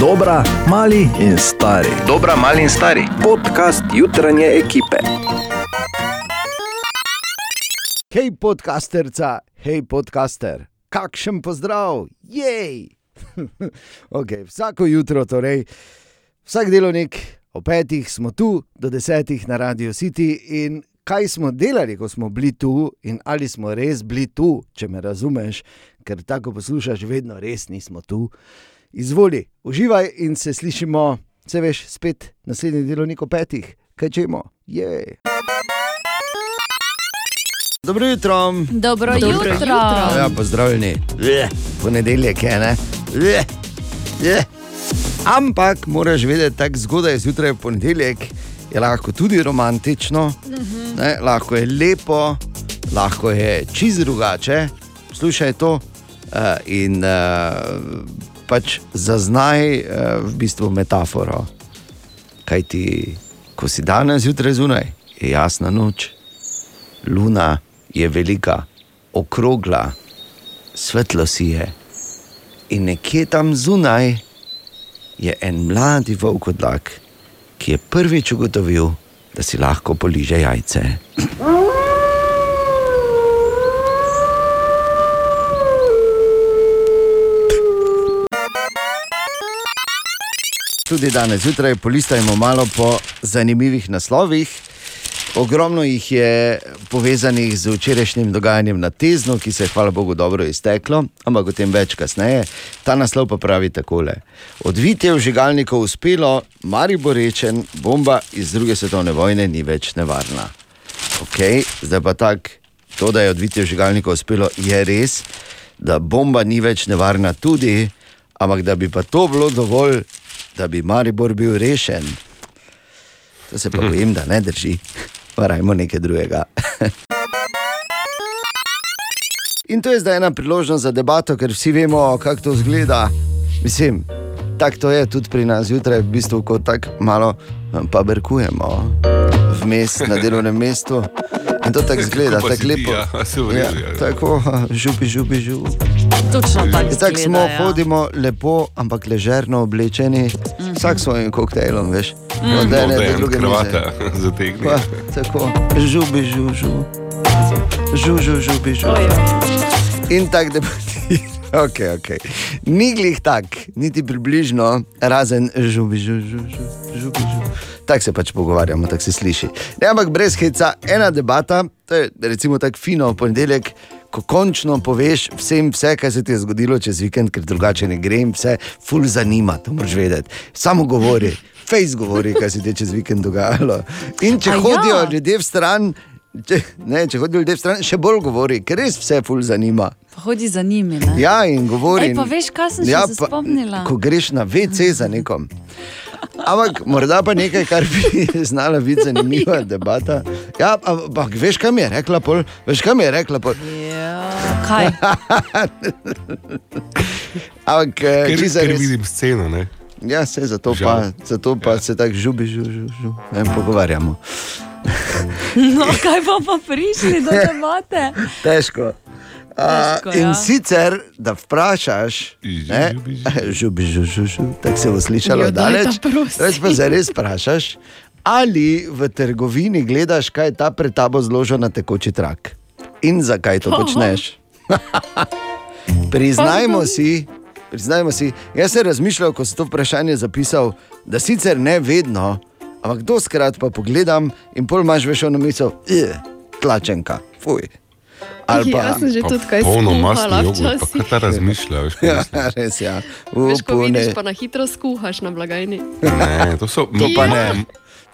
Dobra, mali in stari. Dobra, mali in stari. Podcast jutranje ekipe. Hej, podcasterca, hej, podcaster, kakšen pozdrav, jej! okay, vsako jutro, torej, vsak delovnik, ob petih smo tu, do desetih na Radio City in kaj smo delali, ko smo bili tu, in ali smo res bili tu, če me razumeš, ker tako poslušaš, vedno res nismo tu. Izvoli, uživaj in se slišimo, se veš, spet naslednji delovnik ob petih, kaj čemo, je. Dobro jutro. Dobro, Dobro jutro. jutro. Ja, pozdravljeni. Bleh, Ponedeljek je, ne? Bleh, bleh. Ampak moraš vedeti, tako zgodaj zjutraj ponedeljek je lahko tudi romantično, ne, lahko je lepo, lahko je čist drugače. Slušaj to uh, in uh, pač zaznaj uh, v bistvu metaforo. Kaj ti, ko si danes zjutraj zunaj, je jasna noč, luna je velika, okrogla, svetlo si je. In nekje tam zunaj je en mladi volkodlak, ki je prvič ugotovil, da si lahko poliže jajce. Tudi danes zjutraj polistajmo malo po zanimivih naslovih. Ogromno jih je povezanih z včerajšnjim dogajanjem na Teznu, ki se je, hvala Bogu, dobro izteklo, ampak o tem več kasneje. Ta naslov pa pravi takole: Odvitje vžigalnikov uspelo, Maribor rečen, bomba iz druge svetovne vojne ni več nevarna. Ok, zdaj pa tako, to, da je odvitje vžigalnikov uspelo, je res, da bomba ni več nevarna tudi, ampak da bi pa to bilo dovolj, da bi Maribor bil rešen. To se pa bojim, da ne drži. Pa rajmo nekaj drugega. In to je zdaj ena priložnost za debato, ker vsi vemo, kako to zgleda. Mislim, tako to je tudi pri nas zjutraj, v bistvu, ko tako malo eh, pa berkujemo vmes na delovnem mestu. In to tako zgleda, tako lepo. ja, redu, ja. tako, žubi, žubi, žubi. Točno tako. Tako izgleda, smo, ja. hodimo lepo, ampak ležerno oblečeni, vsak s svojim koktejlom, veš. Mhm. Od ene do druge zategni. Pa, tako, žubi, žu, žu. Žu, žu, žubi, žu. In tako da ti. Ok, ok. Ni glih tak, niti približno, razen žubi, žu, žu, žu, žubi, žu. Tako se pač pogovarjamo, tako se sliši. Ne, ampak brez heca, ena debata, to je recimo tako fino v ponedeljek. Ko končno poveš vsem, vse, kaj se ti je zgodilo čez vikend, ker drugače ne grem, vse, ful zanima, to moraš vedeti. Samo govori, fejs govori, kaj se ti je čez vikend dogajalo. In če A ja? hodijo ljudje v stran, če, ne, če hodijo ljudje v stran, še bolj govori, ker res vse ful zanima. Pa hodi za njimi. Ne? Ja, in govori. Ej, pa veš, kaj sem še se pa, spomnila? Ko greš na VC za nekom. Ampak morda pa nekaj, kar bi znala biti zanimiva debata. Ja, ampak veš, kaj mi je rekla pol? Veš, kaj mi je rekla pol? Ja, kaj? Ampak, eh, Ker, čisto ker res- vidim sceno, ne? Ja, se zato Žal. pa, zato pa ja. se tako žubi, žubi, žubi, žubi. Ne, pogovarjamo. No, kaj pa pa prišli do debate? Težko. A, Težko, in ja. sicer, da vprašaš, ne, žubi, žubi, žubi, tako se bo slišalo daleč. Res pa se res vprašaš, ali v trgovini gledaš, kaj je ta pred tabo zložil na tekoči trak in zakaj to počneš. Priznajmo si, priznajmo si, jaz sem razmišljal, ko sem to vprašanje zapisal, da sicer ne vedno, ampak doskrat pa pogledam in pol imaš veš ono misel, "Eh, tlačenka, fuj. Ali pa, Jaz sem že tudi kaj Polno masno jogurt, pa kaj ta razmišlja, veš, kaj ja, res ja. Veš, ko Upune. vidiš, pa na hitro skuhaš na blagajni. Ne, to so... To pa Ja. ne,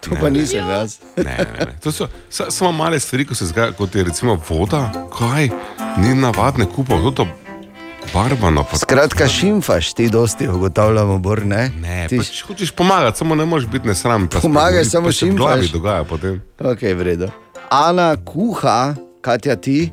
to pa nisem jaz. Ne, ne, ne. To so sa, samo male stvari, ko se zgodi, kot je recimo voda, kaj, ni navadne kupov, to je barvano. Skratka, šimfaš ti dosti, ugotavljamo, bor ne. ne, ti, pač hočeš pomagati, samo ne moreš biti nesramen. pa Pomagaj, samo pa se v glavi šimfaš. dogaja potem. ok, v redu. Ana kuha, Katja ti.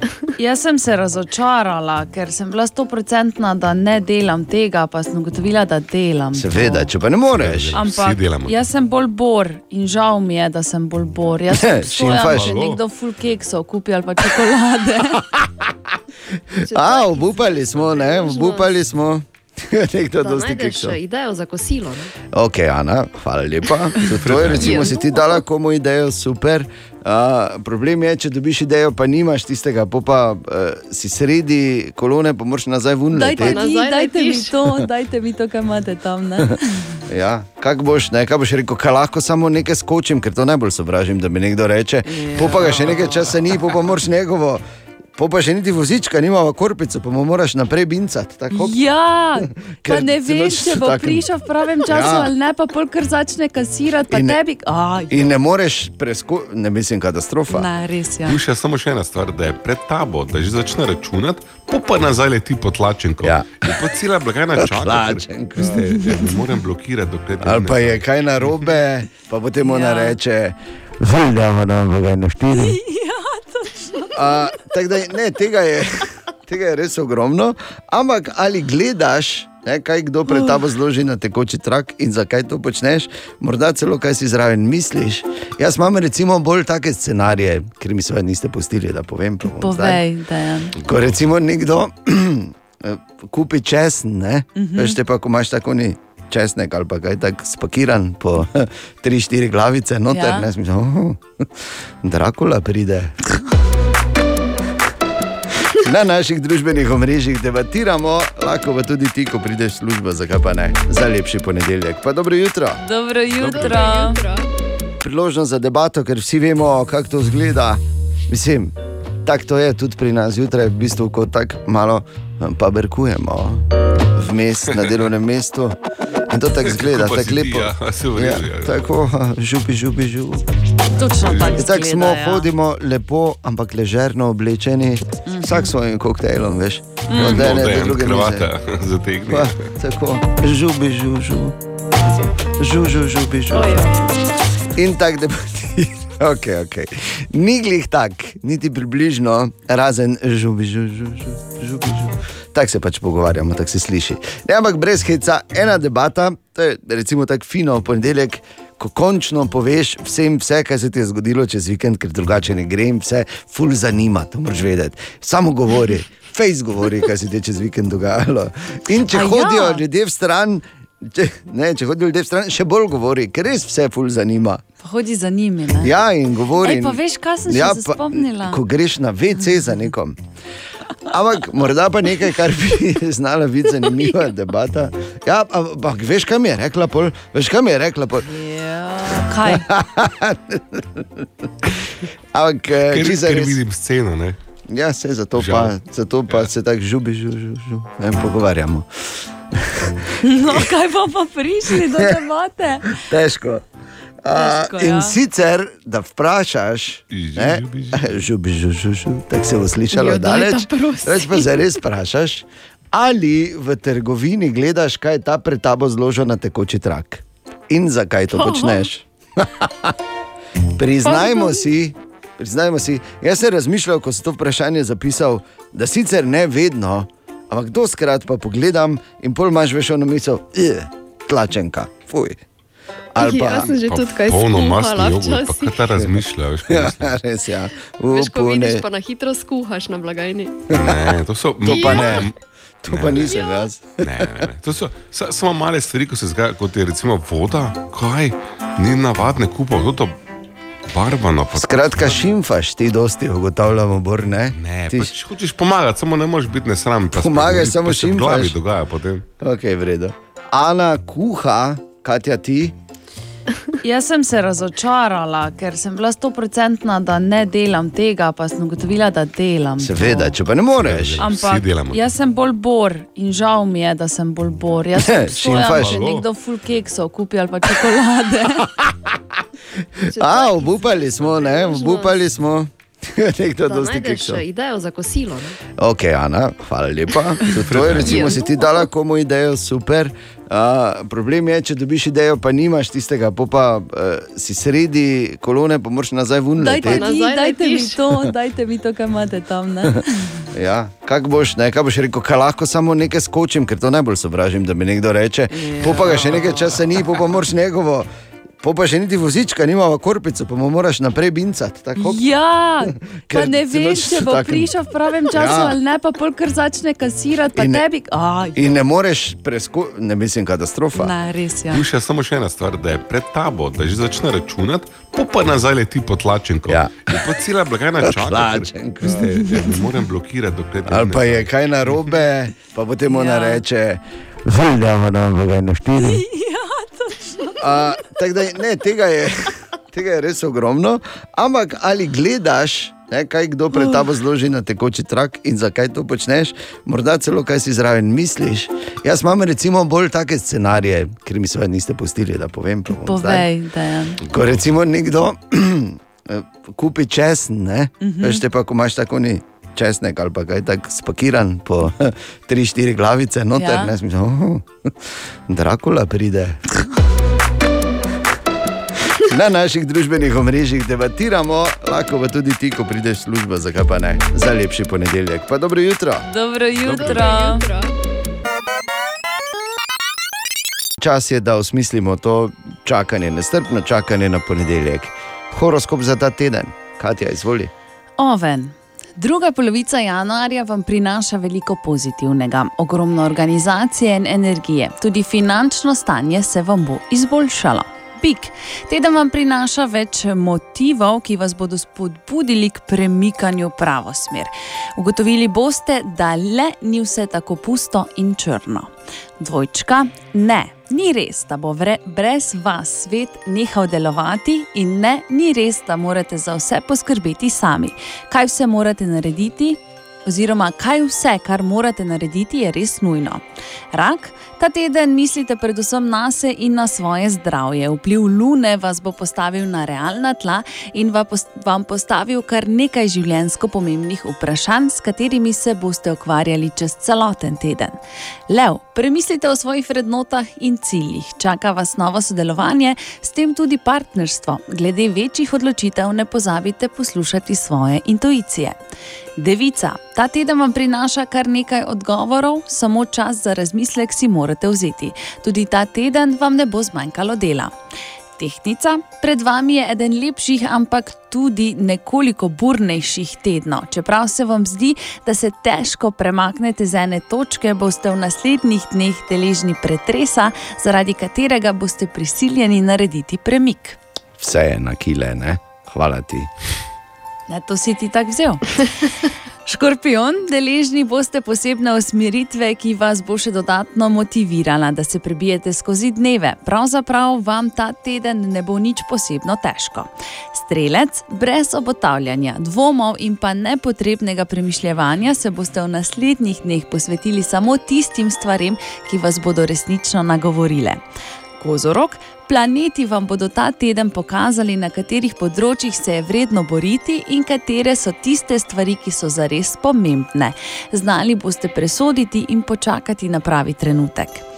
Jaz sem se razočarala, ker sem bila stoprocentna, da ne delam tega, pa sem ugotovila, da delam. to. Seveda, če pa ne moreš. Ampak to. jaz sem bolj bor in žal mi je, da sem bolj bor. Jaz sem Šimfaš. če nekdo full keksov kupi ali pa čokolade. A, obupali smo, ne, obupali smo. Nekdo Da dosti najdeš kiksov. eh, idejo za kosilo. Ne? Ok, Ana, hvala lepa. To je, recimo, si ti dala komu idejo, super. Uh, problem je, če dobiš idejo, pa nimaš tistega, po pa uh, si sredi kolone, pa moraš nazaj ven. Dajte leteti. mi, dajte mi to, dajte mi to, kaj imate tam. Ne? Ja, kak boš, ne, kaj boš rekel, kaj lahko samo nekaj skočim, ker to najbolj sovražim, da mi nekdo reče. Ja. Pa ga še nekaj časa ni, po pa moraš njegovo. Po pa še niti vozička, nima korpico, pa mu moraš naprej bincati. tako. Ja, pa ne veš, če bo takem- prišel v pravem času Ja. ali ne, pa pol kar začne kasirati, pa In ne- tebi. A, In ne moreš preskočiti, ne mislim, katastrofa. ne, res je. Ja. Tu še samo še ena stvar, da je pred tabo, da že začne računati, pa pa nazaj leti po tlačenko. Ja. In pa cela blagajna čaka. veste, ja, Ne morem blokirati, dokler to Ali ne pa je kaj narobe, pa potem ona Ja. reče, Zdaj da bomo na štiri. Ja, tako da, ne, tega je, tega je res ogromno. Ampak ali gledaš, ne, kaj kdo pred tabo zloži na tekoči trak in zakaj to počneš, morda celo kaj si zraven misliš. Jaz imam recimo bolj take scenarije, ker mi seveda niste pustili, da povem. Povej, Dejan. Ko recimo nekdo kupi česen, ne, uh -huh. veš te pa, ko imaš tako ni. Česnek ali pa kaj tako spakiran, po 3-4 glavice, noter, ja. ne smisel. Oh, Drakula pride. Na naših družbenih omrežjih debatiramo, lahko pa tudi ti, ko prideš v službo, zakaj pa ne, za lepši ponedeljek. Pa dobro jutro. Dobro jutro. Jutro. Priložnost za debato, ker vsi vemo, kako to izgleda. Mislim, tako to je tudi pri nas zjutraj, v bistvu, ko tako malo eh, paberkujemo vmes na delovnem mestu. In to tako izgleda, Tako pa tako si ti, lepo. ja, se v Ja, ja. tako, žubi, žubi, žubi. Točno tako. In Tako smo, izgleda, ja. hodimo lepo, ampak ležerno oblečeni, vsak s svojim koktejlom, veš. Mhm. Od ene do druge mize. kravata zategni. Pa, tako, žubi, žubi, žubi. Žubi, žubi, žubi. Oj, In tako debatira. Okay, okay. Ni glih tak, niti približno, razen žubi, žubi, žubi, žubi. žubi. Tako se pač pogovarjamo, tako se sliši. Ne, ampak brez heca, ena debata, to je recimo tako fino v ponedeljek, ko končno poveš vsem vse, kaj se ti je zgodilo čez vikend, ker drugače ne gre vse, ful zanima, to moraš vedeti. Samo govori, fejs govori, kaj se ti je čez vikend dogajalo. In če ja? hodijo ljudje v stran. Če, ne, če hodijo ljudje v stran, še bolj govori, ker res vse ful zanima. Pa hodi za njimi. Ne? Ja, in govori. Ej, pa veš, kaj sem še se pa, spomnila? Ko greš na WC za nekom. Ampak morda pa nekaj, kar bi znala biti zanimiva debata. Ja, ampak veš, kaj mi je rekla pol? Veš, kaj mi je rekla pol? Ja, kaj? Ampak, eh, Ker, ker res- vidim sceno, ne? Ja, se zato Žal. pa, zato pa ja. se tako žubi, žubi, žubi, žubi. Ne, pogovarjamo. No, kaj bomo pa prišli do debate? Težko. A, Težko, in ja. sicer, da vprašaš, ne, Žubi, žubi, žubi, tako se bo slišalo daleč. Več pa zares vprašaš, ali v trgovini gledaš, kaj je ta pred tabo zložil na tekoči trak in zakaj to počneš. Priznajmo si, priznajmo si, jaz sem razmišljal, ko sem to vprašanje zapisal, da sicer ne vedno, ampak doskrat pa pogledam in pol imaš veš ono misel, "Eh, tlačenka, fuj. Ali pa, Jaz sem že Pa tudi kaj skuhala masno jogurt, pa včasih. kaj ta razmišlja, veš, kaj ja, mislim? res ja. Veš, ko Upune. vidiš, pa na hitro skuhaš na blagajni. Ne, to so, To pa Ja. ne. To pa nisem jaz. Ne, ne, ne. To so sa, samo male stvari, ko se zgodi, kot je recimo voda, kaj ni navadne kupov, to, to barvano. Pa, Skratka, šimfaš ti dosti, ugotavljamo, bor, ne? ne, Ti pač hočeš pomagati, samo ne moreš biti nesramen. Pomagaj, samo se v glavi šimpaš. dogaja potem. Ok, v redu. Ana kuha, Katja ti. Jaz sem se razočarala, ker sem bila stoprocentna, da ne delam tega, pa sem ugotovila, da delam. to. Seveda, če pa ne moreš. Ampak to. jaz sem bolj bor in žal mi je, da sem bolj bor. Jaz sem stojala, če nekdo full keksov kupi ali pa čokolade. A, obupali smo, ne, obupali smo. Nekdo Da dosti kiksov. eh, idejo za kosilo. Ne? Ok, Ana, hvala lepa. To je, recimo, si ti dala komu idejo, super. Uh, problem je, če dobiš idejo, pa nimaš tistega, po pa uh, si sredi kolone, pa moraš nazaj ven. Dajte Nazaj dajte mi to, dajte mi to, kaj imate tam. Ne? Ja, kak boš, ne, kaj boš rekel, kaj lahko samo nekaj skočim, ker to najbolj sovražim, da mi nekdo reče. Ja. Pa ga še nekaj časa ni, pa moraš njegovo. Po pa še niti vozička, nimamo korpico, pa mu moraš naprej bincati. tako. Ja, pa ne veš, če bo takem- prišel v pravem času Ja. ja. ali ne, pa polkar začne kasirati, pa In ne- tebi. Aj, In ne moreš preskočiti, ne mislim, katastrofa. ne, res je. Tu še samo še ena stvar, da je pred tabo, da že začne računati, pa pa nazaj leti po tlačenko. Ja. In pa cela blagajna čaka. Tlačenko. veste, ja, Ne morem blokirati, dokler Ali pa je kaj narobe, pa potem ona Ja. Reče, Vldamo nam blagajno štiri. Ja, točno. A, tako da, ne, tega, je, tega je res ogromno. Ampak ali gledaš, ne, kaj kdo pred tabo zloži na tekoči trak in zakaj to počneš, morda celo kaj si zraven misliš. Jaz imam recimo bolj take scenarije, ker mi seveda niste pustili, da povem. Povej, da je. Ko recimo nekdo eh, kupi česen, ne, uh -huh. veš te pa, ko imaš tako ni. Česnek ali pa kaj tako spakiran po 3-4 glavice, noter, Ja. ne smisel. Oh, Drakula pride. Na naših družbenih omrežjih debatiramo, lahko pa tudi ti, ko prideš v službo, zakaj pa ne, za lepši ponedeljek. Pa dobro jutro. Dobro jutro. Jutro. Čas je, da osmislimo to čakanje, nestrpno čakanje na ponedeljek. Horoskop za ta teden, Katja, izvoli. Oven. Druga polovica januarja vam prinaša veliko pozitivnega, ogromno organizacije in energije, tudi finančno stanje se vam bo izboljšalo. Pik. Teden vam prinaša več motivov, ki vas bodo spodbudili k premikanju v pravo smer. Ugotovili boste, da le ni vse tako pusto in črno. Dvojčka, ne, ni res, da bo vre, brez vas svet nehal delovati, in ne, ni res, da morate za vse poskrbeti sami. Kaj vse morate narediti? Oziroma, kaj vse, kar morate narediti, je res nujno. Rak, ta teden mislite predvsem na sebe in na svoje zdravje. Vpliv lune vas bo postavil na realna tla in vam postavil kar nekaj življenjsko pomembnih vprašanj, s katerimi se boste ukvarjali čez celoten teden. Lev, premislite o svojih vrednotah in ciljih. Čaka vas novo sodelovanje, s tem tudi partnerstvo. Glede večjih odločitev ne pozabite poslušati svoje intuicije. Devica, ta teden vam prinaša kar nekaj odgovorov, samo čas za razmislek si morate vzeti. Tudi ta teden vam ne bo zmanjkalo dela. Tehnica, pred vami je eden lepših, ampak tudi nekoliko burnejših tednov. Čeprav se vam zdi, da se težko premaknete z ene točke, boste v naslednjih dneh deležni pretresa, zaradi katerega boste prisiljeni narediti premik. Vse je na kile, ne? Hvala ti. Ne, to si ti tako vzel. Škorpion, deležni boste posebne usmeritve, ki vas bo še dodatno motivirala, da se prebijete skozi dneve. Pravzaprav vam ta teden ne bo nič posebno težko. Strelec, brez obotavljanja, dvomov in pa nepotrebnega premišljevanja se boste v naslednjih dneh posvetili samo tistim stvarem, ki vas bodo resnično nagovorile. Kozorok, planeti vam bodo ta teden pokazali, na katerih področjih se je vredno boriti in katere so tiste stvari, ki so zares pomembne. Znali boste presoditi in počakati na pravi trenutek.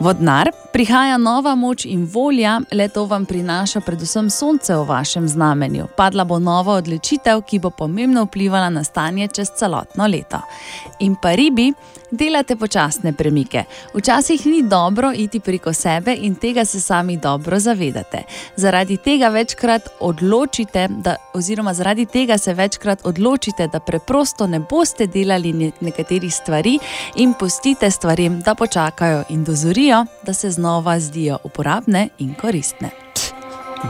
Vodnar, prihaja nova moč in volja, le to vam prinaša predvsem sonce v vašem znamenju. Padla bo nova odločitev, ki bo pomembno vplivala na stanje čez celotno leto. In pa ribi, delate počasne premike. Včasih ni dobro iti preko sebe in tega se sami dobro zavedate. Zaradi tega večkrat odločite, da, oziroma zaradi tega se večkrat odločite, da preprosto ne boste delali ne- nekaterih stvari in pustite stvarem, da počakajo in dozorijo, da se znova zdijo uporabne in koristne.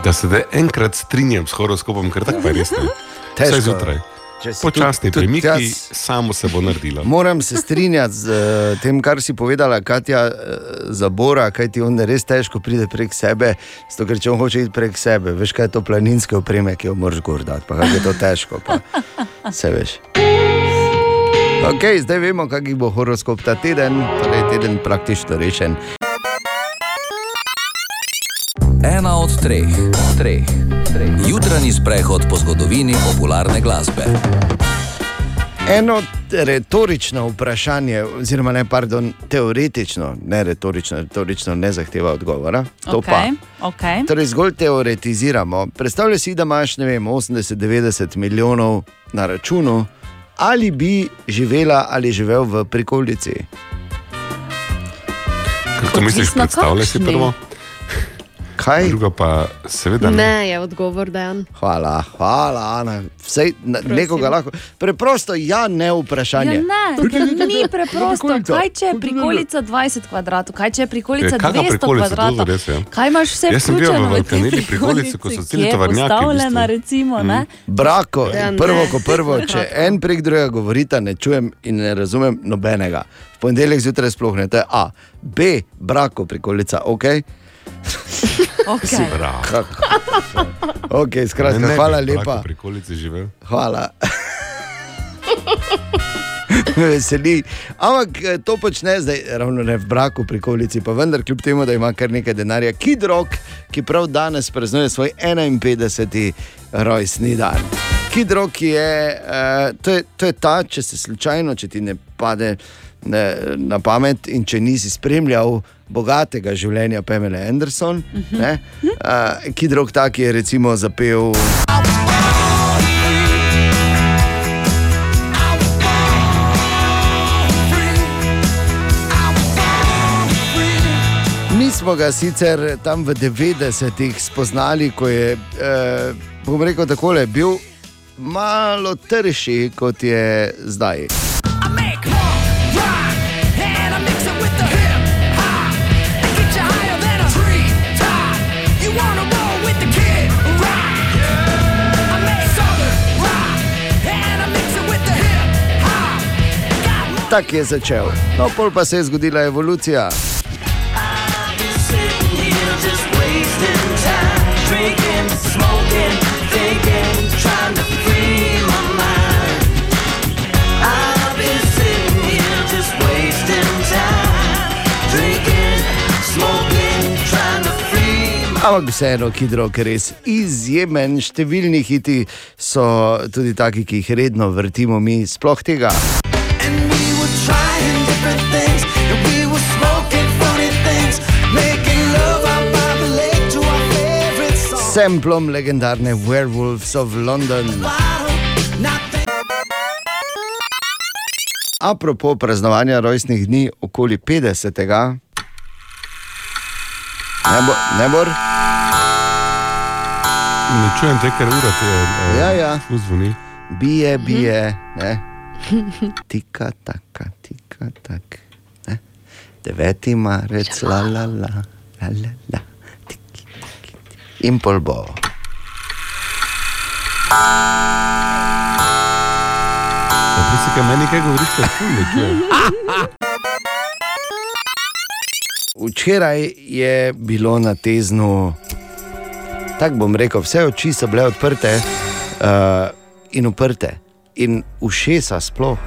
Da se da enkrat strinjam s horoskopom, ker tako je res. Težko. Vsaj zjutraj. Počasni premiki, jaz- samo se bo naredilo. Moram se strinjati z uh, tem, kar si povedala, Katja, uh, za Bora, kaj ti on res težko pride prek sebe. Zato, ker če on hoče iti prek sebe, veš, kaj je to planinske opreme, ki jo moraš gordati, pa kako je to težko. Pa. Se veš. Okay, zdaj vemo, kak bo horoskop ta teden, torej teden praktično rešen. Ena od treh, treh, treh. Jutranji sprehod po zgodovini popularne glasbe. Eno retorično vprašanje, oziroma ne, pardon, teoretično, ne retorično, retorično ne zahteva odgovora. To Ok, pa. ok. Torej, zgolj teoretiziramo. Predstavljaj si, da imaš ne vem, 80-90 milijonov na računu, ali bi živela ali živel v prikolici. Kako misliš, predstavljaj si prvo? Kaj? Druga pa, seveda, ne. Ne, je odgovor dejan. Hvala, hvala, Ana. Vsej, na, nekoga lahko. Preprosto, ja, ne Ja, vprašanje. ne, ni preprosto. Kaj če je prikolica 20 kvadratov, kaj če je prikolica Ja, kakšna 200 prikolica, to kvadratov? je res, ja. Kaj imaš vse Jaz sem bil v vključeno v te Valkaneli prikolici, ko so prikolici, celi ki je tovornjaki v Postavljena, bistvu. recimo, ne? Brako, Ja, ne. prvo, ko prvo, če en prek drugega govorita, ne čujem in ne razumem nobenega. V ponedeljek zjutraj sploh ne, to je A. B, brako, prikolica, ok. Okay. Bravo. okay skratka, Ne, ne hvala lepa. Hvala. Me veseli. Ampak eh, to počne zdaj, ravno ne v braku, pri kolici, pa vendar, kljub temu, da ima kar nekaj denarja, Kidrok, ki prav danes praznuje svoj 51. rojstni dan. Kidrok je, uh, to je, to je ta, če se slučajno, če ti ne pade ne, na pamet in če nisi spremljal bogatega življenja Pamela Anderson, uh -huh. uh, Kidrok tak je recimo zapel. Mi smo ga sicer tam v 90-ih spoznali, ko je, eh, bom rekel, takole, bil malo trši kot je zdaj. Tako je začel. No, pol pa se je zgodila evolucija. Ampak vseeno, Kidrok je res izjemen, številni hiti so tudi taki, ki jih redno vrtimo mi, sploh tega. Semplom legendarne Werewolves of London. Apropo praznovanja rojstnih dni okoli 50. Ne bo, ne čujem te, ker ura ti je. eh, Ja, ja. Zvoni. Bije, bije, ne. Tika, taka, tika, tak. Ne? Deveti marec, la la la, la la la. In pol bo. Ti si kaj meni kaj govoriš, kaj ful ne čujem. Včeraj je bilo na teznu, tako bom rekel, vse oči so bile odprte uh, in uprte, in ušesa sploh,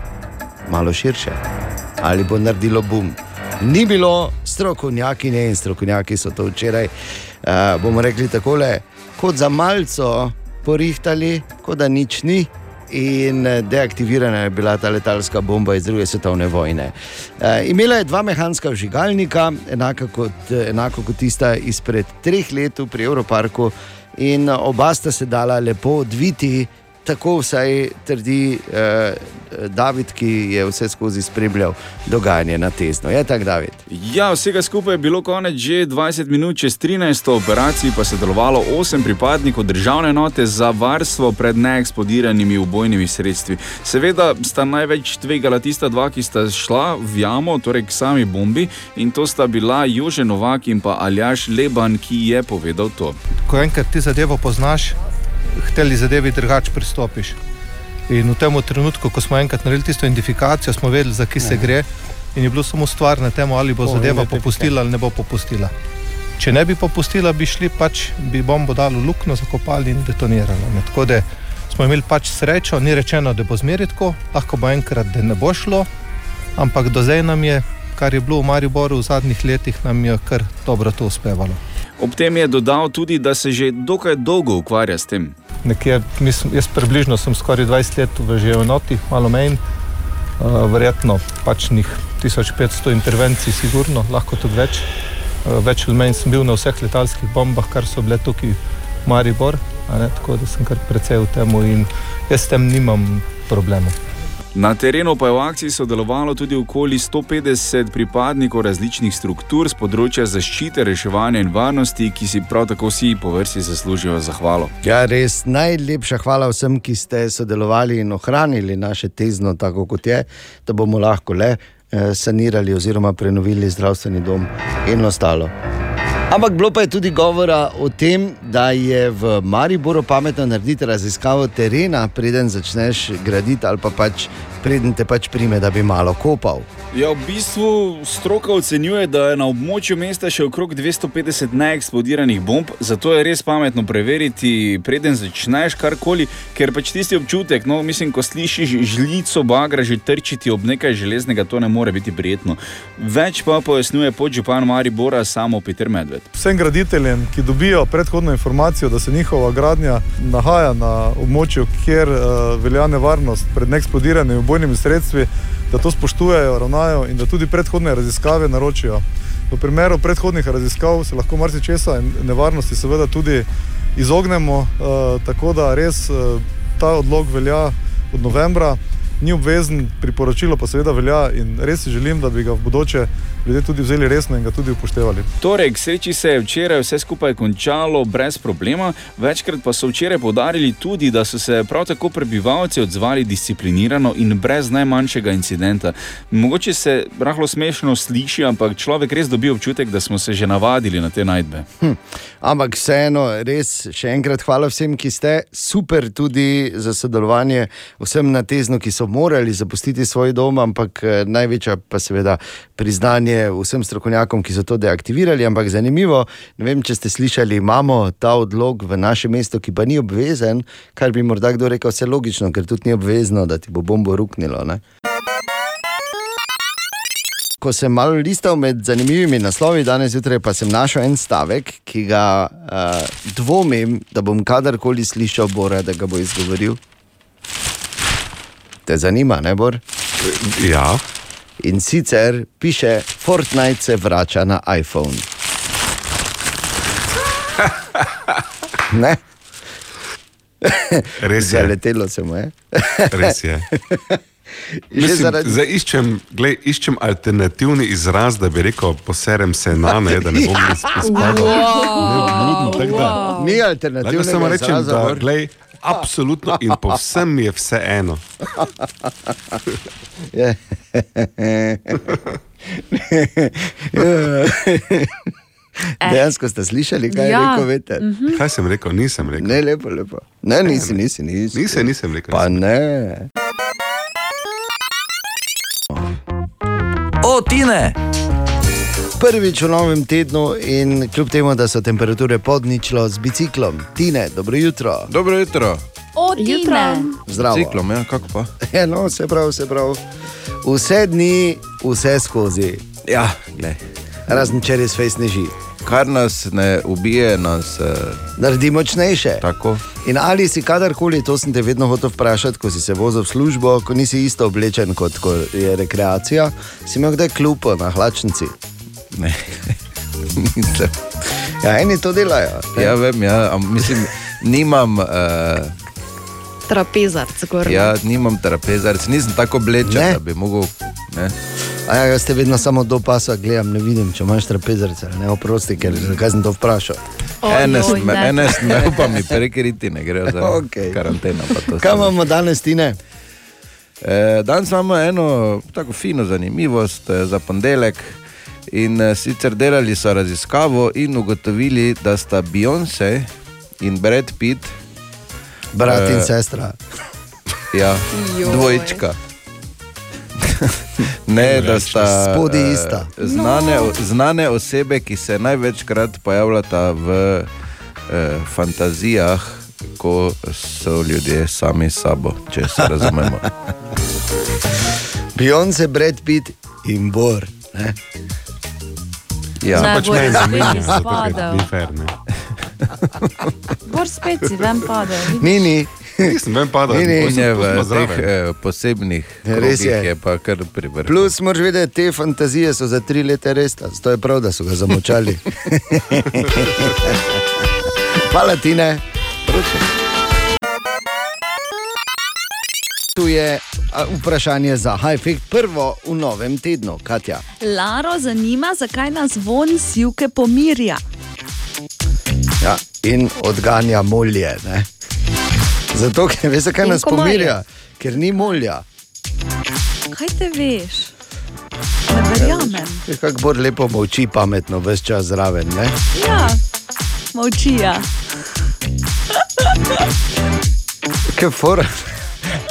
malo širše, ali bo naredilo bum. Ni bilo strokovnjakinje in strokovnjaki so to včeraj, uh, bomo rekli takole, kot za malco porihtali, kot da nič ni. In eh, deaktivirana je bila ta letalska bomba iz druge svetovne vojne. E, imela je dva mehanska vžigalnika, enako kot, enako kot tista izpred treh let pri Evroparku, in oba sta se dala lepo odviti, tako vsaj trdi eh, David, ki je vse skozi spremljal dogajanje na tezno. Je tako, David? Ja, vsega skupaj je bilo konec že 20 minut čez 13. operaciji, pa se delovalo 8 pripadnikov državne enote za varstvo pred neeksplodiranimi ubojnimi sredstvi. Seveda sta največ tvegala tista dva, ki sta šla v jamo, torej k sami bombi, in to sta bila Jože Novak in pa Aljaš Leban, ki je povedal to. ko enkrat ti zadevo poznaš, hteli zadevi drugače pristopiš. In v tem trenutku, ko smo enkrat naredili tisto identifikacijo, smo vedeli, za kje se gre, in je bilo samo stvar na tem, ali bo O, zadeva te- popustila ali ne bo popustila. Če ne bi popustila, bi šli pač, bi bombo dali v luknjo, zakopali in detonirali. Ne. Tako da smo imeli pač srečo, ni rečeno, da bo zmeri tako, lahko bo enkrat, da ne bo šlo, ampak do zdaj nam je, kar je bilo v Mariboru v zadnjih letih, nam je kar dobro to uspevalo. Ob tem je dodal tudi, da se že dokaj dolgo ukvarja s tem. Nekje, mislim, jaz približno sem skoraj 20 let v že enoti, malo manj, uh, verjetno pač njih 1500 intervencij, sigurno, lahko tudi več. Uh, več ali manj sem bil na vseh letalskih bombah, kar so bile tukaj Maribor, ne, tako da sem kar precej v tem in jaz s tem nimam problemov. Na terenu pa je v akciji sodelovalo tudi okoli 150 pripadnikov različnih struktur z področja zaščite, reševanja in varnosti, ki si prav tako vsi po vrsti zaslužijo zahvalo. Ja, res najlepša hvala vsem, ki ste sodelovali in ohranili naše tezno, tako kot je, da bomo lahko le eh, sanirali oziroma prenovili zdravstveni dom in ostalo. Ampak bilo pa je tudi govora o tem, da je v Mariboru pametno narediti raziskavo terena, preden začneš graditi, ali pa pač preden te pač prime, da bi malo kopal. Ja, v bistvu stroka ocenjuje, da je na območju mesta še okrog 250 neeksplodiranih bomb, zato je res pametno preveriti, preden začneš karkoli, ker pač tisti občutek, no, mislim, ko slišiš žlico bagra že trčiti ob nekaj železnega, to ne more biti prijetno. Več pa pojasnjuje podžupan Maribora samo Peter Medved. Vsem graditeljem, ki dobijo predhodno informacijo, da se njihova gradnja nahaja na območju, kjer uh, velja nevarnost pred neeksplodiranimi ubojnimi sredstvi, da to spoštujejo, ravnajo in da tudi predhodne raziskave naročijo. V primeru predhodnih raziskav se lahko marsikčesa in nevarnosti seveda tudi izognemo, uh, tako da res uh, ta odlog velja od novembra. Ni obvezen, priporočilo pa seveda velja in res si želim, da bi ga v bodoče ljudje tudi vzeli resno in ga tudi upoštevali. Torej, k sreči se je včeraj vse skupaj končalo brez problema, večkrat pa so včeraj podarili tudi, da so se prav tako prebivalci odzvali disciplinirano in brez najmanjšega incidenta. Mogoče se rahlo smešno sliši, ampak človek res dobi občutek, da smo se že navadili na te najdbe. Hm. Ampak vseeno, res še enkrat hvala vsem, ki ste super tudi za sodelovanje, vsem na tezno, ki so morali zapustiti svoj dom, ampak eh, največja pa seveda priznanje vsem strokovnjakom, ki so to deaktivirali. Ampak zanimivo, ne vem, če ste slišali, imamo ta odlog v našem mestu, ki pa ni obvezen, kar bi morda kdo rekel, vse logično, ker tudi ni obvezno, da ti bo bombo ruknilo. Ne? Ko sem malo listal med zanimivimi naslovi, danes zjutraj pa sem našel en stavek, ki ga uh, dvomim, da bom kadarkoli slišal Bora, da ga bo izgovoril. Te zanima, ne Bor? Ja, In sicer piše, Fortnite se vrača na iPhone. Ne? res je. Zaletelo se mu je. Res je. Mislim, zaradi- zdaj iščem, glej, iščem alternativni izraz, da bi rekel, poserem se na ne, da ne bom res spadal. Tako da- Ni Lahko alternativnega samo rečem, izraza, da glej, absolutno in povsem mi je vse eno. Je. Dejansko ste slišali, kaj Ja. je rekel, veste? Kaj sem rekel, nisem rekel. Ne, lepo, lepo. Ne, nisi, nisi, nisi. Nisem, nisem rekel. Pa ne. O, Tine! Prvič v novem tednu in kljub temu, da so temperature pod ničlo z biciklom. Tine, dobro jutro. Dobro jutro. Odine. Zdravo. Ciklom, ja, kako pa? Ja, no, vse prav, vse prav. Vse dni, vse skozi. Ja, glej. Razen če res fejs ne živi. Kar nas ne ubije, nas eh, Naredi močnejše. tako. In ali si kadarkoli, to sem te vedno hotel vprašati, ko si se vozil v službo, ko nisi isto oblečen kot ko je rekreacija, si imel kdaj klupo na hlačnici. Ne. Nisem. Ja, eni to delajo. ne? Ja, vem, ja, mislim, nimam, uh, Trapezarc, skoraj. ja, nimam trapezarc, nisem tako oblečen, Ne? da bi mogel. Ne. A ja, jaz te vedno samo do pasa gledam, ne vidim, če imaš trapezarce. Ne, oprosti, ker zakaj sem to vprašal. Ene imel, pa mi prekriti, ne gre za Okej. karanteno. pa to Kaj imamo danes, Tine? Eh, danes imamo eno tako fino zanimivost eh, za ponedeljek. In eh, sicer delali so raziskavo in ugotovili, da sta Beyoncé in Brad Pitt, Brat in Eh, sestra. ja, Joj. dvojčka. ne, da sta Spodi eh, ista. Znane, o- znane osebe, ki se največkrat pojavljata v eh, fantazijah, ko so ljudje sami sabo, če se razumemo. Beyoncé, Brad Pitt in Bor. Ne? Ja. Ne. Pač meni zamenja, zato ker ni fair, ne. Bor spet si ven padel. Ni, ni. Nisem ven padal, Ni, ni. tu v teh eh, posebnih Res je. je pa kar pri vrhu. Plus, moraš vedeti, te fantazije so za tri leta res, to je prav, da so ga zamočali. Hvala, Tine. Tu je vprašanje za Hajfek, prvo v novem tednu, Katja. Laro zanima, zakaj nas von sivke pomirja. Ja, in odganja molje. Ne? Zato, ker veš, zakaj In nas komarje. pomirja, ker ni molja. Kaj te veš? Ne verjamem. Je kako bolj lepo molči, pametno, vse čas zraven. Ne? Ja, molčija. Kaj fora.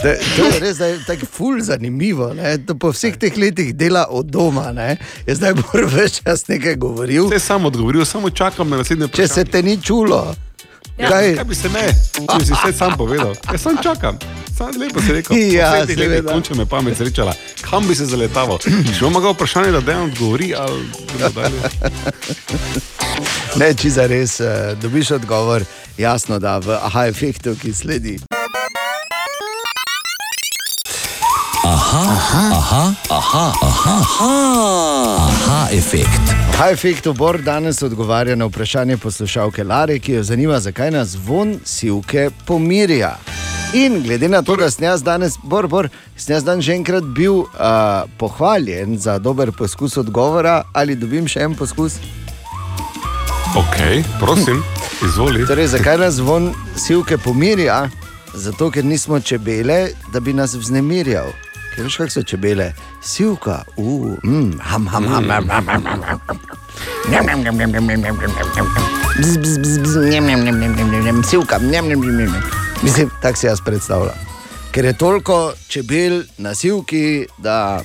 Da, to je res da je tako ful zanimivo. Ne? Da po vseh teh letih dela od doma, ne? je zdaj bolj več čas nekaj govoril. Vse sam odgovoril, samo čakam na naslednje Če se te ni čulo, Ja, kaj? kaj bi se ne, če si vse sam povedal. Jaz sam čakam. Sam lepo si rekel. Ja, teh letih seveda. Končno me pamet srečala. Kam bi se zaletaval? Če bom ga vprašanje, da dejansko odgovori ali gremo dalje. Ne, če za res uh, dobiš odgovor, jasno, da v aha efektu, ki sledi. Aha, aha, aha, aha, aha, aha, aha efekt. Aha efekt obor danes odgovarja na vprašanje poslušalke Lare, ki jo zanima, zakaj nas von sivke pomirja. In glede na to, da sem jaz danes, bor, bor, sem jaz danes že enkrat bil uh, pohvaljen za dober poskus odgovora, ali dobim še en poskus? Ok, prosim, izvoli. Torej, zakaj nas von sivke pomirja? Zato, ker nismo čebele, da bi nas vznemirjal. Ker veš, kako so čebele? Sivka, uh, mm, ham, ham, ham, ham, ham, ham, ham, ham. Sivka. Mislim, tako si jaz predstavljam. Ker je toliko čebel na sivki, da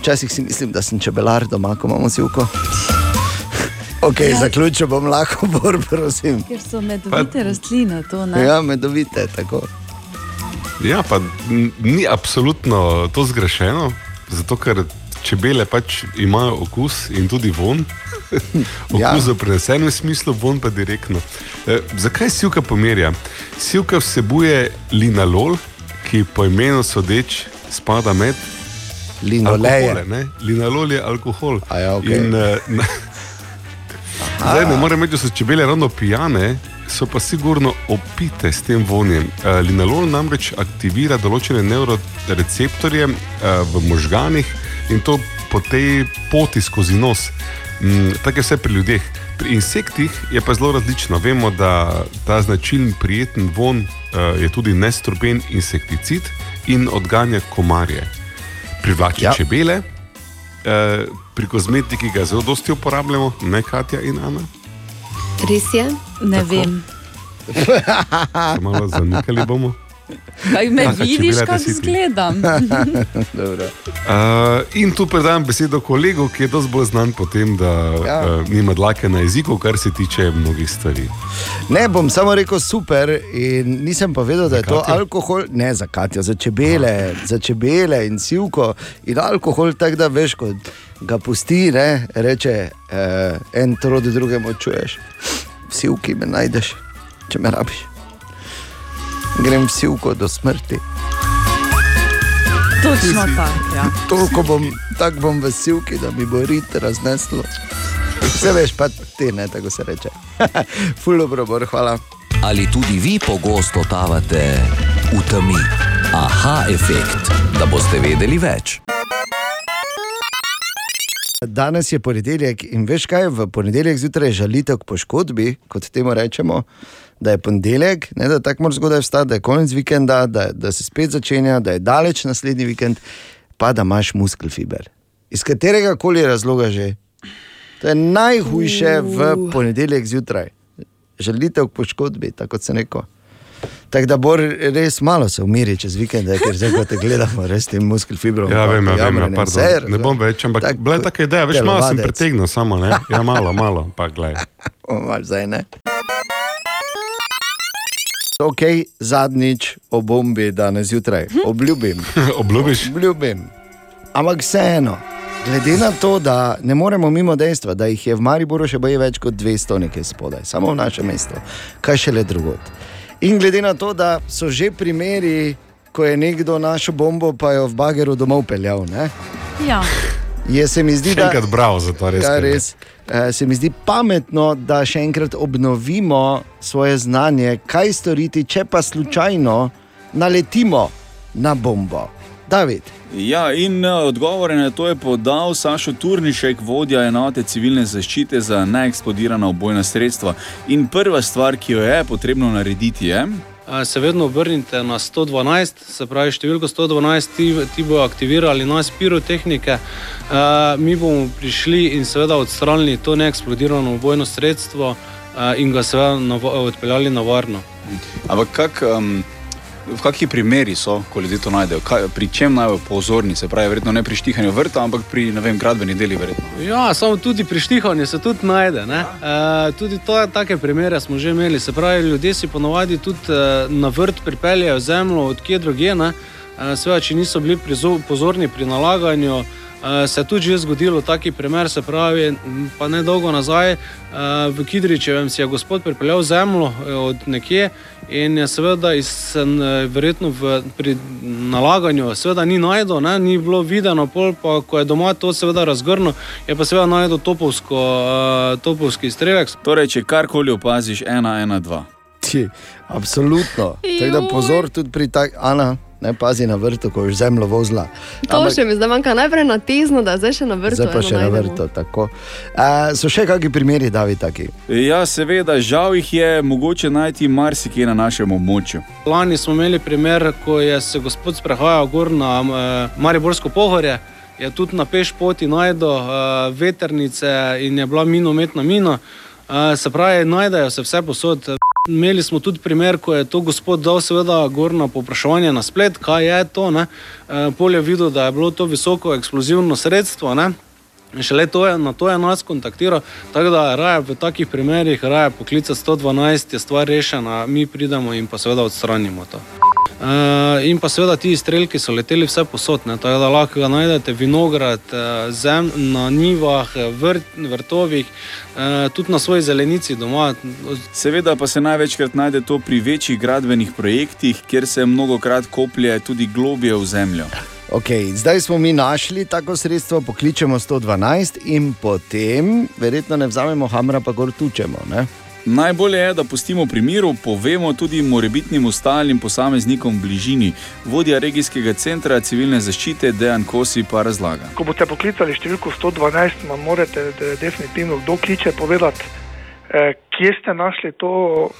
včasih si mislim, da sem čebelar doma, ko imamo sivko. Ok, ja. zaključil bom lahko, bor, prosim. Ker so medovite rastline, to ne. Ja, medovite, tako. Ja, pa ni absolutno to zgrešeno, zato ker čebele pač imajo okus in tudi von. Ja. Okus v prenesenem smislu, von pa direktno. E, zakaj sivka pomerja? Sivka vsebuje linalol, ki po imenu sodeč spada med Linoleje. alkohole. Linalol je alkohol. A ja, okej. In, na, Zdaj ne morem reči, da so čebele ravno pijane, so pa sigurno opite s tem vonjem. Uh, linalol namreč aktivira določene neuroreceptorje uh, v možganih in to po tej poti skozi nos. Mm, tako je vse pri ljudeh. Pri insektih je pa zelo različno. Vemo, da ta značilen prijeten von uh, je tudi nestrupen insekticid in odganja komarje. Privlači Ja. čebele, pri kozmetiki ga zelo dosti uporabljamo, ne Katja in Ana. Res je? Ne Tako. vem. Malo zanikali bomo. Kaj me Taka vidiš, kako izgledam? Dobro. Uh, in tu predajam besedo kolegu, ki je dosti bolj znan po tem, da Ja. ja. uh, nima dlake na jeziku, kar se tiče mnogih stvari. Ne bom samo rekel super, in nisem pa vedel, da je to Katjo? alkohol, ne za Katja, za čebele, za čebele in sivko. In alkohol, tako da veš, kot ga pusti, ne, reče eh, en trod drugemu, čuješ. V sivki me najdeš, če me rabiš. Grem v sivko do smrti. Točno tako. Ja. Toliko bom, tako bom v sivki, da mi bo rit razneslo. Vse veš, pa ti ne, tako se reče. Ful dobro, bor, hvala. Ali tudi vi pogosto totavate v temi? Aha efekt, da boste vedeli več. Danes je ponedeljek in veš kaj, v ponedeljek zjutraj je žalitev k poškodbi, kot temu rečemo, da je ponedeljek, ne, da tako moraš zgodaj vstati, da je konec vikenda, da, da se spet začenja, da je daleč naslednji vikend, pa da imaš muskelfiber. Iz katerega koli razloga že. To je najhujše v ponedeljek zjutraj. Žalitev k poškodbi, tako kot se neko. Tako da bo res malo se umiri čez vikend, ker zdaj, ko te gledamo, res tem muskelfibrom. Ja, pa vem, ja, vem, ja, pardon. vse ne bom več, ampak Tak- bila je taka ideja, veš, malo sem pretegnil samo, ne? Ja, malo, malo, pa gledaj. Omaš zdaj ne. Ok, zadnjič o bombi danes zjutraj, obljubim. Obljubiš? Obljubim. Ampak vseeno, glede na to, da ne moremo mimo dejstva, da jih je v Mariboru še boje več kot 200 nekaj spodaj, samo v našem mestu, kaj še le drugot. In glede na to, da so že primeri, ko je nekdo našo bombo, pa jo v bageru domov peljal, ne? Ja. Je se mi zdi, da enkrat bravo za to res. Ja, res. Eh, Se mi zdi pametno, da še enkrat obnovimo svoje znanje, kaj storiti, če pa slučajno naletimo na bombo. David. Ja, in eh, odgovore na to je podal Sašo Turnišek, vodja enote civilne zaščite za neeksplodirana obojna sredstva. In prva stvar, ki jo je potrebno narediti, je. Se vedno obrnite na 112, se pravi številko 112, ti, ti bojo aktivirali nas pirotehnike, uh, mi bomo prišli in seveda odstranili to neeksplodirano ubojno sredstvo uh, in ga seveda nava- odpeljali na varno. Ampak kak, um, v kakšni primeri so, ko ljudje to najdejo? Kaj, pri čem naj bodo pozorni? Se pravi, verjetno ne pri štihanju vrta, ampak pri ne vem, gradbeni deli. Verjetno. Ja, samo tudi pri štihanju se tudi najde. E, tudi to, take primere smo že imeli. Se pravi, ljudje si ponovadi tudi e, na vrt pripeljejo zemljo od kje druge. ne. E, Seveda, če niso bili prizo- pozorni pri nalaganju, se je tudi že zgodilo taki primer, se pravi, pa ne dolgo nazaj, e, v Kidričevem si je gospod pripeljal zemljo e, od nekje in je seveda iz, verjetno v, pri nalaganju seveda ni najdel, ne, ni bilo videno, pol pa ko je doma to seveda razgrnil, je pa seveda najdel topovsko, topovski strelek. Torej, če karkoli opaziš, ena, ena, dva. Ti, absolutno. Tako da pozor tudi pri tak, Ana, ne pazi na vrtu, ko je zemljo vozila. To še mi zdaj manjka najprej na tezno, da zdaj še na vrtu. Zdaj pa še na najdemo. vrtu. tako. Uh, so še kakšni primeri, da bi taki? Ja, seveda, žal jih je mogoče najti marsikje na našem območju. Lani smo imeli primer, ko je se gospod sprehajal gor na uh, Mariborsko pohorje. Je tudi na peš poti najdel uh, veternice in je bila minometna mina. Uh, se pravi, najdejo se vse posod. Imeli smo tudi primer, ko je to gospod dal, seveda, gor na popraševanje na splet, kaj je to. Ne? Uh, pol je videl, da je bilo to visoko eksplozivno sredstvo. Ne? In Šele to je, na to je nas kontaktiral, tako da raje v takih primerih, raje poklica 112, je stvar rešena, mi pridemo in pa seveda odstranimo to. Uh, in pa seveda ti strelki so leteli vse posod, ne, tako da lahko ga najdete vinograd, uh, zem, na nivah, eh, vrt, vrtovih, tudi na svoji zelenici doma. Seveda pa se največkrat najde to pri večjih gradbenih projektih, kjer se mnogo krat koplje tudi globje v zemljo. Okay, zdaj smo mi našli tako sredstvo, pokličemo 112 in potem, verjetno ne vzamemo hamra, pa gor tučemo. Ne? Najbolje je, da pustimo pri miru, povemo tudi morebitnim ostalim posameznikom v bližini. Vodja regijskega centra civilne zaščite Dejan Kosi pa razlaga. Ko boste poklicali številko 112, nam morate de- definitivno kdo kliče povedati, eh, kje ste našli to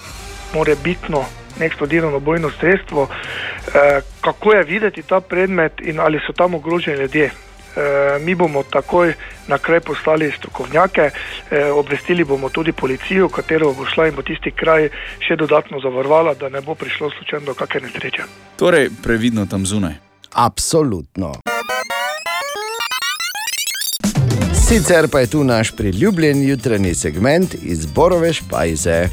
morebitno neeksplodirano bojno sredstvo, eh, kako je videti ta predmet in ali so tam ogroženi ljudje. Eh, Mi bomo takoj na kraj poslali strokovnjake, eh, obvestili bomo tudi policijo, katero bo šla in bo tisti kraj še dodatno zavarovala, da ne bo prišlo slučajno do kakšne nesreče. Torej, previdno tam zunaj. Absolutno. Sicer pa je tu naš priljubljen jutranji segment iz Borove špajze.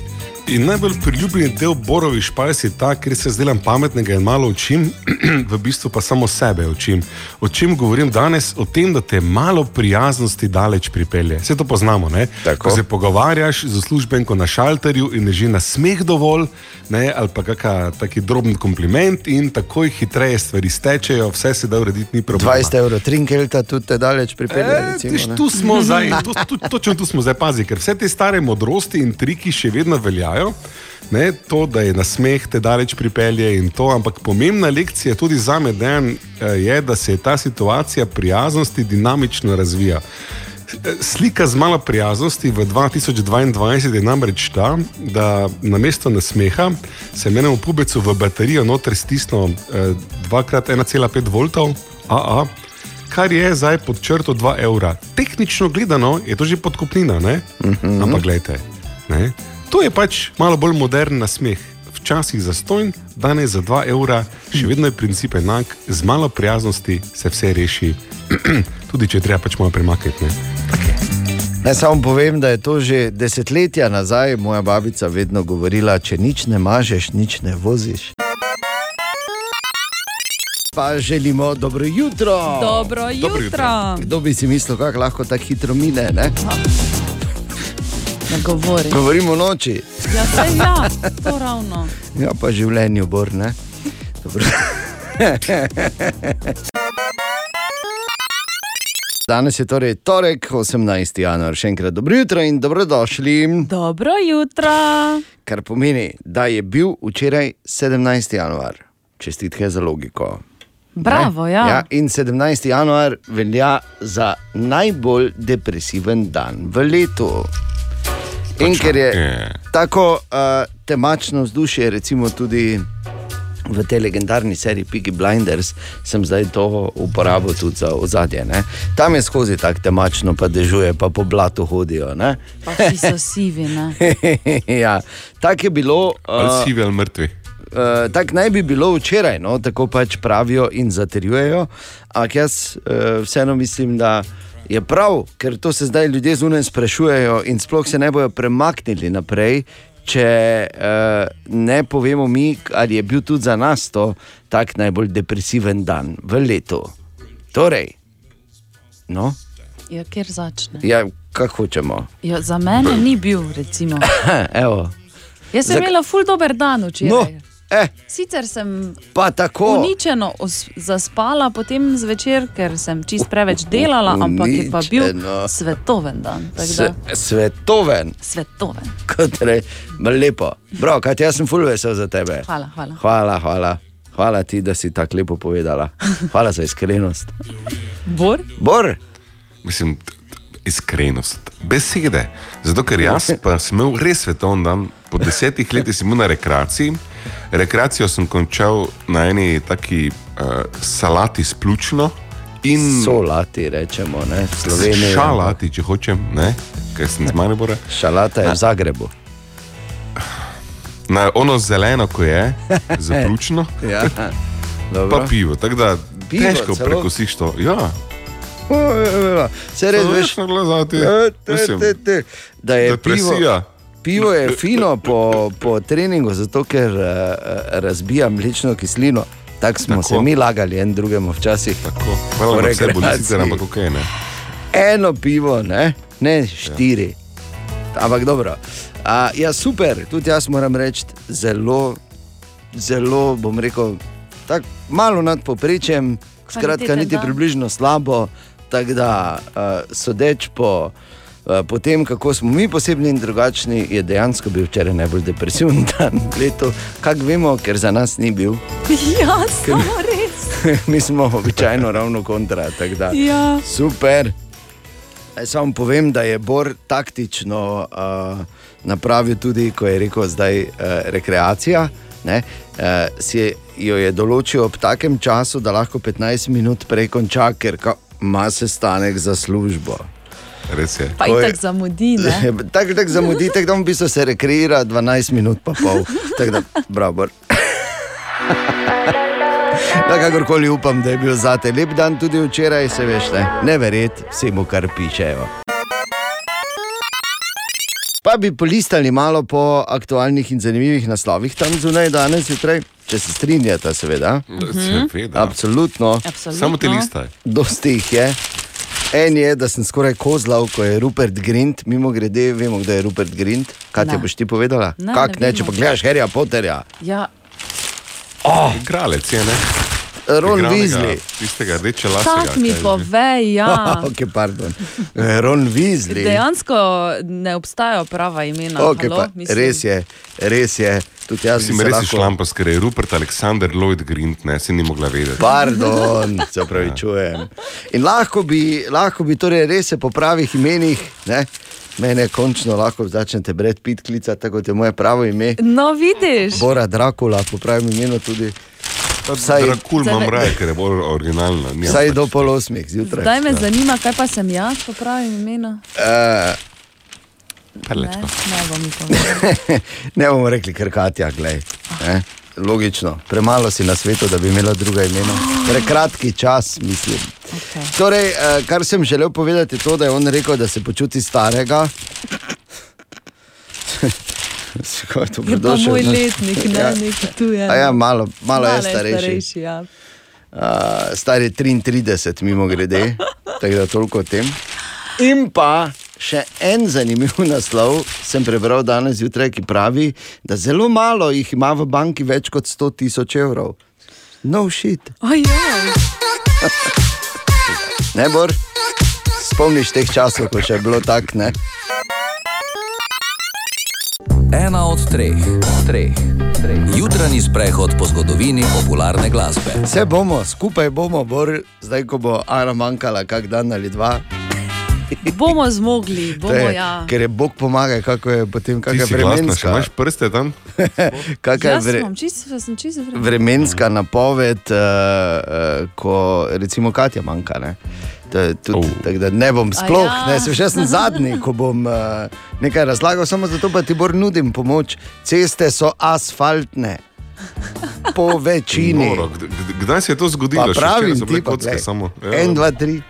In najbolj priljubljen del Borovi špajs je ta, ker se zdelam pametnega in malo učim, v bistvu pa samo sebe učim. O čem govorim danes? O tem, da te malo prijaznosti daleč pripelje. Vse to poznamo, ne? Ko se pogovarjaš z uslužbenko na šalterju in je že na smeh dovolj, ne? ali pa kakšen taki droben kompliment in takoj hitreje stvari stečejo, vse se da urediti, ni problema. 20 evrov trinkelta tudi te daleč pripelje. E, recimo, tiš, tu smo zdaj, tu, tu, točno tu smo zdaj, pazi, ker vse te stare modrosti in triki še vedno veljajo. Ne, to, da je nasmeh te daleč pripelje in to, ampak pomembna lekcija tudi za me dan je, da se ta situacija prijaznosti dinamično razvija. Slika z malo prijaznosti v 2022 je namreč ta, da na mesto nasmeha se menemo pubecu v baterijo noter stisno eh, 2x1,5 voltov, AA, kar je zdaj pod črto 2 evra. Tehnično gledano je to že podkupnina, ne? ampak gledajte. Ne? To je pač malo bolj modern nasmeh. Včasih za stojn, danes za 2 evra, še vedno je princip enak, z malo prijaznosti se vse reši, tudi če treba pač malo premakniti. ne. Naj samo povem, da je to že desetletja nazaj moja babica vedno govorila: če nič ne mažeš, nič ne voziš. Pa želimo dobro jutro. Dobro jutro. Kdo bi si mislil, kako lahko tako hitro mine? Ne? Ne govori. Govorimo o noči. Ja, saj ja, to ravno. Ja, pa življenje bor, ne. Dobro. Danes je torej torek, 18. januar, še enkrat dobro jutro in dobrodošli. Dobro jutro. Kar pomeni, da je bil včeraj 17. januar. čestitke za logiko. Bravo, Ne? ja. ja. In 17. januar velja za najbolj depresiven dan v letu. In ker je tako uh, temačno vzdušje, recimo tudi v tej legendarni seriji Piggy Blinders, sem zdaj to uporabil tudi za ozadje. Ne? Tam je skozi tako temačno, pa dežuje, pa po blatu hodijo. ne. Pa vsi so sivi. Ne? ja, tako je bilo. Ali sivi ali mrtvi. Uh, tako naj bi bilo včeraj, no? tako pač pravijo in zatrjujejo. Ampak jaz uh, vseeno mislim, da je prav, ker to se zdaj ljudje zunaj sprašujejo in sploh se ne bodo premaknili naprej. Če uh, ne povemo mi, ali je bil tudi za nas to tak najbolj depresiven dan v letu. Torej, no, Ja, kjer začne? ja, kako hočemo. Ja, za mene ni bil, recimo. Evo. Jaz sem Zak- imela ful dober dan včeraj. No, eh. Sicer sem Pa tako. uničeno zaspala potem zvečer, ker sem čist preveč delala, ampak je pa bil Uničeno. svetoven dan. da- svetoven. Svetoven. Kot re, lepo. Prav, kaj jaz sem full vesel za tebe. Hvala, hvala. Hvala, hvala. Hvala ti, da si tako lepo povedala. Hvala za iskrenost. Bor? Bor. Mislim, iskrenost, besede. Zato, ker jaz pa sem imel res svetovni dan, po desetih letih sem bil na rekreaciji. Rekreacijo sem končal na eni taki uh, salati s pljučno. In Solati, rečemo, ne, v Sloveniji. Šalati, če hočem, ne, ker sem z Maribora. Šalata je v Zagrebu. Na ono zeleno, ko je, za pljučno. Ja, dobro. pa pivo, tako da Pivo težko celo? prekosiš to. Ja. Se res Samo veš, veš na glazati. Te, te, te, da je Depresija. pivo je fino po, po treningu, zato ker uh, razbija mlečno kislino. Tako smo Tako. se mi lagali en drugemu včasih. Tako. Hvala, da vse boli sicer, ampak ok, ne. Eno pivo, ne, ne štiri. Ampak dobro. A, ja, super, tudi jaz moram reči, zelo, zelo bom rekel, tako malo nad poprečjem, skratka, niti približno slabo. Tako da, uh, sodeč po, uh, po tem, kako smo mi posebni in drugačni, je dejansko bil včeraj najbolj depresiven dan leto. Kaj vemo, ker za nas ni bil. Ja, samo res. mi smo običajno ravno kontra. da, Ja. Super. Samo povem, da je Bor taktično uh, napravil tudi, ko je rekel, da je uh, rekreacija. Ne, uh, si jo je določil ob takem času, da lahko 15 minut prej konča, ker ka- ima sestanek za službo. Res je. Pa je- tako zamudi. ne? Tako tak zamudi, tako da v bistvu se rekreira 12 minut, pa pol. Tako da, bravo. Da, kakorkoli upam, da je bil zate lep dan tudi včeraj, se veš, ne, ne verjeti vsemu, kar pišejo. Pa bi polistali malo po aktualnih in zanimivih naslovih tam zunaj danes zjutraj, če se strinjate, seveda. Seveda. Absolutno. Absolutno. Samo te listaj. Dosti jih je. En je, da sem skoraj kozlal, ko je Rupert Grint, mimo grede, vemo, kdo je Rupert Grint. Kaj ti boš ti povedala? Ne, Kak ne ne, če vemo. pa gledaš Harryja Potterja. Ja, Oh, Igralec je, ne? Ron Weasley. Tistega rdeče lasega. tak mi kaj je že. pove, ja. okay, pardon. Eh, Ron Weasley. Dejansko ne obstajajo prava imena. Okay, halo, pa, res je, res je. Tudi jaz Mislim, bi se res lahko- šlampas, ker je Rupert Alexander Lloyd Grint, ne, si ni mogla vedeti. Pardon, se pravi, čujem. In lahko bi, lahko bi torej res se po pravih imenih, ne? mene končno lahko začnete Brad Pitt klicati, tako kot je moje pravo ime. No, vidiš. Bora Drakula, po pravem imenu tudi. Vsaj, Drakul imam raje, ker je bolj originalna. nimam vsaj do pol osmih zjutraj. Zdaj me zanima, kaj pa sem jaz, po pravim imenu. Uh, Ne, Perlečko. ne bom mi povedal. ne bomo rekli, ker Katja, gledaj. Ne? Logično, premalo si na svetu, da bi imela druga imena. Prekratki čas, mislim. Okay. Torej, eh, kar sem želel povedati, je to, da je on rekel, da se počuti starega. Je Je dobrodošel, moj ne? letnik, ne Ja. neki tu je. Ja, malo, malo je starejši. starejši ja. Uh, star je 33, mimo grede, tako da toliko o tem. In pa še en zanimiv naslov sem prebral danes zjutraj, ki pravi, da zelo malo jih ima v banki več kot 100 tisoč evrov. No shit. Ojej. Ne, Bor? Spomniš teh časov, ko še je bilo tako, ne? Ena od treh, treh, treh. Jutranji sprehod po zgodovini popularne glasbe. Vse bomo, skupaj bomo, bor, zdaj ko bo Ana manjkala, kak dan ali dva. Bomo zmogli, bomo je, ja. ker je Bog pomaga, kako je potem glasna, še vremenska. imaš prste tam? Kakšna je vre, sem čisto, sem vremenska. vremenska napoved, uh, uh, ko recimo Katja manjka. Ne? Tudi, oh. tako da ne bom sploh, ja. ne, še sem zadnji, ko bom uh, nekaj razlagal, samo zato pa ti bolj nudim pomoč. Ceste so asfaltne, po večini. Noro. Kd- kd- Kdaj se je to zgodilo? Pa Še pravim ti, pa kocke samo. Ja. En, dva, tri.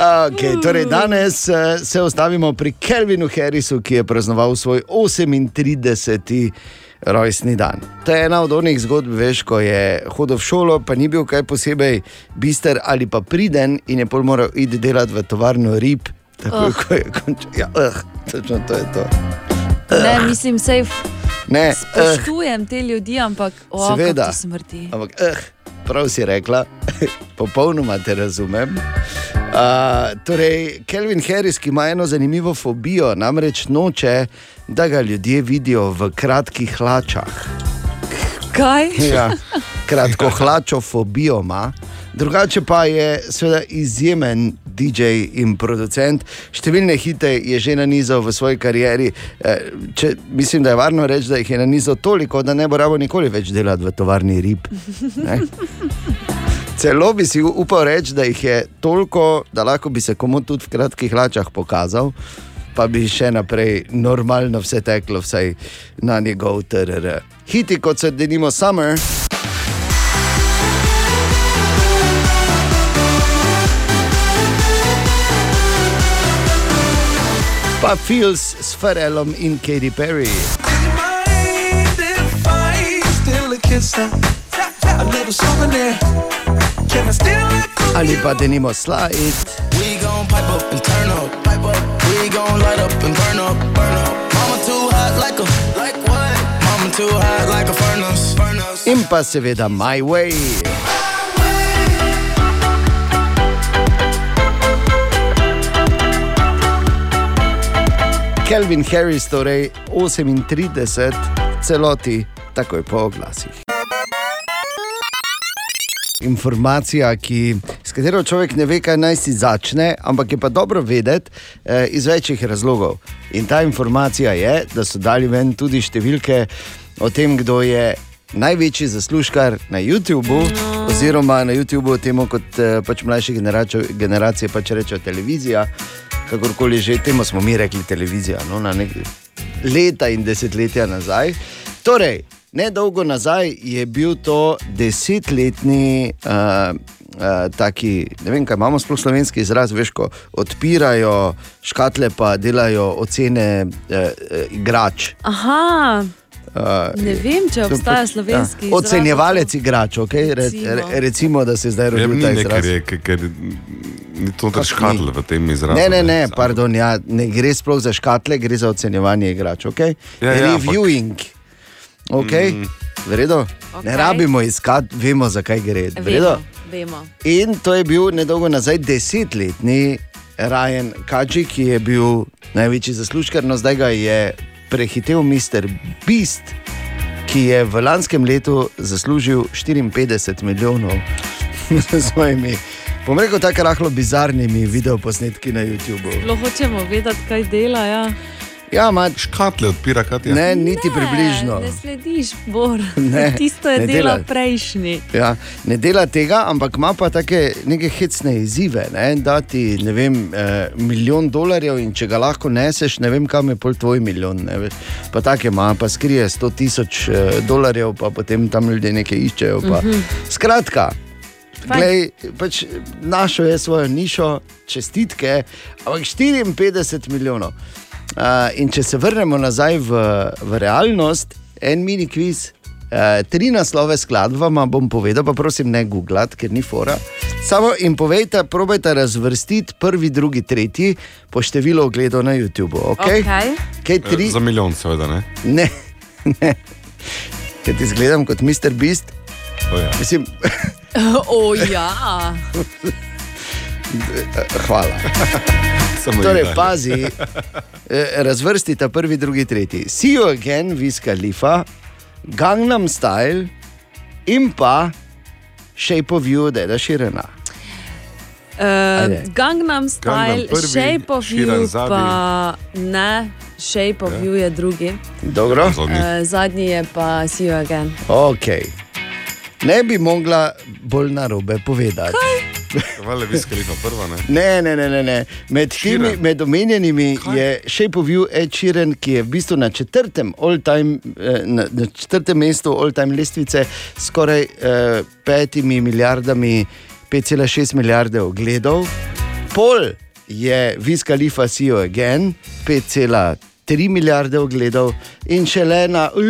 Okay, torej danes uh, se ostavimo pri Kelvinu Harrisu, ki je praznoval svoj 38. rojstni dan. To je ena od onih zgodb, veš, ko je hodil v šolo, pa ni bil kaj posebej bister ali pa priden in je pol moral iti delati v tovarno rib. Tako Oh. ko je končal. Ja, uh, točno to je to. Ne, mislim, sej Ne, uh, spoštujem te ljudi, ampak o, kako Seveda. to smrti. Ampak, eh, prav si rekla, popolnoma te razumem. Uh, torej, Kelvin Harris, ki ima eno zanimivo fobijo, namreč noče, da ga ljudje vidijo v kratkih hlačah. Kaj? Ja, kratko hlačo fobijo ima. Drugače pa je seveda izjemen DJ in producent. Številne hite je že nanizal v svoji karieri. Eh, Če, mislim, da je varno reči, da jih je nanizal toliko, da ne bo rabo nikoli več delati v tovarni rib. Ne? Celo bi si upal reči, da jih je toliko, da lahko bi se komu tudi v kratkih hlačah pokazal, pa bi še naprej normalno vse teklo, vsaj na njegov TRR. Hiti kot so denimo Summer. Pa Feels s Farelom in Katy Perry. Ali pa denimo Slide. We gon' pipe up and turn up, pipe up. We gon' light up and burn up, burn up. Mama too hot like a, like what? Mama too hot like a furnace, furnace. In pa seveda My Way. Kelvin Harris, torej 38, celoti, takoj po oglasih. Informacija, ki, s katero človek ne ve, kaj naj si začne, ampak je pa dobro vedeti eh, iz večjih razlogov. In ta informacija je, da so dali ven tudi številke o tem, kdo je največji zaslužkar na YouTubu, oziroma na YouTubu, temu kot eh, pač mlajše generacije, generacije pač rečejo televizija, kakorkoli že, temu smo mi rekli televizija, no, na nek leta in desetletja nazaj. Torej, nedolgo nazaj je bil to desetletni. Uh, Uh, taki, ne vem, kaj imamo sploh slovenski izraz, veš, ko odpirajo škatle, pa delajo ocene uh, uh, igrač. Aha, Uh, ne vem, če obstaja pač- slovenski. Ja. Ocenjevalec igrač, okay? re, Recimo. re, recimo, da se zdaj Ja, rodi ta izraz. je, ker, ker ni to tako škatlo v tem izrazu. Ne, ne, ne, pardon, ja, ne gre sploh za škatle, gre za ocenjevanje igračev. Okay? Ja, ja, ampak- Reviewing. Okay? Mm. V redu? Ne rabimo iskati, vemo, zakaj gre. V redu? Vemo, vemo. In to je bil nedolgo nazaj desetletni Ryan Kači, ki je bil največji zaslužkar, no zdaj ga je prehitel Mr. Beast, ki je v lanskem letu zaslužil 54 milijonov s svojimi, bom rekel, tako rahlo bizarnimi videoposnetki na YouTubu. Zelo hočemo vedeti, kaj dela. Ja. Ja, ima škatle, odpira Katja. Ne, niti približno. Ne slediš, Bor. Ne, Tisto je ne dela. prejšnji. Ja, ne dela tega, ampak ima pa take neke hecne izzive. Ne? Da ti ne vem, eh, milijon dolarjev in če ga lahko neseš, ne vem, kam je pol tvoj milijon. Ne? veš. Pa tako ima, pa skrije 100 tisoč eh, dolarjev, pa potem tam ljudje nekaj iščejo. Pa. Mhm. Skratka. Fajn. Glej, pač našel je svojo nišo, čestitke, ampak 54 milijonov. Uh, in če se vrnemo nazaj v, v realnost, en mini kviz, uh, tri naslove skladbama bom povedal, pa prosim, ne googlati, ker ni fora. Samo in povejte, probajte razvrstiti prvi, drugi, tretji po številu ogledov na YouTubu. Okay? Okej. Kaj, tri? Za milijon, seveda. Ne? Ne, ne. Ker ti zgledam kot Mr. Beast. O, ja. Mislim, o ja. Hvala. Samo Torej, Italija. pazi, eh, razvrstite prvi, drugi, tretji. See you again, Wiz Khalifa, Gangnam Style in pa Shape of You, da je širena. Uh, Ajde. Gangnam Style, prvi, Shape of You, zadnji. pa ne, Shape of Ja. You je drugi. Dobro. Uh, zadnji je pa See You Again. Okay. Ne bi mogla bolj narobe povedati. Vale, vi skalifa prva, ne? Ne, ne, ne, ne. ne. Med, temi, Sheeran. med omenjenimi je Shape of You Ed Sheeran, ki je v bistvu na četrtem, all-time, eh, na, na četrtem mestu all-time lestvice s skoraj eh, petimi milijardami, 5,6 milijarde ogledov. Pol je Wiz Khalifa See You Again, 5,3 milijarde ogledov in šele na uh,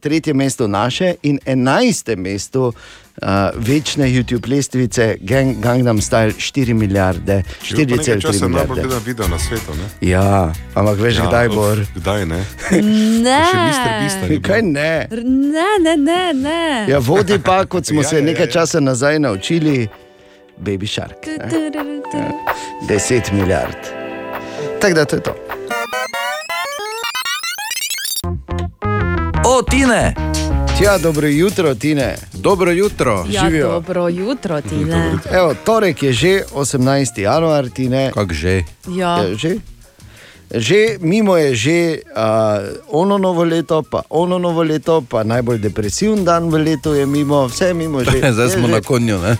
tretje mesto naše in enajstem mestu uh, večne YouTube lestvice Gang, Gangnam Style 4 milijarde, Že pa nekaj 4,3 časa najbolj milijarde. gledan video na svetu, ne? Ja, ampak veš, ja, kdaj bo? Kdaj ne? Ne. Kaj ne? Ne, ne, ne, ne. Ja, vodi pa, kot smo Ja, se ja, nekaj ja. časa nazaj naučili, Baby Shark. Ne? Ja, 10 milijard. Tako da to je to. O, Tine! Tja, dobro jutro, Tine. Dobro jutro. Ja, Živijo. dobro jutro, ti ne. Evo, torek je že 18. januar, Tine. Kako že? Ja. Je že? Že mimo je že uh, ono novo leto, pa ono novo leto, pa najbolj depresiven dan v letu je mimo, vse je mimo že. Zdaj Je smo že. na konju, ne?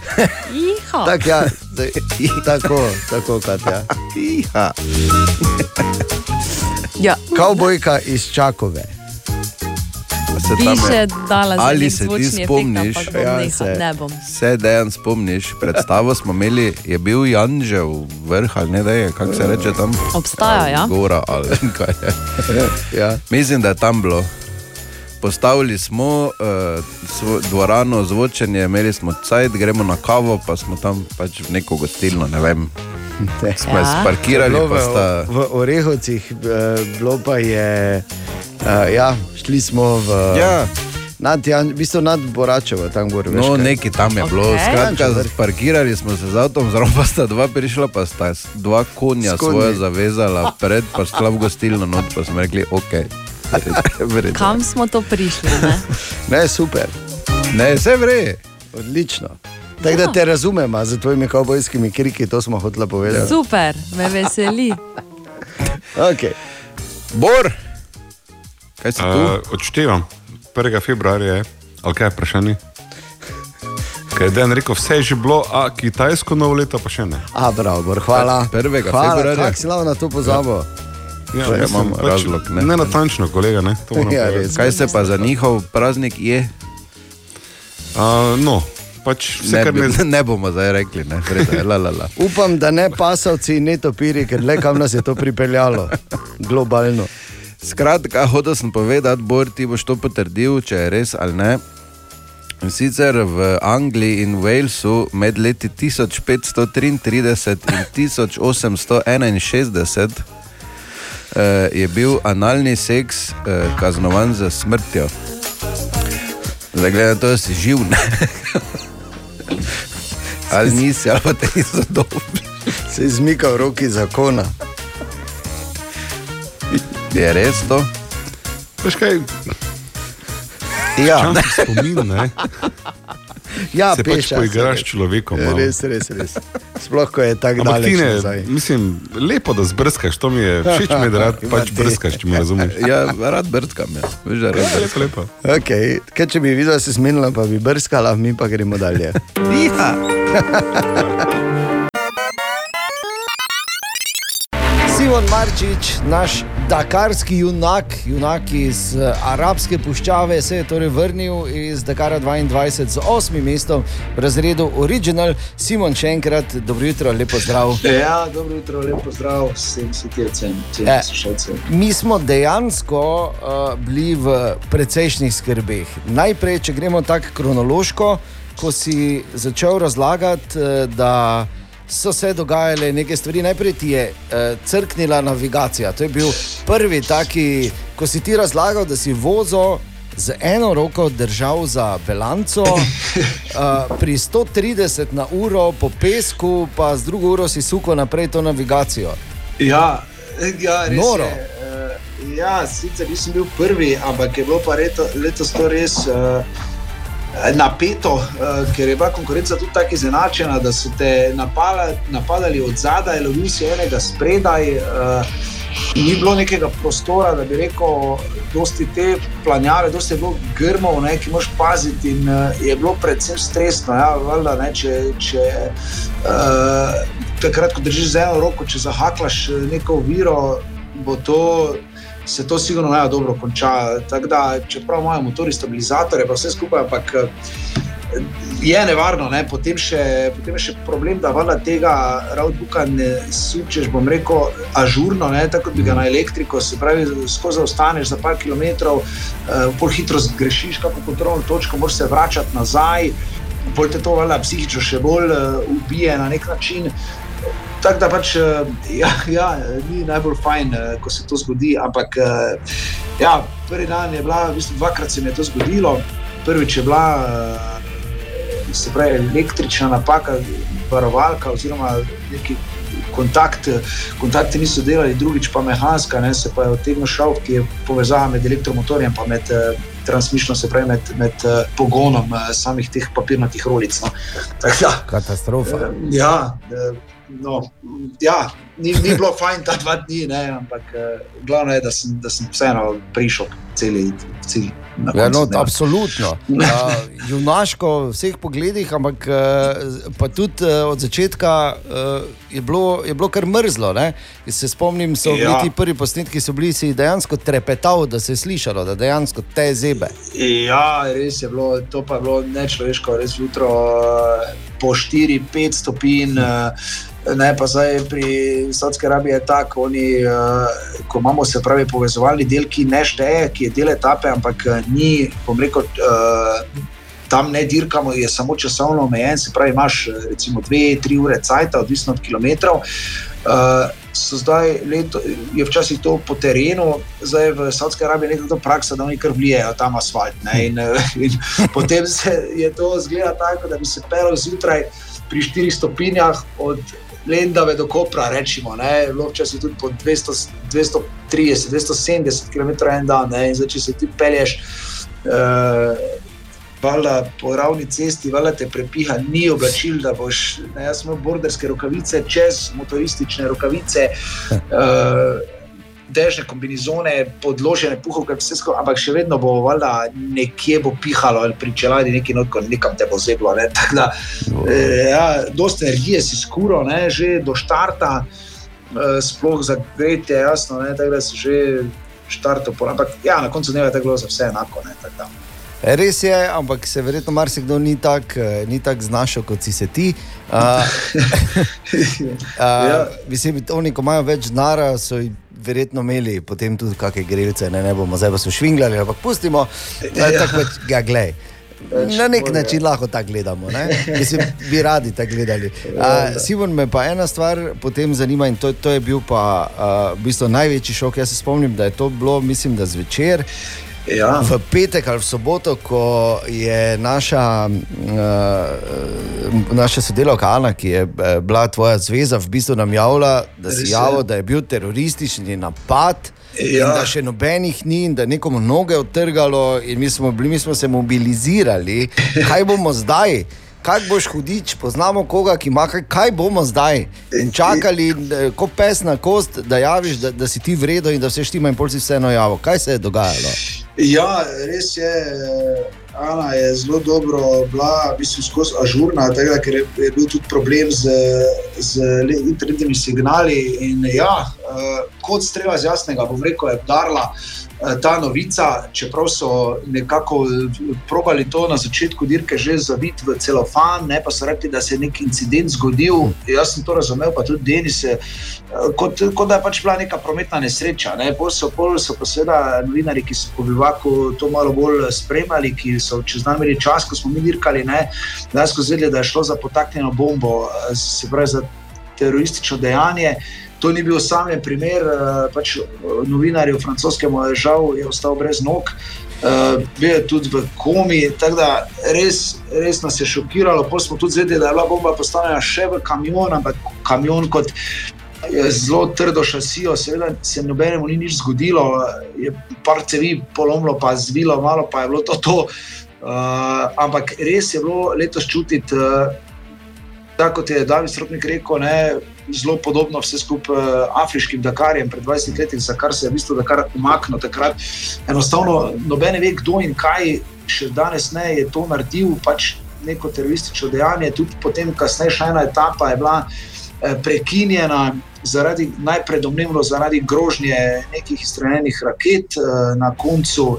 Iha. Tak, ja, tako, tako, Katja. Iha. Ja. Kavbojka iz Čakove. Se tam je- Ali se ti zvočni efekt, spomniš? ampak bom nehala. Ne bom. Se dejan spomniš, predstavo smo imeli, je bil Janžev vrh ali ne da je, kako se reče tam? Obstaja, ja. Gora ali kaj je. ja. Mislim, da je tam bilo. Postavili smo uh, dvorano, zvočenje, imeli smo cajt, gremo na kavo, pa smo tam pač v neko gostilno, ne vem. Smo ja. sparkirali, Bilo pa v- sta. V Orehovcih, eh, bilo pa je, uh, ja, šli smo v. Ja. Nad, Jan, v bistvu nad Boračevo, tam gor. veš No, kaj. neki tam je bilo. Okej. Skratka, parkirali smo se z avtom, zraven pa sta dva prišla, pa sta dva konja S konji. svoje zavezala pred, pa šla v gostilno noč, pa smo rekli, ok. Verjetno. Kam smo to prišli? Ne? Ne, super. Ne, vse vre. Odlično. Tako da te razumemo za tvojimi kavbojskimi kriki, to smo hotela povedati. Super, me veseli. Okay. Bor, kaj si tu? Uh, odštevam, 1. februarja je, ali kaj je vprašanje? Kaj je Dan rekel, vse je že bilo, a kitajsko novo leto pa še ne. A, bravo, Bor, hvala. 1. Hvala, februarja. Kako si lahko na to pozabil? Ja, je, mislim, imam pač razlog, ne. Ne natančno, kolega. Ne, Ja, res. Kaj se pa za njihov praznik je? Uh, no, pač vse, Ne, kar bi, ne ne bomo zdaj rekli, ne, Freda, la, la, la. Upam, da ne pasavci in ne topiri, ker le kam nas je to pripeljalo, globalno. Skratka, hotel sem povedati, Bor, ti boš to potrdil, če je res ali ne. In Sicer v Angliji in Walesu med leti 1533 in 1861 eh, je bil analni seks eh, kaznovan z smrtjo. Zdaj, glede na to, si živ, ne? ali nisi, ali pa te niso dobri. Se izmika v roki zakona. Je res to? Veš kaj? Ja, spomin, ne? ja se pač peša, poigraš se- človekom. malo. Res, res, res. Sploh, ko je tako daleč ne, nazaj. mislim, lepo, da zbrskaš, to mi je všeč, mi je, da rad pač brskaš, če me razumeš. Ja, rad brskam, ja. Veš, da rad Ja, lepo, lepo. Okay. Kaj, če bi videla, se smenila, pa bi brskala, mi pa gremo dalje. Ja. Simon Marčič, naš dakarski junak, junak iz uh, arabske puščave, se je torej vrnil iz Dakara 22 z osmim mestom v razredu Original. Simon, še enkrat, dobro jutro, lepo zdrav. Ja, dobro jutro, lepo zdrav vsem svetilcem, vsem Eh. poslušalcem. Mi smo dejansko uh, bili v precejšnjih skrbeh. Najprej, če gremo tako kronološko, ko si začel razlagati, uh, da so se dogajale neke stvari. Najprej ti je uh, crknila navigacija. To je bil prvi taki, ko si ti razlagal, da si vozil z eno roko držal za velanco, uh, pri 130 na uro po pesku, pa z drugo uro si suko naprej to navigacijo. Ja, ja res Noro. je. Uh, ja, sicer nisem bil prvi, ampak je bilo pa leto, letos to res uh, napeto, uh, ker je bila konkurenca tudi tako izenačena, da so te napala, napadali od zadaj, lovili si enega spredaj. Uh, Ni bilo nekega prostora, da bi rekel, dosti te planjave, dosti je bilo grmov, ne, ki moš paziti. In uh, je bilo predvsem stresno, ja, valjda, ne, če, če uh, takrat, ko držiš z eno roko, če zahaklaš neko oviro, bo to. Se to sigurno najbolj dobro konča. Tako da, čeprav imajo motori stabilizatorje, pa vse skupaj, ampak eh, je nevarno. Ne? Potem, še, potem je še problem, da vala tega roadbooka ne sučeš, bom rekel, ažurno, ne? tako bi ga na elektriko, se pravi, skozi ostaneš za par kilometrov, uh, pol hitro zgrešiš, kako kontrolno točko, moraš se vračati nazaj, pol te to vala psihično še bolj uh, ubije na nek način. Tako da pač, eh, ja, ja, ni najbolj fajn, eh, ko se to zgodi. Ampak eh, ja, prvi dan je bila, v bistvu dvakrat se mi je to zgodilo. Prvič je bila se pravi, električna napaka, varovalka oziroma neki kontakt, kontakti niso delali, drugič pa mehanska, ne, se pa je odtegnil šov, ki je povezava med elektromotorjem in med eh, transmišno, se pravi med, med eh, pogonom eh, samih teh papirnatih rolic. No. Tako da, Katastrofa. Eh, Ja, eh, no, ja ni, ni bilo fajn ta dva dni, ne, ampak eh, glavno je, da sem, da sem vseeno prišel celi cilj. na Ja, no, dneva. absolutno. Uh, junaško v vseh pogledih, ampak uh, pa tudi uh, od začetka uh, je, bilo, je bilo kar mrzlo. Ne? Se spomnim, so bili Ja. ti prvi posnetki, so bili si dejansko trepetal, da se je slišalo, da dejansko te zebe. Ja, res je bilo, to pa je bilo nečloveško, res jutro eh, po 4-5 stopinj. eh, Ne, pa zdaj pri Saudski Arabiji je tako, oni, eh, ko imamo se pravi povezovalni del, ki ne šteje, ki je del etape, ampak eh, ni, bom rekel, eh, tam ne dirkamo, je samo časovno omejen, se pravi, imaš recimo 2-3 ure cajt, odvisno od kilometrov. Uh, so zdaj, leto, je včasih to po terenu, zdaj v Saudski Arabiji je to praksa, da oni kar vlijejo tam asfalt. ne, In, in potem se je to zgleda tako, da bi se pelal zjutraj pri 4 stopinjah od Lendave do Kopra, rečemo, bilo včasih tudi po 200, 230, 270 km en dan. Ne, in zdaj, če se ti pelješ. Uh, Valjda po ravni cesti, valjda te prepiha, ni oblačil, da boš. Ne, jaz imel borderske rokavice, čez motoristične rokavice, uh, dežne kombinizone, podložene puhovke, vse skupaj, ampak še vedno bo valjda nekje bo pihalo ali pri čeladi neki notko, nekam te bo zeblo. Ne, tako da, eh, ja, dosta energije si skuro, ne, že do štarta, eh, sploh za gretje, jasno, ne, tako da si že štartov, ampak ja, na koncu dneva je tako za vse enako. Ne, tako da. Res je, ampak se verjetno marsikdo ni tako tak znašel, kot si se ti. Uh, uh, mislim, da oni, ko imajo več denara, so verjetno imeli potem tudi kakšne grelce, ne, ne bomo zdaj pa so švinglali, ampak pustimo, je tako pač, ga glej. Na nek način lahko tako gledamo? Mislim, bi radi tako gledali. Uh, Simon, me pa ena stvar potem zanima in to, to je bil pa uh, v bistvu največji šok. Jaz se spomnim, da je to bilo, mislim, da zvečer. Ja. V petek ali v soboto, ko je naša, uh, naša sodelavka Ana, ki je eh, bila tvoja zveza, v bistvu nam javila, da javil, da je bil teroristični napad. Ja. da še nobenih ni, in da je nekomu noge odtrgalo, in mi smo, bili, mi smo se mobilizirali, kaj bomo zdaj, kaj boš hudič, poznamo koga, ki ima kaj, kaj bomo zdaj. In čakali, eh, kot pes na kost, da javiš, da, da si ti vredno in da vse štima, in pol si vseeno javil. Kaj se je dogajalo? Ja, res je. Ana je zelo dobro bila, mislim, skozi ažurna, tega, ker je, je bil tudi problem z, z internetnimi signali. In ja, eh, kot strela z jasnega, bom rekel, je darla ta novica, čeprav so nekako eh, probali to na začetku dirke že zaviti v celofan, ne, pa so rekli, da se je neki incident zgodil. Jaz sem to razumel, pa tudi Denis, eh, kot, kot da je pač bila neka prometna nesreča. Ne. Pol so, pol so pa seveda novinari, ki so po bivaku to malo bolj spremljali, ki so čez dan imeli čas, ko smo mi dirkali, ne, dejansko zvedeli, da je šlo za potaknjeno bombo, eh, se pravi za teroristično dejanje. To ni bil osamljen primer, eh, pač eh, francoskem je žal je ostal brez nog. Bil je tudi v komi, tako da res, res nas je šokiralo. Potem smo tudi zvedeli, da je bila bomba postavljena še v kamion, ampak kamion kot zelo trdo šasijo, seveda se nobenemu ni nič zgodilo, je par cevi polomilo, pa zvilo, malo pa je bilo to. to. Uh, ampak res je bilo letos čutiti, uh, tako kot je David Stropnik rekel, ne, zelo podobno vse skupaj uh, afriškim Dakarjem pred 20 leti, za kar se je v bistvu Dakar umaknil takrat. Enostavno, noben ne ve, kdo in kaj še danes ne je to naredil, pač neko teroristično dejanje. Tudi potem, kasneje, še ena etapa je bila eh, prekinjena. Zaradi, najprej domnevno zaradi grožnje nekih izstreljenih raket, eh, na koncu,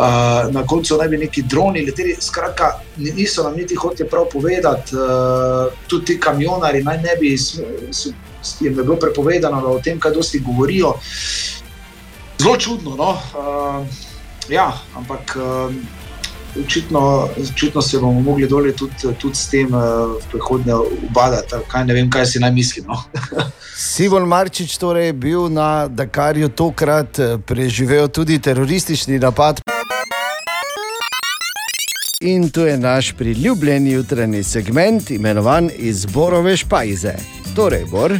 uh, na koncu naj bi neki droni leteli. Skratka, ni- niso nam niti hoteli prav povedati, uh, tudi ti kamionari naj ne bi, jim je bilo prepovedano, da o tem kaj dosti govorijo. Zelo čudno, no. Uh, ja, ampak. Uh, Očitno, očitno se bomo mogli dolje tudi, tudi s tem v prihodnje ubadati. Kaj, ne vem, kaj si naj mislim. No. Sivon Marčič torej je bil na Dakarju tokrat preživel tudi teroristični napad. In tu je naš priljubljeni jutranji segment, imenovan Izborove špajze. Torej, Bor.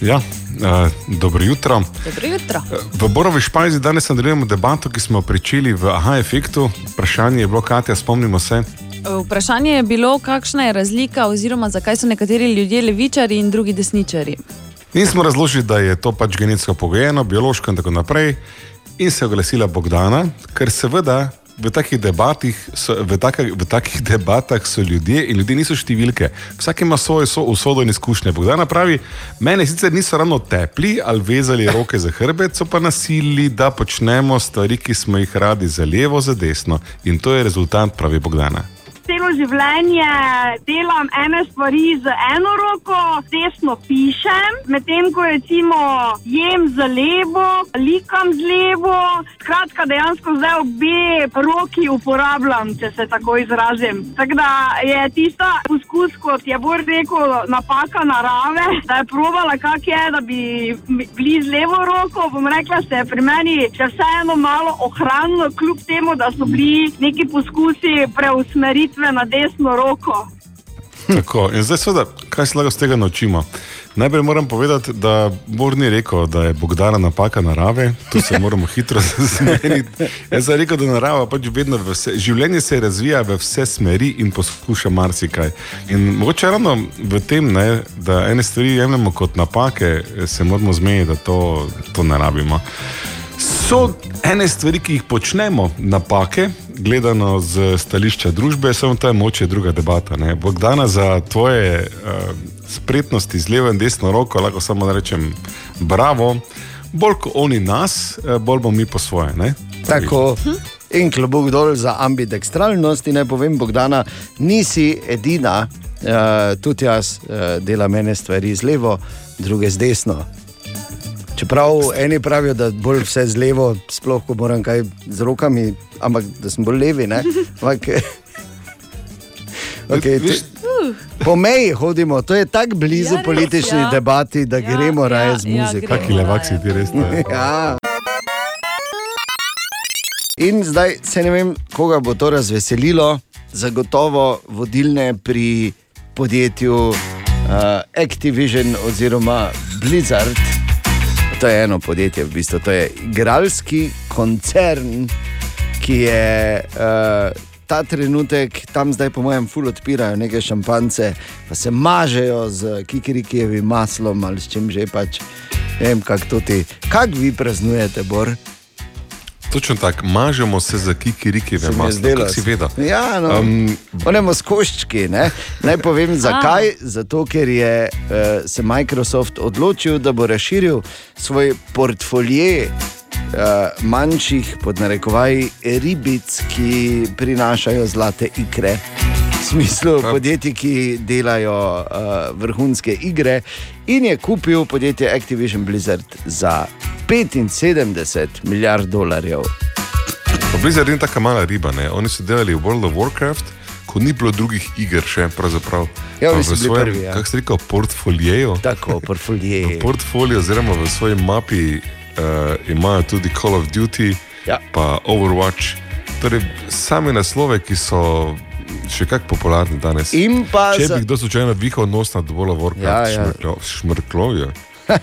Ja, uh, dobro jutro. Dobro jutro. V Borovi špajzi danes nadaljujemo debato, ki smo pričeli v AHA efektu. Vprašanje je bilo, Katja, spomnimo se. Vprašanje je bilo, kakšna je razlika, oziroma zakaj so nekateri ljudje levičari in drugi desničari. In smo razložili, da je to pač genetsko pogojeno, biološko in tako naprej. In se je oglasila Bogdana, ker seveda v takih, debatih so, v, taka, v takih debatah so ljudje in ljudje niso številke. Vsak ima svojo so, usodo in izkušnje. Bogdana pravi, mene sicer niso ravno tepli ali vezali roke za hrbet, so pa nasilili, da počnemo stvari, ki smo jih radi za levo, za desno. In to je rezultat, pravi Bogdana. Celo življenje delam ene stvari z eno roko, desno pišem, medtem ko recimo jem z levo, likam z levo. Skratka, dejansko zdaj obe roki uporabljam, če se tako izrazim. Tako da je tista poskus, kot je Bor rekel, napaka narave, da je provala, kak je, da bi bili z levo roko. Bom rekla, se je pri meni še vseeno malo ohranilo, kljub temu, da so bili neki poskusi preusmeritve na desno roko. Tako, in zdaj, seveda, kaj se lahko z tega naučimo? Najprej moram povedati, da Bor ni rekel, da je Bogdana napaka narave, tu se moramo hitro zmeniti. Jaz sem rekel, da narava pač vedno, vse, življenje se razvija v vse smeri in poskuša marsikaj. In mogoče ravno v tem, ne, da ene stvari jemljemo kot napake, se moramo zmeniti, da to, to ne rabimo. So ene stvari, ki jih počnemo, napake, gledano z stališča družbe, samo to je moče druga debata. Ne. Bogdana za tvoje uh, spretnosti z levo in desno roko lahko samo rečem bravo. Bolj kot oni nas, eh, bolj bomo mi po svoje. Ne? Tako. In klobuk dol za ambidextralnost. In naj povem, Bogdana, nisi edina, uh, tudi jaz uh, delam ene stvari z levo, druge z desno. Čeprav eni pravijo, da bolj vse z levo, sploh ko moram kaj z rokami, ampak da sem bolj levi. ne. Ampak, okay, tu, po meji hodimo, to je tako blizu Ja, res, politični ja. debati, da ja, gremo raje z ja, muziko. gremo Kaki levak si ti res, ne? ja. In zdaj se ne vem, koga bo to razveselilo, zagotovo vodilne pri podjetju uh, Activision oziroma Blizzard. To je eno podjetje, v bistvu to je igralski koncern, ki je uh, ta trenutek tam zdaj, po mojem, ful odpirajo neke šampance, pa se mažejo z kikirikijevim maslom ali s čim že pač. Ne vem, kako to ti. Kaj vi praznujete, Bor? Točno tako, mažemo se za kikiriki, vemo, kako si vedel. Ja, no. Um, Onemo s koščki. Ne? Naj povem zakaj. Zato, ker je uh, se Microsoft odločil, da bo razširil svoj portfolje uh, manjših, pod narekovaji, ribic, ki prinašajo zlate ikre. V smislu podjetij, ki delajo uh, vrhunske igre, in je kupil podjetje Activision Blizzard za 75 milijard dolarjev. Pa Blizzard ni tako mala riba, ne? oni so delali v World of Warcraft, ko ni bilo drugih iger še pravzaprav. Ja, v svojem, prvi, ja. Kako se reče, portfolio? Tako, portfolio. Portfolio, oziroma v svoji mapi uh, imajo tudi Call of Duty, ja. pa Overwatch. Torej, same naslove, ki so še kako popularni danes. In pa Če za- bi kdo slučajno vihal nos nad World of Warcraft, Ja, ja. ja, šmrklovijo.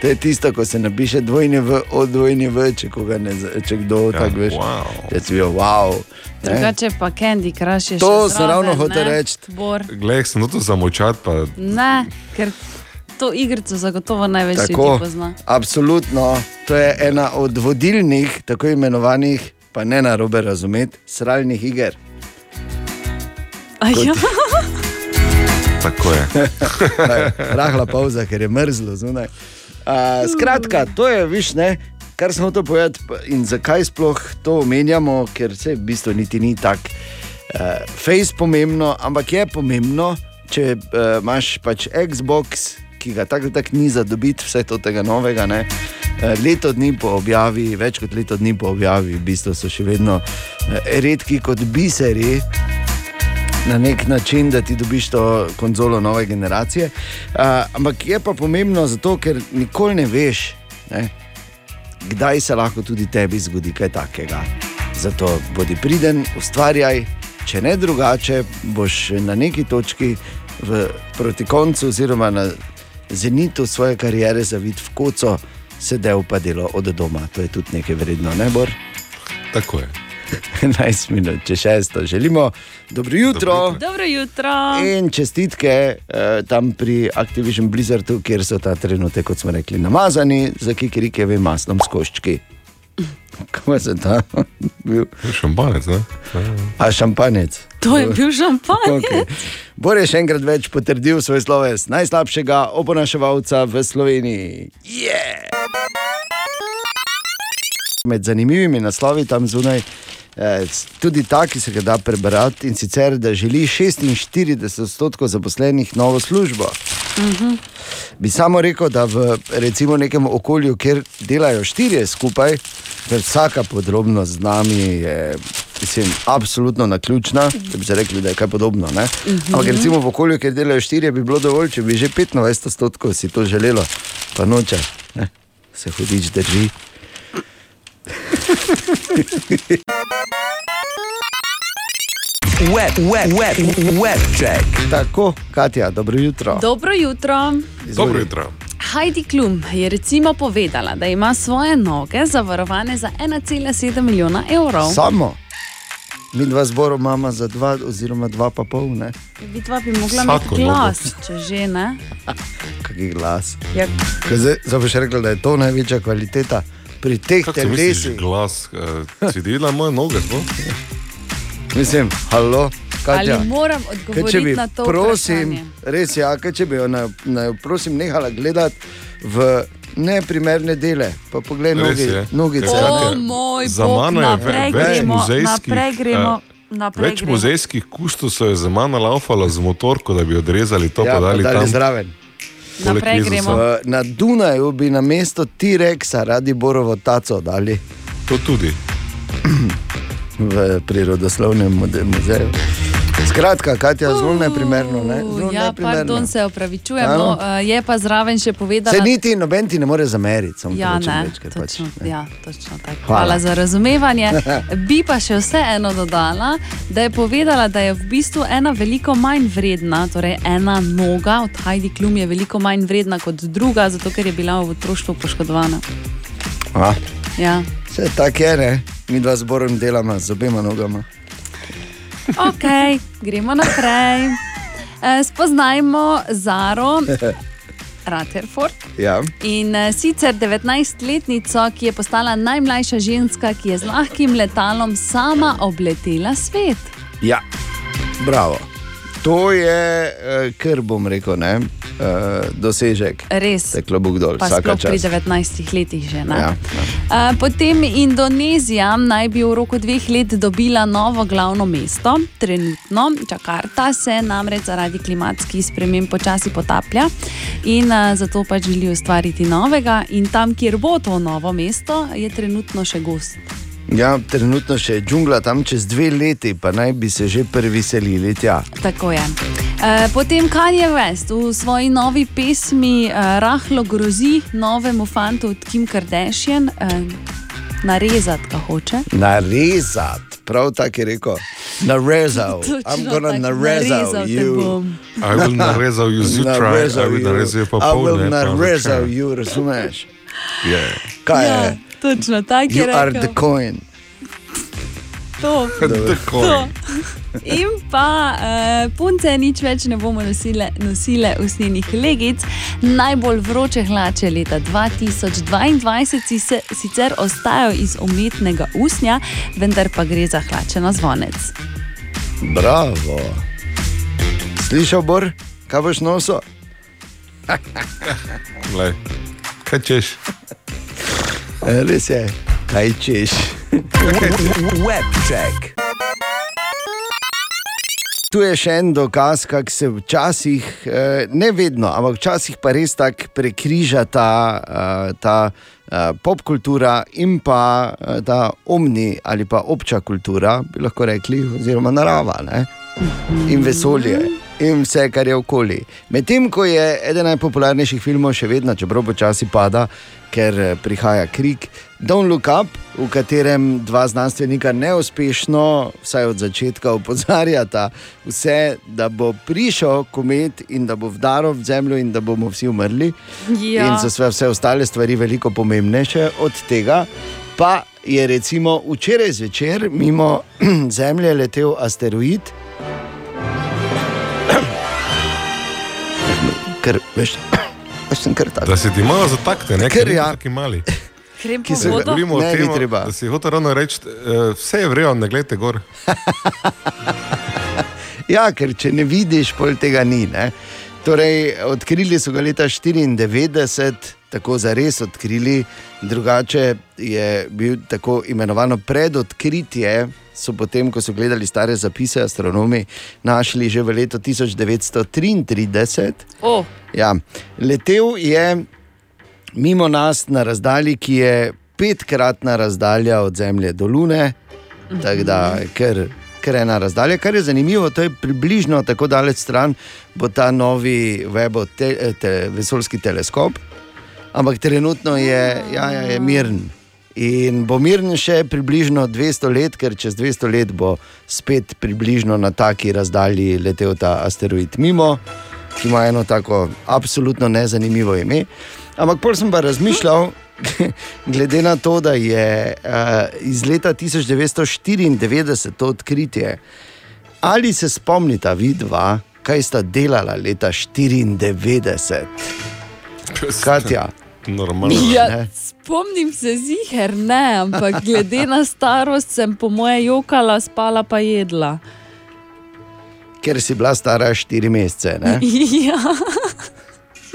To je tisto, ko se napiše dvojni v, o dvojni v, če, koga ne, če kdo ja, tako veš. wow. Jaz bi bil wow. ne. Drugače pa Candy Crush je še To sem ravno ne? hotel reči. Bor. Glej, sem to zamočat, pa Ne, ker to igrico zagotovo največ ljudi Tako, pozna. absolutno. To je ena od vodilnih, tako imenovanih, pa ne na robe razumeti, sralnih iger. A ja. tako je. Rahla pauza, ker je mrzlo zunaj. Uh, skratka, to je viš, ne, kar smo to povedali in zakaj sploh to omenjamo, ker se v bistvu niti ni tako uh, face pomembno, ampak je pomembno, če uh, imaš pač Xbox, ki ga tako ali tako ni za dobiti, vse to tega novega. Ne. Eh, Leto dni po objavi, več kot leto dni po objavi, v bistvu so še vedno eh, redki kot biseri, na nek način, da ti dobiš to konzolo nove generacije. Uh, ampak je pa pomembno zato, ker nikoli ne veš, ne, kdaj se lahko tudi tebi zgodi kaj takega. Zato bodi priden, ustvarjaj, če ne drugače, boš na neki točki v, proti koncu, oziroma na zenitu svoje kariere, zavid v koco, sedel pa delo od doma. To je tudi nekaj vredno, ne bor. Tako je. 11 minut, če šesto. Želimo dobro jutro. Dobro jutro. In čestitke eh, tam pri Activision Blizzardu, kjer so ta trenutek, kot smo rekli, namazani za kikirikeve maslom s koščki. Kako se ta bil? Šampanec, ne? A šampanec. To je bil šampanjec. Okay. Bor je še enkrat več potrdil svoj sloves najslabšega oponaševalca v Sloveniji. Yeah! Med zanimivimi naslovi tam zunaj, tudi ta, ki se ga da prebrati, in sicer, da želi 46 odstotkov zaposlenih novo službo. Mhm. Bi samo rekel, da v recimo, nekem okolju, kjer delajo štirje skupaj, ker vsaka podrobnost z nami je mislim, absolutno naključna, da bi se rekli, da je kaj podobno. Mhm. Ampak recimo v okolju, kjer delajo štirje, bi bilo dovolj, če bi že 25 odstotkov si to želelo, pa noče, ne? se hudič drži. Web, web, web, web check. Tako, Katja, dobro jutro. Dobro jutro. Dobro jutro. Heidi Klum je recimo povedala, da ima svoje noge zavarovane za 1,7 milijona evrov. Samo. Mi dva zboru imamo za dva, oziroma dva pa pol, ne? Vidva bi mogla Vsako imeti nogo. glas, če že ne. Kaki glas. Ja. Kaj Zdaj, boš rekel, da je to največja kvaliteta pri teh telesih. glas, uh, si delala moje noge, sploh? Mislim, halo, Katja. Ali moram odgovoriti bi, na to prosim, vprašanje? res je, ja, kaj, če bi jo na, na, prosim, nehala gledati v neprimerne dele. Pa poglej, nogi, nogice. O moj Za mano je ve- več muzejskih, naprej gremo, eh, naprej Več gremo. muzejskih kustusov je za mano laufalo z motorko, da bi odrezali to, Ja, pa pa dali dali tam. zraven. Naprej gremo. V- Na Dunaju bi na mesto T-Rexa radi Borovo taco dali. To tudi. V prirodoslovnem muze- muzeju. Skratka, Katja, zelo neprimerno. Ne? Zelo Ja, neprimerno. pardon, se opravičujem. Ano. No, eh, je pa zraven še povedala. Se niti noben ti ne more zameriti. samo Ja, ne, ker pač, točno, ja, točno tako. Hvala. Hvala za razumevanje. Bi pa še vseeno dodala, da je povedala, da je v bistvu ena veliko manj vredna, torej ena noga od Heidi Klum je veliko manj vredna kot druga, zato ker je bila v otroštvu poškodovana. A, Ja. Vse tako je, ne? mi dva zborom delamo z obema nogama. Ok, gremo naprej. Eh, Spoznajmo Zaro Rutherford. Ja. In eh, sicer 19-letnico, ki je postala najmlajša ženska, ki je z lahkim letalom sama obletela svet. Ja, bravo. To je, eh, kar bom rekel, ne, eh, dosežek. Res. Teklo bo sploh pri čas. 19 letih že. ne? Ja, Eh, Potem Indonezija naj bi v roku dveh let dobila novo glavno mesto, trenutno. Čakarta se namreč zaradi klimatskih sprememb počasi potaplja in zato pač želi ustvariti novega. In tam, kjer bo to novo mesto, je trenutno še gost. Ja, trenutno še je džungla, tam čez dve leti pa naj bi se že prvi selili tja. Tako je. Eh, Potem Kanye West v svoji novi pesmi eh, rahlo grozi novemu fantu od Kim Kardashian. eh, narezati ga hoče. Narezati, prav tako je rekel. Narezal, I'm gonna tako, narezal you. I will narezal you zjutraj, I will you. narezal you I will popoldne, narezal you, razumeš? Yeah. Kaj Ja, je? Točno tako je You are rekel. the coin. To. The coin. To. In pa uh, punce nič več ne bomo nosile, nosile usnjenih legic. Najbolj vroče hlače leta 2022 si se, sicer ostajajo iz umetnega usnja, vendar pa gre za hlače na zvonec. Bravo. Slišal bor, kaj boš nosil? Glej, kaj češ? E, Res je, kaj češ. Webcheck. Tu je še en dokaz, kako se včasih, eh, ne vedno, ampak včasih pa res tako prekriža ta, eh, ta eh, popkultura in pa eh, ta omni ali pa obča kultura, bi lahko rekli, oziroma narava ne? in vesolje. In vse, kar je okoli. Medtem ko je eden najpopularnejših filmov, še vedno, čeprav počasi pada, ker eh, prihaja krik, Don't Look Up, v katerem dva znanstvenika neuspešno, vsaj od začetka, opozarjata vse, da bo prišel komet in da bo vdaril v zemljo in da bomo vsi umrli. Ja. In so sve- vse ostale stvari veliko pomembnejše od tega. Pa je recimo včeraj zvečer mimo Zemlje letel asteroid. Ker, veš, veš, sem kar tako. Da se ti malo zatakne, ne? Ker ja. Taki mali. Grem Ki se vodo. Govorimo o tem, treba. da si hotel ravno reči, uh, vse je vrejo, ne gledajte gor. Ja, ker če ne vidiš, pol tega ni. Ne? Torej, odkrili so ga leta 1994, tako za res odkrili, drugače je bil tako imenovano predodkritje. So potem, ko so gledali stare zapise, astronomi našli že v letu 1933. Oh. Ja, letel je mimo nas na razdalji, ki je petkratna razdalja od Zemlje do Lune, tako da je kar, kar ena razdalja. Kar je zanimivo, to je približno tako daleč stran, bo ta novi Webov te, te, vesoljski teleskop, ampak trenutno je, ja, ja, je miren. In bo miren še približno 200 let, ker čez 200 let bo spet približno na taki razdalji letel ta asteroid mimo, ki ima eno tako absolutno nezanimivo ime. Ampak pol sem pa razmišljal, glede na to, da je uh, iz leta 1994 to odkritje, ali se spomnita vidva, kaj sta delala leta 1994? Katja. Normalno. Ja, ne? spomnim se ziger, ne, ampak glede na starost sem po moje jokala, spala pa jedla. Ker si bila stara 4 mesece. Ne? Ja.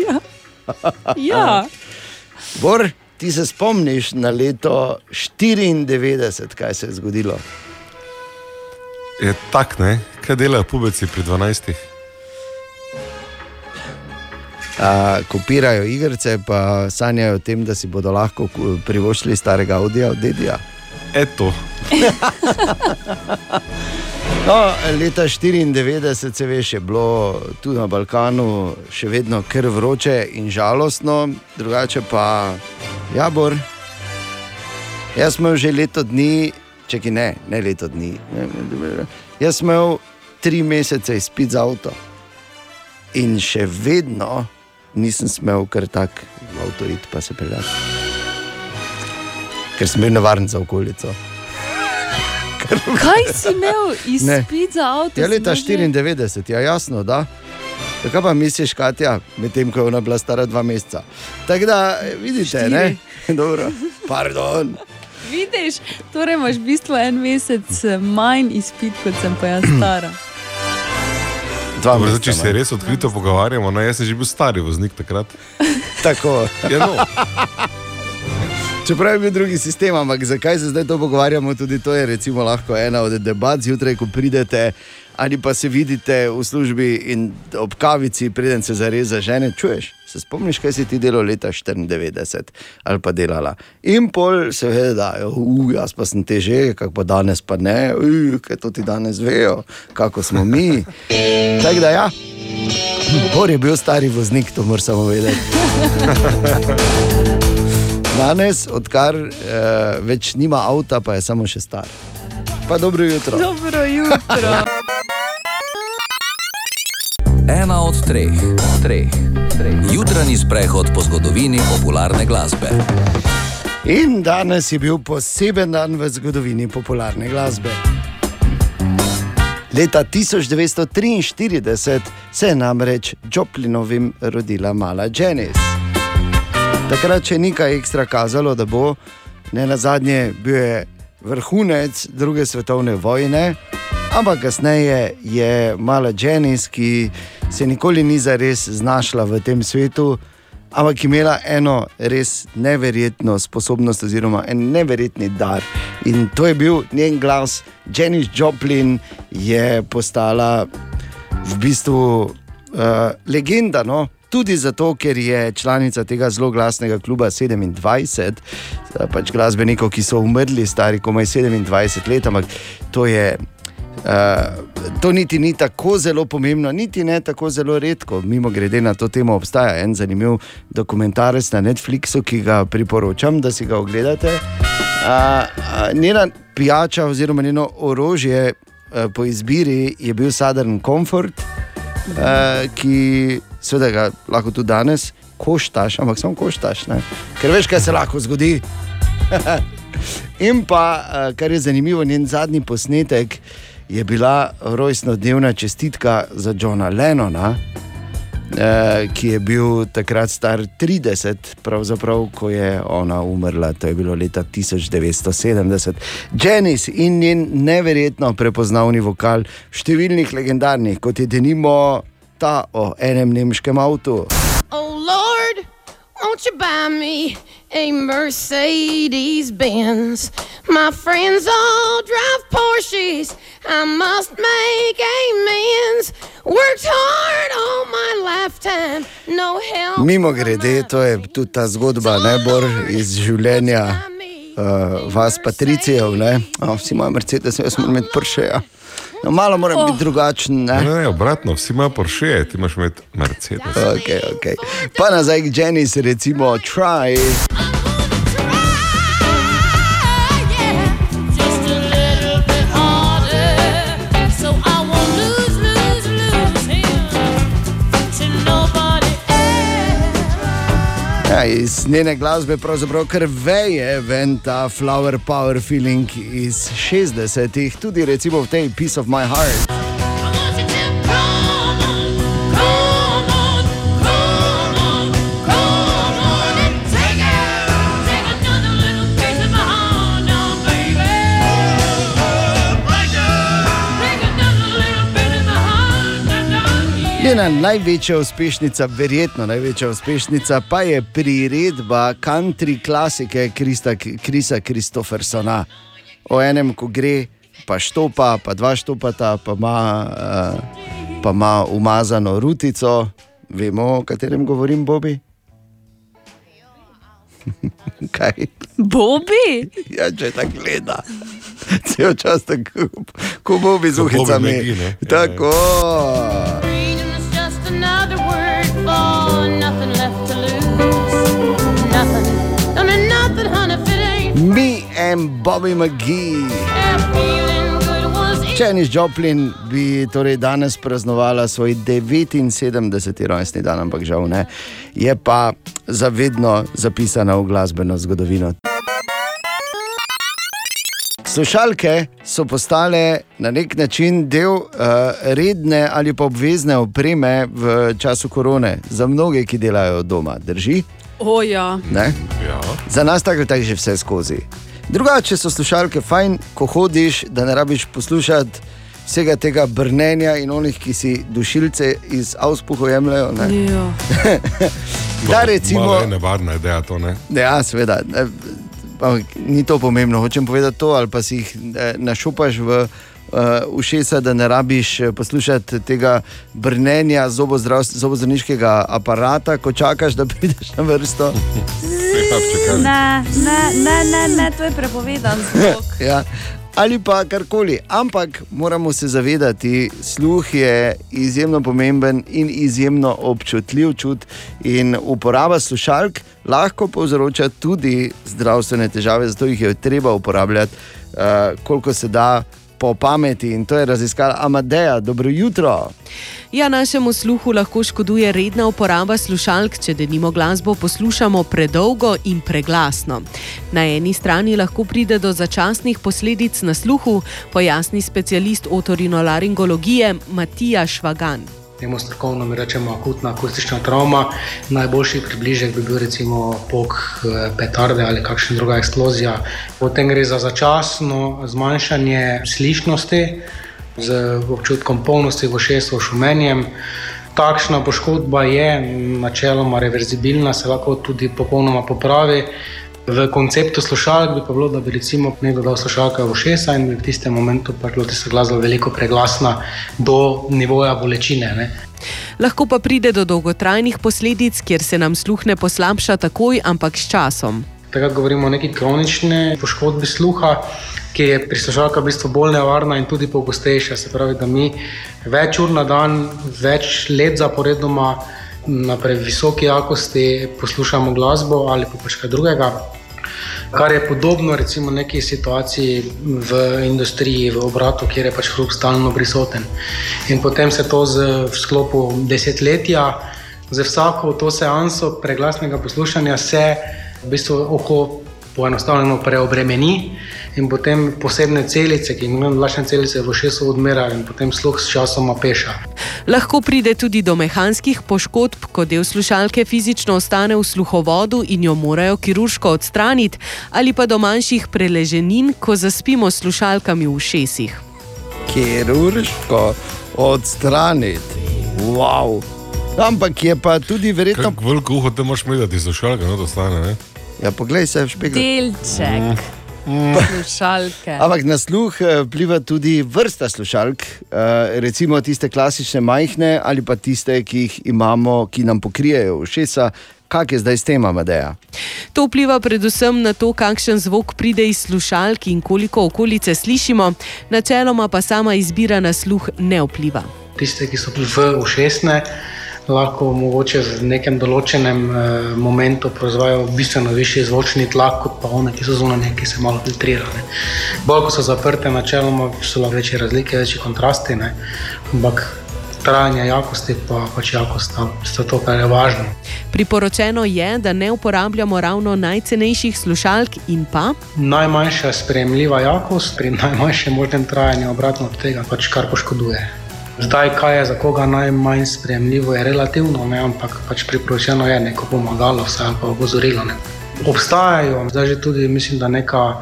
ja. ja. Bor, ti se spomniš na leto 94, kaj se je zgodilo? Je tak, ne? Kaj delajo pubeci pri 12? A, kopirajo igrice, pa sanjajo o tem, da si bodo lahko privoščili starega Audija od Dedija. Eto. No, leta 94, se veš, je bilo tu na Balkanu še vedno kar vroče in žalostno, drugače pa jabor. Jaz sem že leto dni, če ki ne, ne leto dni. Ne, ne, jaz sem imel tri mesece izpit za avto in še vedno nisem smel kar tak v avto iti pa se peljati. Ker sem bil nevaren za okolico. Kaj si imel izpit za avto? Ja, leta imel že- 94, ja, jasno, da. Kaj pa misliš, Katja, medtem ko je ona bila stara dva meseca? Tako da, vidite, Štiri. ne? Dobro, pardon. Vidiš, torej imaš v bistvu en mesec eh, manj izpit, kot sem pa jaz stara. Dva Dobro, zdaj, meseca če se manj. res odkrito pogovarjamo, no, jaz sem že bil stari voznik takrat. Tako. Ja, no. Čeprav je bil drugi sistem, ampak zakaj se zdaj to pogovarjamo, tudi to je recimo lahko ena od debat zjutraj, ko pridete ali pa se vidite v službi in ob kavici, preden se zares zažene, čuješ. Se spomniš, kaj si ti delal leta 94 ali pa delala. In pol seveda, uh, jaz pa sem te že, kako pa danes pa ne, uh, kaj to ti danes vejo, kako smo mi. Tako da ja, Bor je bil stari voznik, to moram samo vedeti. Danes, odkar uh, več nima avta, pa je samo še star. Pa dobro jutro. Dobro jutro. Ena od treh, treh, treh. Jutranji sprehod po zgodovini popularne glasbe. In danes je bil poseben dan v zgodovini popularne glasbe. Leta 1943 se je namreč Joplinovim rodila mala Janis. Takrat še ni kaj ekstra kazalo, da bo, ne na zadnje, bil je vrhunec druge svetovne vojne, ampak kasneje je mala Janis, ki se nikoli ni zares znašla v tem svetu, ampak imela eno res neverjetno sposobnost, oziroma en neverjetni dar. In to je bil njen glas. Janis Joplin je postala v bistvu uh, legenda. No? Tudi zato, ker je članica tega zelo glasnega kluba 27, eh, pač glasbenikov, ki so umrli, stari komaj 27 let, ampak to je. Uh, to niti ni tako zelo pomembno, niti ne tako zelo redko. Mimo grede na to temo obstaja en zanimiv dokumentarec na Netflixu, ki ga priporočam, da si ga ogledate. Uh, uh, njena pijača, oziroma njeno orožje uh, po izbiri je bil Southern Comfort, uh, ki seveda ga lahko tudi danes koštaš, ampak samo koštaš, ne? ker veš, kaj se lahko zgodi. In pa, uh, kar je zanimivo, njen zadnji posnetek je bila rojstnodnevna čestitka za Johna Lennona. Eh, ki je bil takrat star 30, pravzaprav, ko je ona umrla, to je bilo leta 1970. Janis in njen neverjetno prepoznavni vokal, številnih legendarnih, kot je denimo ta o enem nemškem avtu. Oh Lord, won't you buy me a Mercedes Benz? My friends all drive Porsches. I must make amends. Worked hard all my lifetime. No help. Mimo grede, to je tudi ta zgodba, ne bor iz življenja uh, vas, Patricijev. Ne? Oh, vsi imajo Mercedes, jaz moram imeti Porsche. Ja. No, malo moram oh. biti drugačen. Ne? Ne, ne, obratno, vsi imajo Porsche, ti imaš imeti Mercedes. Okay, okay. Pa nazaj k Janis, recimo, try. Ja, iz njene glasbe pravzaprav kar veje ven ta flower power feeling iz 60-ih, tudi recimo v tej Piece of My Heart. Njena največja uspešnica, verjetno največja uspešnica, pa je priredba country klasike Krista, Krisa Kristofersona. O enem, ko gre, pa štopa, pa dva štopata, pa ima, uh, pa ima umazano rutico. Vemo, o katerem govorim, Bobi? Kaj? Bobi? Ja, če tako gleda, cel čas tako, ko Bobi z uhicami. Tako. It's just Me and Bobby McGee. Janis Joplin bi torej danes praznovala svoj 79. rojstni dan, ampak žal ne. Je pa zavedno zapisana v glasbeno zgodovino. Slušalke so postale na nek način del uh, redne ali pa obvezne opreme v času korone, za mnoge, ki delajo doma. Drži? O, ja. Ne? Ja. Za nas tako je že vse skozi. Drugače so slušalke fajn, ko hodiš, da ne rabiš poslušati vsega tega brnenja in onih, ki si dušilce iz avspuha jemljajo. ne. Ja. Da, recimo, Malo je nevarna ideja to, ne? Ja, seveda. Ampak Ni to pomembno, hočem povedati to, ali pa si jih eh, našupaš v uh, ušesa, da ne rabiš eh, poslušati tega brnenja zobozdravniškega aparata, ko čakaš, da prideš na vrsto. Ne, ne, ne, ne, ne, to je prepovedan zvok. ja. Ali pa karkoli. Ampak moramo se zavedati, sluh je izjemno pomemben in izjemno občutljiv čut. In uporaba slušalk lahko povzroča tudi zdravstvene težave, zato jih je treba uporabljati, uh, koliko se da po pameti. In to je raziskala Amadeja. Dobro jutro. Ja, našemu sluhu lahko škoduje redna uporaba slušalk, če denimo glasbo poslušamo predolgo in preglasno. Na eni strani lahko pride do začasnih posledic na sluhu, pojasni specialist otorinolaringologije Matija Švagan. Temu strokovno mi rečemo akutna akustična travma. Najboljši približek bi bil recimo pok eh, petarde ali kakšna druga eksplozija. Potem gre za začasno zmanjšanje slišnosti z občutkom polnosti v šestju, šumenjem. Takšna poškodba je načeloma reverzibilna, se lahko tudi popolnoma popravi. V konceptu slušalk bi pa bilo, da bi recimo nekdo dal slušalke v šesa in bi v tistem momentu pač bilo tista glasba veliko preglasna do nivoja bolečine. Ne. Lahko pa pride do dolgotrajnih posledic, kjer se nam sluh ne poslabša takoj, ampak s časom. Takrat govorimo o neki kronični poškodbi sluha, ki je pri slušalkah v bistvu bolj nevarna in tudi pogostejša. Se pravi, da mi več ur na dan, več let zaporedoma na previsoki jakosti poslušamo glasbo ali pa pač kaj drugega. Kar je podobno, recimo, neki situaciji v industriji, v obratu, kjer je pač hrup stalno prisoten. In potem se to z, v sklopu desetletja, za vsako to seanso preglasnega poslušanja, se v bistvu oko poenostavljeno preobremeni in potem posebne celice, ki imenujejo vlašne celice, v šesu odmerajo in potem sluh s časoma peša. Lahko pride tudi do mehanskih poškodb, ko del slušalke fizično ostane v sluhovodu in jo morajo kirurško odstraniti, ali pa do manjših preleženin, ko zaspimo s slušalkami v šesih. Kirurško odstraniti. Wow. Ampak je pa tudi verjetno. Kako veliko uho te moraš imeti, da ti slušalka no to stane? Ne? Ja, poglej se v špegel. Delček. Mm. Slušalke. Ampak na sluh eh, vpliva tudi vrsta slušalk, eh, recimo tiste klasične majhne ali pa tiste, ki jih imamo, ki nam pokrijejo ušesa. Kak je zdaj s tem, Amadeja? To vpliva predvsem na to, kakšen zvok pride iz slušalk in koliko okolice slišimo, načeloma pa sama izbira na sluh ne vpliva. Tiste, ki so v ušesne, lahko mogoče v nekem določenem eh, momentu proizvajajo bistveno višji zvočni tlak kot pa one, ki so zunanje, ki se malo filtrirajo. Bolj ko so zaprte, načeloma so lahko večje razlike, večji kontrasti, ne? ampak trajanje jakosti pa pač jakost, je to, kar je važno. Priporočeno je, da ne uporabljamo ravno najcenejših slušalk in pa. Najmanjša sprejemljiva jakost pri najmanjšem možnem trajanju, obratno od tega, pač kar poškoduje. Zdaj, kaj je za koga najmanj sprejemljivo, je relativno, ne, ampak pač priporočeno je neko pomagalo, vse pa opozorilo. Ne. Obstajajo zdaj že tudi, mislim, da neka uh,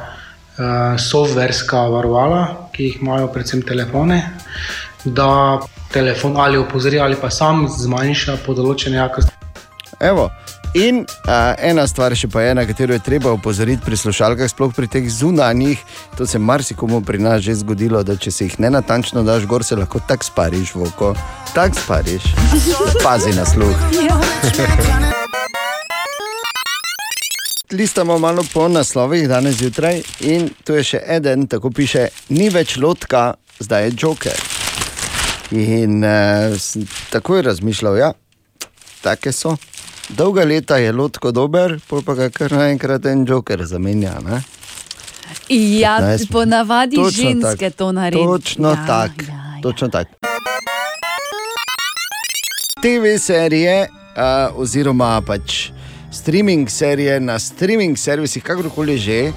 softverska varovala, ki jih imajo predvsem telefone, da telefon ali opozori ali pa sam zmanjša po določene jakosti. Evo. In a, ena stvar še pa je, na katero je treba opozoriti pri slušalkah, sploh pri teh zunanjih. To se marsikomu pri nas že zgodilo, da če se jih ne natančno daš gor, se lahko tako spariš v oko. Tako spariš. Pazi na sluh. Listamo malo po naslovih danes zjutraj in tu je še eden, tako piše, ni več lotka, zdaj je joker. In uh, tako je razmišljal, ja, take so. Dolga leta je lotko dober, pa ga kar naenkrat en joker zamenja. Ne? Ja, 15. ponavadi Točno ženske tak. to naredijo. Točno ja, tako. Ja. Točno tak. TV serije, uh, oziroma pač streaming serije na streaming servisih, kakorkoli že,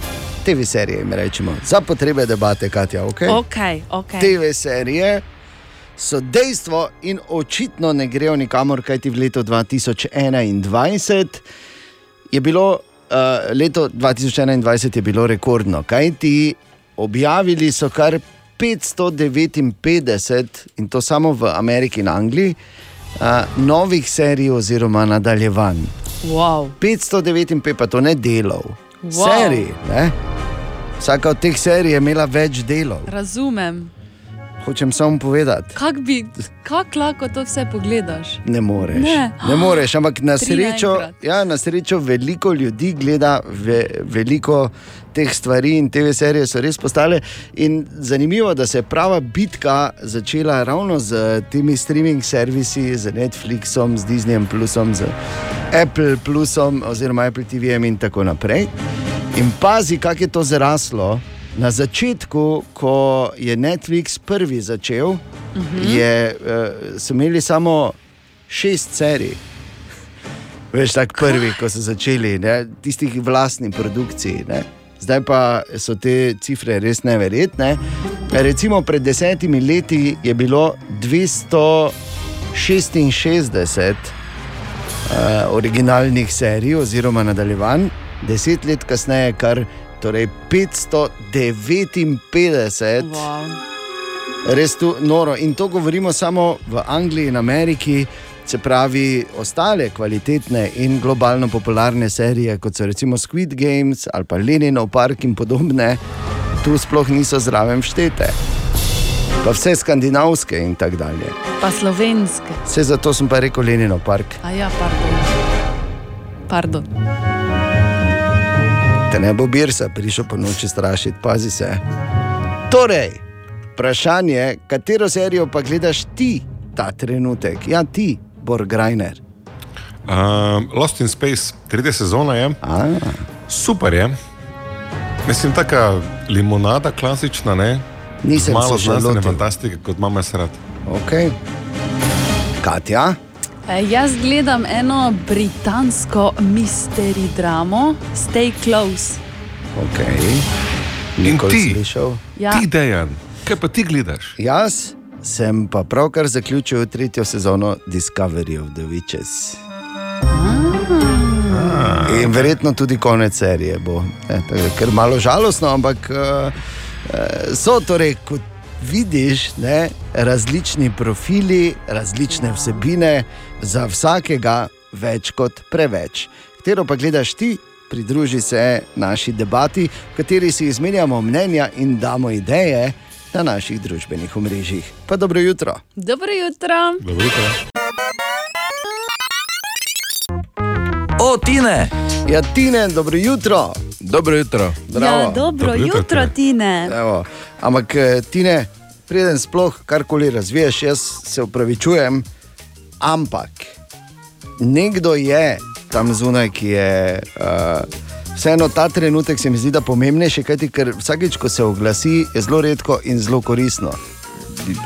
TV serije, mi rečemo, za potrebe debate, Katja, ok? Okay, okay. TV serije so dejstvo in očitno ne grejo nikamor, kajti v letu 2021 je bilo, uh, leto 2021 je bilo rekordno, kajti objavili so kar 559, in to samo v Ameriki in Angliji, uh, novih serij oziroma nadaljevanj. Wow. 559, pa to ne delov, Wow. wow. serij. Ne? Vsaka od teh serij je imela več delov. Razumem. Hočem samo povedati. Kako bi, kako lahko to vse pogledaš? Ne moreš. Ne. ne moreš, ampak na srečo, ja, na srečo veliko ljudi gleda ve, veliko teh stvari in te serije so res postale. In zanimivo, da se je prava bitka začela ravno z temi streaming servisi, z Netflixom, z Disneyjem, Plusom, z Apple Plusom oziroma Apple TV-jem in tako naprej. In pazi, kako je to zraslo. Na začetku, ko je Netflix prvi začel, Mhm. je, uh, so imeli samo šest serij. Veš, tako prvi, ko so začeli, ne? tistih vlastnih produkcij. Ne? Zdaj pa so te cifre res neverjetne. Recimo pred desetimi leti je bilo 266 uh, originalnih serij oziroma nadaljevanj, deset let kasneje kar torej 559. Wow. Res tu noro. In to govorimo samo v Angliji in Ameriki, se pravi, ostale kvalitetne in globalno popularne serije, kot so recimo Squid Games ali pa Leninov park in podobne, tu sploh niso zraven štete. Pa vse skandinavske in tako dalje. Pa slovenske. Vse zato sem pa rekel Leninov park. A ja, pardon. Pardon. Te ne bo birsa prišel po noči strašiti, pazi se. Torej, vprašanje, katero serijo pa gledaš ti ta trenutek? Ja, ti, Borgrajner. Um, Lost in Space, tretja sezona je. A. Super je. Mislim, taka limonada, klasična, ne? Nisem malo znanstvene fantastike, kot mama srad. Okay. Katja, E, jaz gledam eno britansko misteri dramo, Stay Close. okay. Nikoli ti, slišal. Ja. ti dejan, kaj pa ti gledaš? Jaz sem pa pravkar zaključil tretjo sezono Discovery of the Witches. In verjetno tudi konec serije bo. E, tako Ker malo žalostno, ampak uh, so torej, kot vidiš, ne, različni profili, različne vsebine, za vsakega več kot preveč. Katero pa gledaš ti? Pridruži se naši debati, v kateri si izmenjamo mnenja in damo ideje na naših družbenih omrežjih. Pa dobro jutro. Dobro jutro. Dobro jutro. O, Tine! Ja, Tine, dobro jutro. Dobro jutro. Bravo. Ja, dobro jutro, Tine. Evo. Ampak, eh, Tine, preden sploh karkoli razviješ, jaz se upravičujem, ampak nekdo je tam zunaj, ki je. Uh, Vseeno ta trenutek se mi zdi, pomembnejši, kajti ker vsakeč, ko se oglasi, je zelo redko in zelo koristno.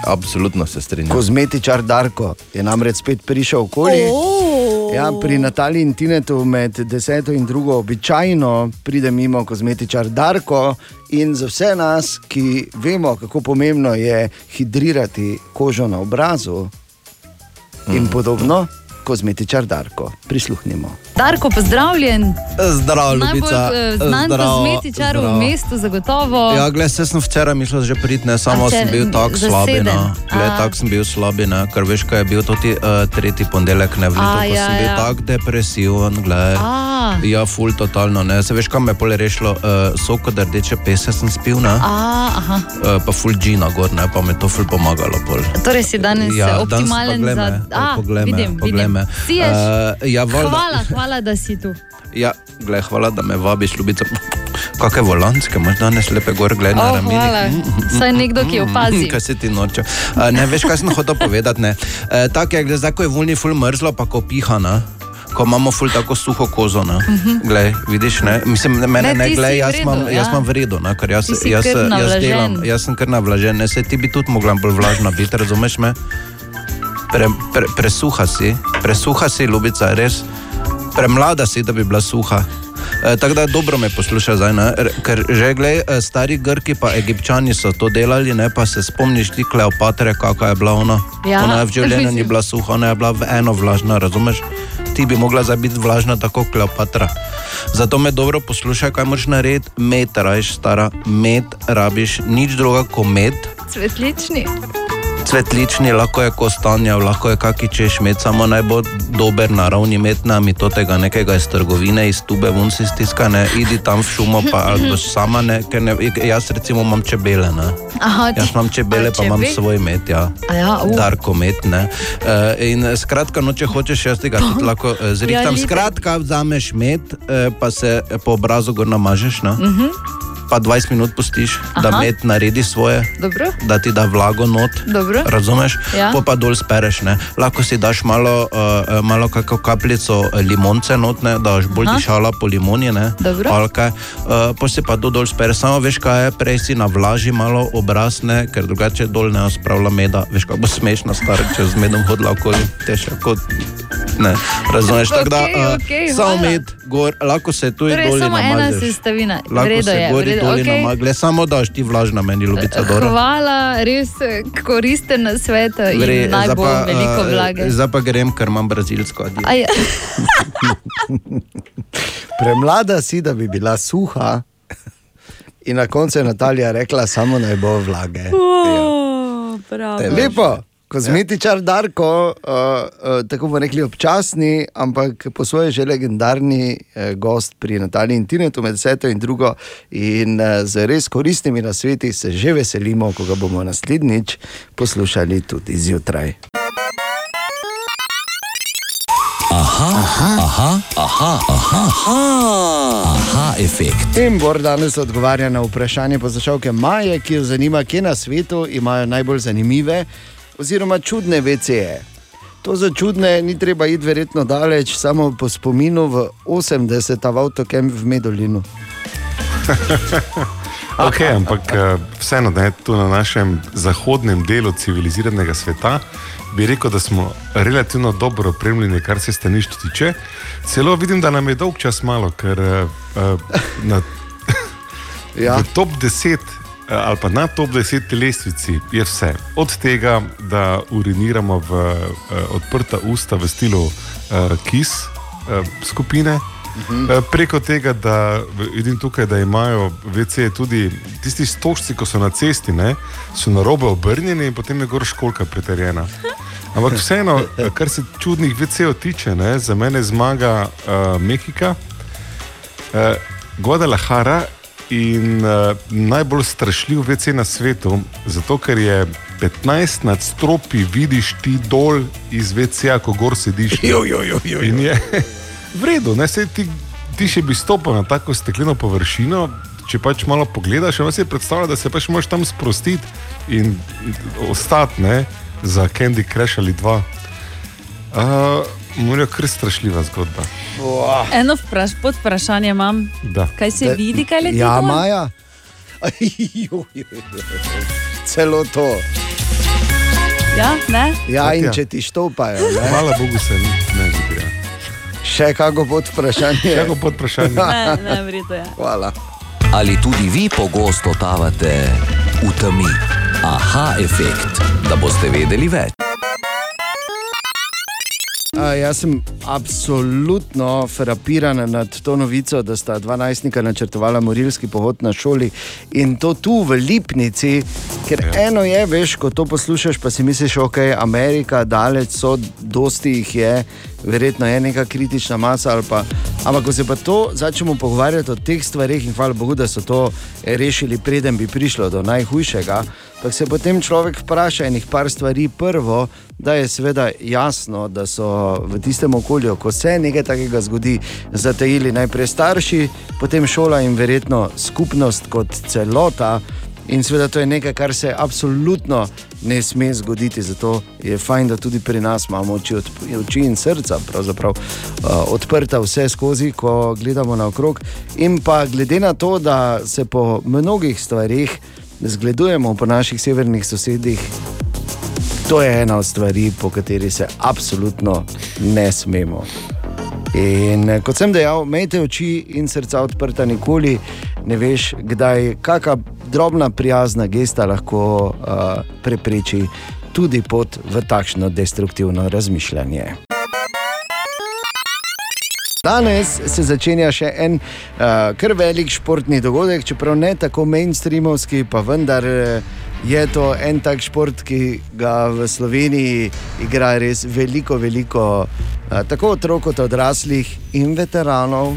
Absolutno se strinjam. Kozmetičar Darko je namreč spet prišel okoli. Oh. Ja, pri Nataliji in Tinetu med deseto in drugo običajno pride mimo kozmetičar Darko in za vse nas, ki vemo, kako pomembno je hidrirati kožo na obrazu in podobno, kozmetičar Darko. Prisluhnimo. Darko, pozdravljen. Zdravo, Najbolj eh, znan Zdravo, kozmetičar v zdravo. mestu, zagotovo. Ja, gled, se sem včeraj mislil, že priti, ne, samo A, sem bil tako zaseden. slab. No. Tako sem bil slab, ne, ker veš, kaj je bil to ti, uh, tretji ponedeljek, ne vem, ko ja, sem bil ja. tako depresiven. Ja, ful totalno. Ne. Se veš, kam me je pole rešilo, uh, sok od rdeče pese sem spil, ne. A, aha. Uh, pa ful džina gor, ne, pa mi je to ful pomagalo. Pol. Torej si danes Ja, danes pa optimalen glej me, za. A, poglej me, vidim, poglej vidim. Me. Siješ. Eh, ja, valjda- hvala, hvala, da si tu. Ja, gled, hvala, da me vabiš, ljubica. Kakšne volanske, imaš danes lepe gor, gledaj na Oh, ramenih. hvala. Saj nekdo, ki opazi. Kaj se ti noče? Uh, ne veš, kaj sem hotel povedati. ne. Uh, tako je, gled, zdaj ko je volni ful mrzlo, pa ko piha. Ne? Ko imamo ful tako suho kozo, ne? Mhm. Glej, vidiš, ne? Mislim, ne, mene Ne, ne, glej, jaz imam, ja. imam v redu, ne? ker jaz, jaz, jaz delam, jaz sem kar navlažen, ne, se ti bi tudi mogla bolj vlažna biti, razumeš me? Pre, pre, presuha si, presuha si, ljubica, res, premlada si, da bi bila suha. E, tako da dobro me posluša zdaj, ne? Ker že glej, e, stari Grki pa Egipčani so to delali, ne pa se spomniš ti Kleopatre, kakšna je bila ona. Ja, ona je v življenju ni bila suha, ona je bila v eno vlažna, razumeš? Ti bi mogla zdaj biti vlažna tako Kleopatra. Zato me dobro poslušaj, kaj moraš narediti. Med rabiš, stara, med rabiš, nič druga kot med. Cvetlični. Cvetlični, lahko je kostanja, lahko je kaki češ med, samo naj bo dober naravni med nami, to tega nekega iz trgovine, iz tube vun si stiskane, idi tam v šumo, pa ali boš sama ne, ker ne, jaz recimo imam čebele, ne. Aha, Jaz imam čebele, pa imam svoj med, ja. Ja, uh. Darko med, ne. Uh, in eh, skratka, no, če hočeš, jaz tega tudi lahko uh, zrihtam. Ja. Skratka, vzameš med, uh, pa se po obrazu gor namažeš, ne. Mhm. Pa 20 minut pustiš, Aha. da med naredi svoje, Dobro. da ti da vlago not. Dobro. Razumeš? Ja. Po pa dol spereš. Ne? Lahko si daš malo, uh, malo kako kapljico eh, limonce notne, da boš bolj Aha. dišala po limoni, ne? Alke. Uh, pa si pa to dol spereš. Samo veš, kaj je, prej si navlaži malo obraz, ne? ker drugače dol ne spravlja meda. Veš, kako bo smešno star, če z medom hodila okoli, težko kot. Ne, razumeš, tako da uh, okej, samo med, gor, lahko se tu in Torej, dol samo ena namažeš. sestavina. Lahko Vredo se je. gori vredo, dol okej. namagle, samo daš ti vlažna meni, ljubica Dora. Hvala, res koristen na svet in Vre, najbolj pa, veliko vlage. Zdaj pa grem, ker imam brazilsko adijo. Aj, Premlada si, da bi bila suha. In na koncu je Natalija rekla, samo naj bo vlage. oh, bravo. Lepo, kozmetičar Darko, uh, uh, tako bomo rekli občasni, ampak po svoje že legendarni uh, gost pri Nataliji in Tinetu med deseto in drugo. In uh, z res koristnimi nasveti se že veselimo, ko ga bomo naslednjič poslušali tudi zjutraj. Aha, aha, aha, aha, aha, aha, aha efekt. In Bor danes odgovarja na vprašanje poslušalke Maje, ki jo zanima, kje na svetu imajo najbolj zanimive oziroma čudne VC-je. To za čudne ni treba iti verjetno daleč, samo po spominu v 80-ta v avtokem v Medolinu. Ok, ampak eh, vseeno, da je tu na našem zahodnem delu civiliziranega sveta, bi rekel, da smo relativno dobro opremljeni, kar se stanišč tiče. Celo vidim, da nam je dolg čas malo, ker eh, na Ja. top 10 eh, ali pa na top 10 lestvici je vse. Od tega, da uriniramo v eh, odprta usta v stilu eh, KIS eh, skupine. Uh, preko tega, da vidim tukaj, da imajo VC tudi tisti stožci, ko so na cesti, ne, so na robe obrnjeni in potem je gor školka preterjena. Ampak vseeno, eh, kar se čudnih VC-ov tiče, ne, za mene zmaga uh, Mehika, uh, Guadalajara in uh, najbolj strašljiv VC na svetu, zato ker je 15 nadstropij, vidiš ti dol iz VC-ja, ko gor sediš. Jo, jo, jo, jo, jo. In je v redu, ne se ti, ti še bi stopil na tako stekleno površino. Če pač malo pogledaš, imaš si predstavljati, da se pač moraš tam sprostiti in ostati ne, za Candy Crush ali dva. Uh, Morajo kar strašljiva zgodba. Eno vpraš, pod vprašanje imam. Da. Kaj se vidi, kaj leti? Ja, dol? Maja. Celo to. Ja, ne? Ja, in Ja. če ti štopajo. ne. Hvala Bogu, se ni ne zgodi. Še kako pod vprašanje. Še kako pod vprašanje. Ne, ne, verjetno je. Hvala. Ali tudi vi pogosto totavate v temi? Aha efekt, da boste vedeli več. A, jaz sem absolutno frapiran nad to novico, da sta dva najstnika načrtovala morilski pohod na šoli in to tu v Lipnici. Ker ja. eno je, veš, ko to poslušaš, pa si misliš, ok, Amerika, daleč so, dosti jih je, verjetno je neka kritična masa. Pa, ampak ko se pa to začnemo pogovarjati o teh stvarih, in hvala Bogu, da so to rešili, preden bi prišlo do najhujšega, pa se potem človek vpraša enih par stvari. Prvo, da je seveda jasno, da so v tistem okolju, ko se nekaj takega zgodi, zatajili najprej starši, potem šola in verjetno skupnost kot celota. In seveda to je nekaj, kar se absolutno ne sme zgoditi. Zato je fajn, da tudi pri nas imamo oči, odp- oči in srca uh, odprta vse skozi, ko gledamo naokrog. In pa glede na to, da se po mnogih stvarih zgledujemo po naših severnih sosedih, to je ena od stvari, po kateri se absolutno ne smemo. In eh, kot sem dejal, imejte oči in srca odprta, nikoli ne veš, kdaj kakšna drobna prijazna gesta lahko uh, prepreči tudi pot v takšno destruktivno razmišljanje. Danes se začenja še en uh, kar velik športni dogodek, čeprav ne tako mainstreamovski, pa vendar eh, je to en tak šport, ki ga v Sloveniji igra res veliko, veliko uh, tako otrok kot odraslih in veteranov.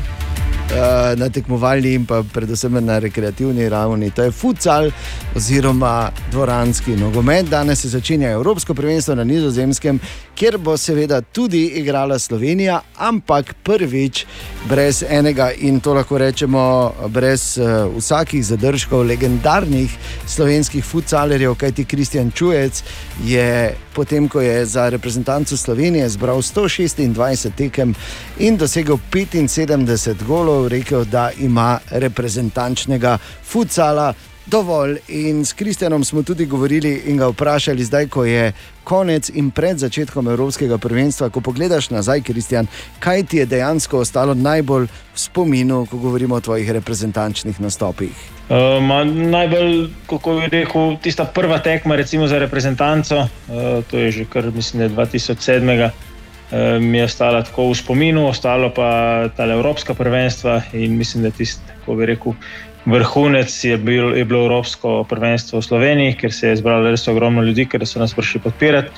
eh, Na tekmovalni in pa predvsem na rekreativni ravni. To je futsal oziroma dvoranski nogomet. Danes se začenja Evropsko prvenstvo na Nizozemskem, kjer bo seveda tudi igrala Slovenija, ampak prvič brez enega in to lahko rečemo, brez uh, vsakih zadržkov legendarnih slovenskih futsalerjev, kajti Kristjan Čujec je potem, ko je za reprezentanco Slovenije zbral 126 tekem in dosegel 75 golov, rekel, da ima reprezentančnega futsala dovolj. In s Kristjanom smo tudi govorili in ga vprašali, zdaj, ko je konec in pred začetkom Evropskega prvenstva. Ko pogledaš nazaj, Kristjan, kaj ti je dejansko ostalo najbolj v spominu, ko govorimo o tvojih reprezentančnih nastopih? Ma, najbolj, kako bi rekel, tista prva tekma za reprezentanco, uh, to je že kar mislim, 2007. Uh, mi je ostala tako v spominu, ostalo pa ta Evropska prvenstva in mislim, da je tisto, kako bi rekel, vrhunec je, bil, je bilo Evropsko prvenstvo v Sloveniji, ker se je zbralo res ogromno ljudi, ker so nas prišli podpirati.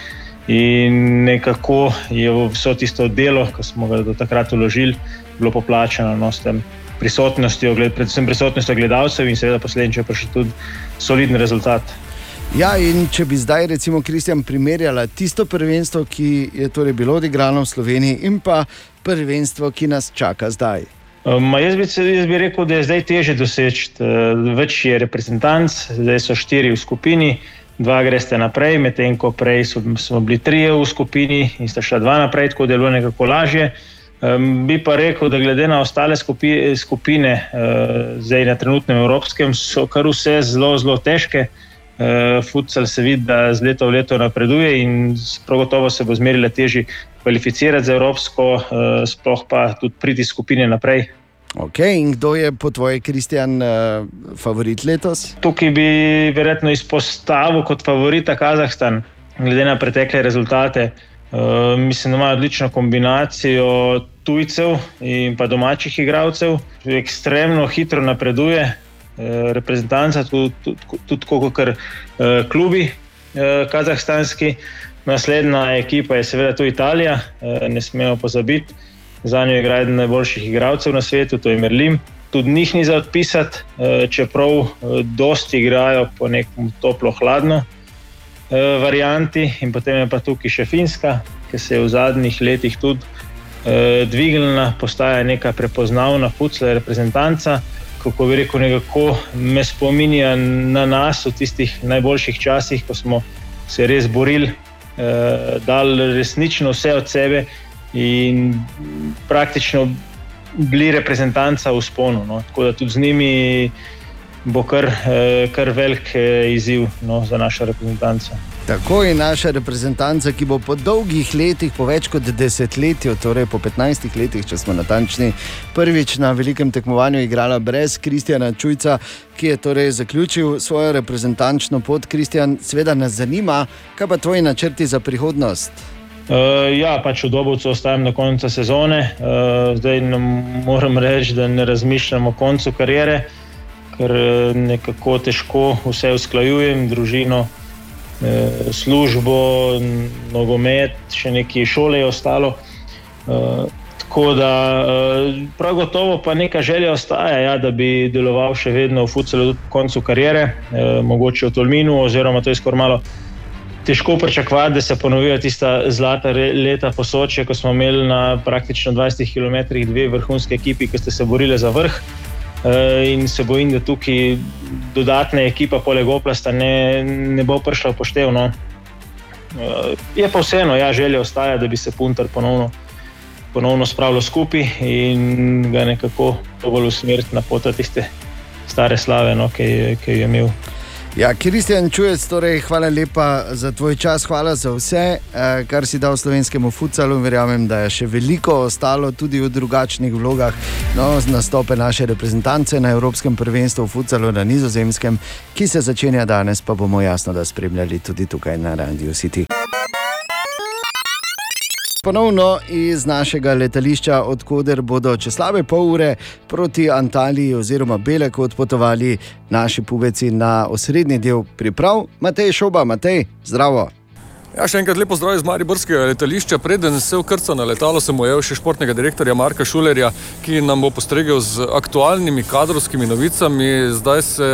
In nekako je vse tisto delo, ki smo ga do takrat uložili, bilo poplačeno no, s tem prisotnostjo, predvsem prisotnostjo gledalcev in seveda posledično pa še tudi soliden rezultat. Ja, in če bi zdaj, recimo, Kristjan primerjala tisto prvenstvo, ki je torej bilo odigrano v Sloveniji, in pa prvenstvo, ki nas čaka zdaj. Um, jaz, bi, jaz bi rekel, da je zdaj teže doseči. Uh, več je reprezentanc, zdaj so štiri v skupini, dva greste naprej, medtem ko prej so, smo bili trije v skupini in sta šla dva naprej, tako deluje nekako lažje. Bi pa rekel, da glede na ostale skupi, skupine, uh, zdaj na trenutnem evropskem, so kar vse zelo, zelo težke. Uh, Futsal se vidi, da z leta v leto napreduje in prav gotovo se bo zmerila težje kvalificirati za Evropsko, uh, sploh pa tudi priti skupine naprej. Ok, in kdo je po tvoji, Kristjan, uh, favorit letos? Tukaj bi verjetno izpostavil kot favorita Kazahstan, glede na pretekle rezultate. Uh, mislim, da ima odlično kombinacijo tujcev in pa domačih igralcev, ekstremno hitro napreduje, uh, reprezentanca, tudi, tudi, tudi kot uh, klubi uh, kazahstanski. Naslednja ekipa je seveda tudi Italija, eh, ne smemo pozabiti. Za njo igra eden najboljših igralcev na svetu, to je Merlin. Tudi njih ni za odpisati, eh, čeprav eh, dosti igrajo po nekem toplo-hladno varianti. In potem je pa tukaj še Finska, ki se je v zadnjih letih tudi dvignila, postaja neka prepoznavna fucla reprezentanca. Kako bi rekel, nekako me spominja na nas v tistih najboljših časih, ko smo se res borili dali resnično vse od sebe in praktično bili reprezentanca v sponu. No. Tako da tudi z njimi bo kar, eh, kar velik eh, izziv no, za našo reprezentanco. Tako je naša reprezentanca, ki bo po dolgih letih, po več kot desetletju, torej po 15 letih, če smo natančni, prvič na velikem tekmovanju igrala brez Kristjana Čujca, ki je torej zaključil svojo reprezentančno pot. Kristjan, seveda nas zanima, kaj pa tvoji načrti za prihodnost. Uh, ja, pač v Dobovcu ostajam do konca sezone. Uh, zdaj moram reči, da ne razmišljam o koncu kariere, ker nekako težko vse usklajujem, družino. Eh, službo, nogomet, še nekaj šole je ostalo. Eh, tako da eh, prav gotovo pa neka želja ostaja, ja, da bi deloval še vedno v futsalu do konca karijere, mogoče v Tolminu, oziroma to je skoraj malo. Težko pričakovati, da se ponovijo tista zlata leta po Soči, ko smo imeli na praktično 20 km dve vrhunske ekipi, ki ste se borili za vrh. Eh, in se bojim, da tukaj dodatna ekipa, poleg Oplasta, ne, ne bo prišla v poštev. No. Eh, je pa vseeno, ja, želja ostaja, da bi se Punter ponovno, ponovno spravil skupaj in ga nekako bolj usmeriti na pot tiste stare slave, no, ki, ki jo je imel. Ja, Kristjan Čujec, torej, hvala lepa za tvoj čas, hvala za vse, eh, kar si dal slovenskemu futsalu. Verjamem, da je še veliko ostalo tudi v drugačnih vlogah. No, z nastope naše reprezentance na Evropskem prvenstvu v futsalu na Nizozemskem, ki se začenja danes, pa bomo jasno da spremljali tudi tukaj na Radio City ponovno iz našega letališča, odkuder bodo čez slabe pol ure proti Antaliji oziroma Beleku odpotovali naši pubeci na osrednji del priprav. Matej Šoba, Matej, zdravo. Ja, še enkrat lepo zdrav iz Mariborskega letališča. Preden se ukrca na letalo, sem ujel še športnega direktorja Marka Šulerja, ki nam bo postregel z aktualnimi kadrovskimi novicami. Zdaj se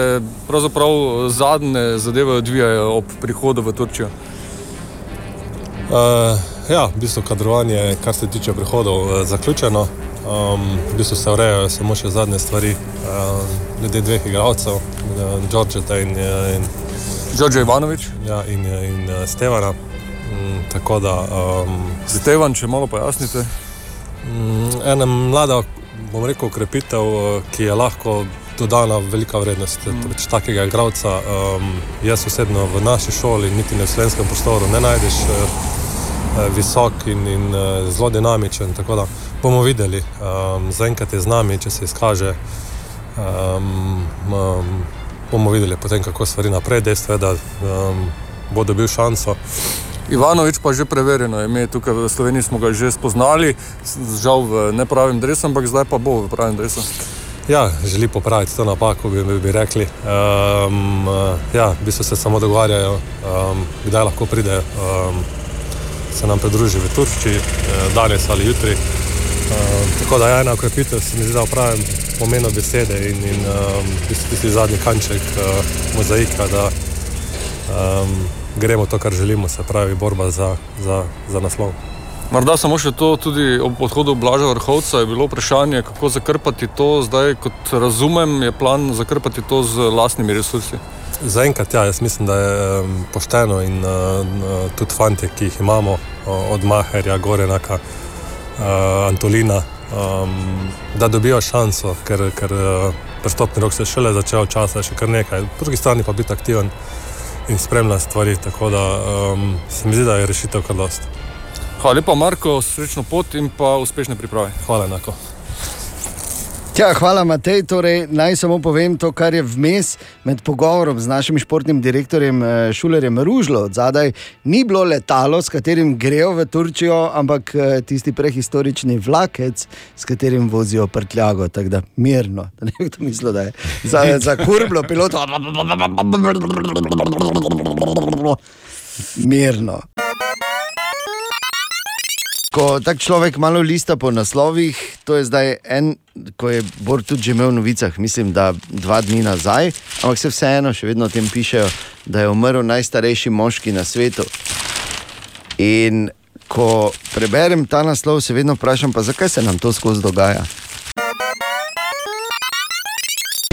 pravzaprav zadnje zadeve odvijajo ob prihodu v Turčijo. Uh, ja, v bistvu kadrovanje, kar se tiče prihodov, je zaključeno. Um, v bistvu se urejajo samo še zadnje stvari, um, glede dveh igralcev, Džordžeta in, eh, in Đorđe Ivanović. Ja, in, in uh, Stevana. Mm, tako da. Um, Stevan, če malo pojasnite. Mm, ena mlada, bom rekel, ukrepitev, eh, ki je lahko dodana velika vrednost. Mm. Preč takega igralca um, jaz osebno v naši šoli, niti na slovenskem prostoru, ne najdeš uh, visok in, in uh, zelo dinamičen. Tako da bomo videli, um, zaenkrat je z nami, če se izkaže. Um, um, bomo videli, potem, kako stvari naprej, dejstvo je, da um, bo dobil šanso. Ivanovič pa že preverjeno je ime, tukaj v Sloveniji smo ga že spoznali, žal v nepravem dresu, ampak zdaj pa bo v pravem dresu. Ja, želi popraviti to napako, bi, bi, bi rekli. Um, ja, v bistvu se samo dogovarjajo, um, kdaj lahko pride, um, se nam pridruži v Turčiji, danes ali jutri. Um, tako da je ena ukrepitev, se mi zdi, da upravim pomeno besede in, in um, tisti zadnji kanček uh, mozaika, da um, gremo to, kar želimo, se pravi borba za, za, za naslov. Morda samo še to, tudi ob odhodu Blaža Vrhovca je bilo vprašanje, kako zakrpati to. Zdaj, kot razumem, je plan zakrpati to z lastnimi resursi. Zaenkrat, ja, jaz mislim, da je um, pošteno in uh, tudi fanti, ki jih imamo, uh, od Maherja, Gorenaka, uh, Antolina, um, da dobijo šanso, ker, ker uh, prstopni rok se je šele začel, časa je še kar nekaj. Po drugi strani pa biti aktiven in spremljati stvari. Tako da um, se mi zdi, da je rešitev kar dost. Hvala lepa, Marko, srečno pot in pa uspešne priprave. Hvala enako. Ja, hvala, Matej. Torej, naj samo povem to, kar je vmes med pogovorom z našim športnim direktorjem eh, Šulerjem Ružlo. Zadaj ni bilo letalo, s katerim grejo v Turčijo, ampak eh, tisti prehistorični vlakec, s katerim vozijo prtljago. Tako da mirno, da ne bi to mislil, da je za, za kurblo pilot. Mirno. Ko tak človek malo lista po naslovih, to je zdaj en, ko je Bor tudi že imel v novicah, mislim, da dva dni nazaj, ampak se vseeno še vedno o tem pišejo, da je umrl najstarejši moški na svetu. In ko preberem ta naslov, se vedno vprašam, pa zakaj se nam to skozi dogaja.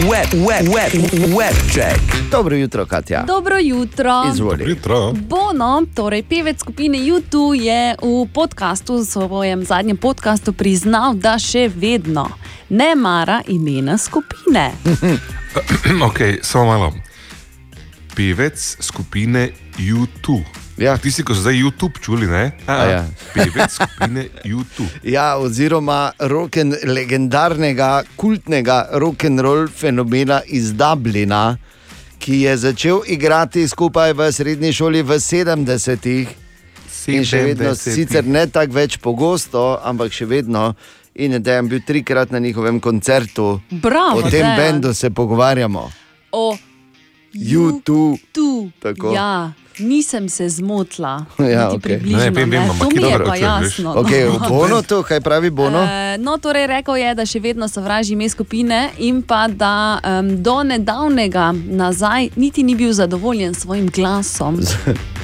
Web, web, web, web check. Dobro jutro, Katja. Dobro jutro. Izvoli. Dobro jutro. Bono, torej pevec skupine YouTube, je v podkastu, v svojem zadnjem podkastu, priznal, da še vedno ne mara imena skupine. ok, samo malo. Pevec skupine YouTube. Ja. Ti si, ko so zdaj YouTube čuli, ne? A, ja. Pevec skupine YouTube. Ja, oziroma roken, legendarnega, kultnega rock'n'roll fenomena iz Dublina, ki je začel igrati skupaj v srednji šoli v 70-ih. In še vedno, 70-ih. sicer ne tako več pogosto, ampak še vedno. In da je bil trikrat na njihovem koncertu. Bravo, o tem bendu se pogovarjamo. O YouTube. tu. Tako. Ja, nisem se zmotila. Ja, približno, Ne, vem, vem, ne. To je mi je pa jasno. Okej, no. Bono to, kaj pravi Bono? Eh, No, torej rekel je, da še vedno sovraži ime skupine in pa da um, do nedavnega nazaj niti ni bil zadovoljen s svojim glasom.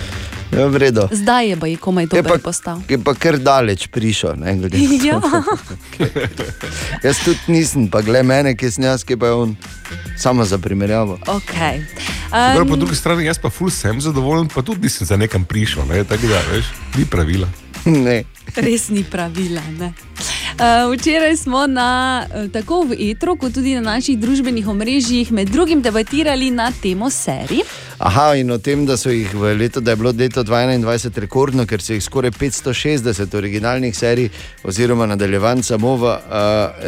Ja, v redu. Zdaj je pa je komaj Je dober pa, postal. je pa kar daleč prišel. Ne. Ja. Jaz tudi nisem, pa gled mene, ki sem jaz, ki pa je on. Samo za primerjavo. Okay. Um, po Um, drugi strani, jaz pa ful sem zadovoljen, pa tudi nisem za nekam prišel, ne? tako da veš, ni pravila. Ne. Res ni pravila. Ne? Uh, včeraj smo na, eh, tako v Etru, kot tudi na naših družbenih omrežjih med drugim debatirali na temo serij. Aha, in o tem, da, letu, da je bilo leto 2021 rekordno, ker so jih skoraj 560 originalnih serij, oziroma nadaljevanj samo v uh,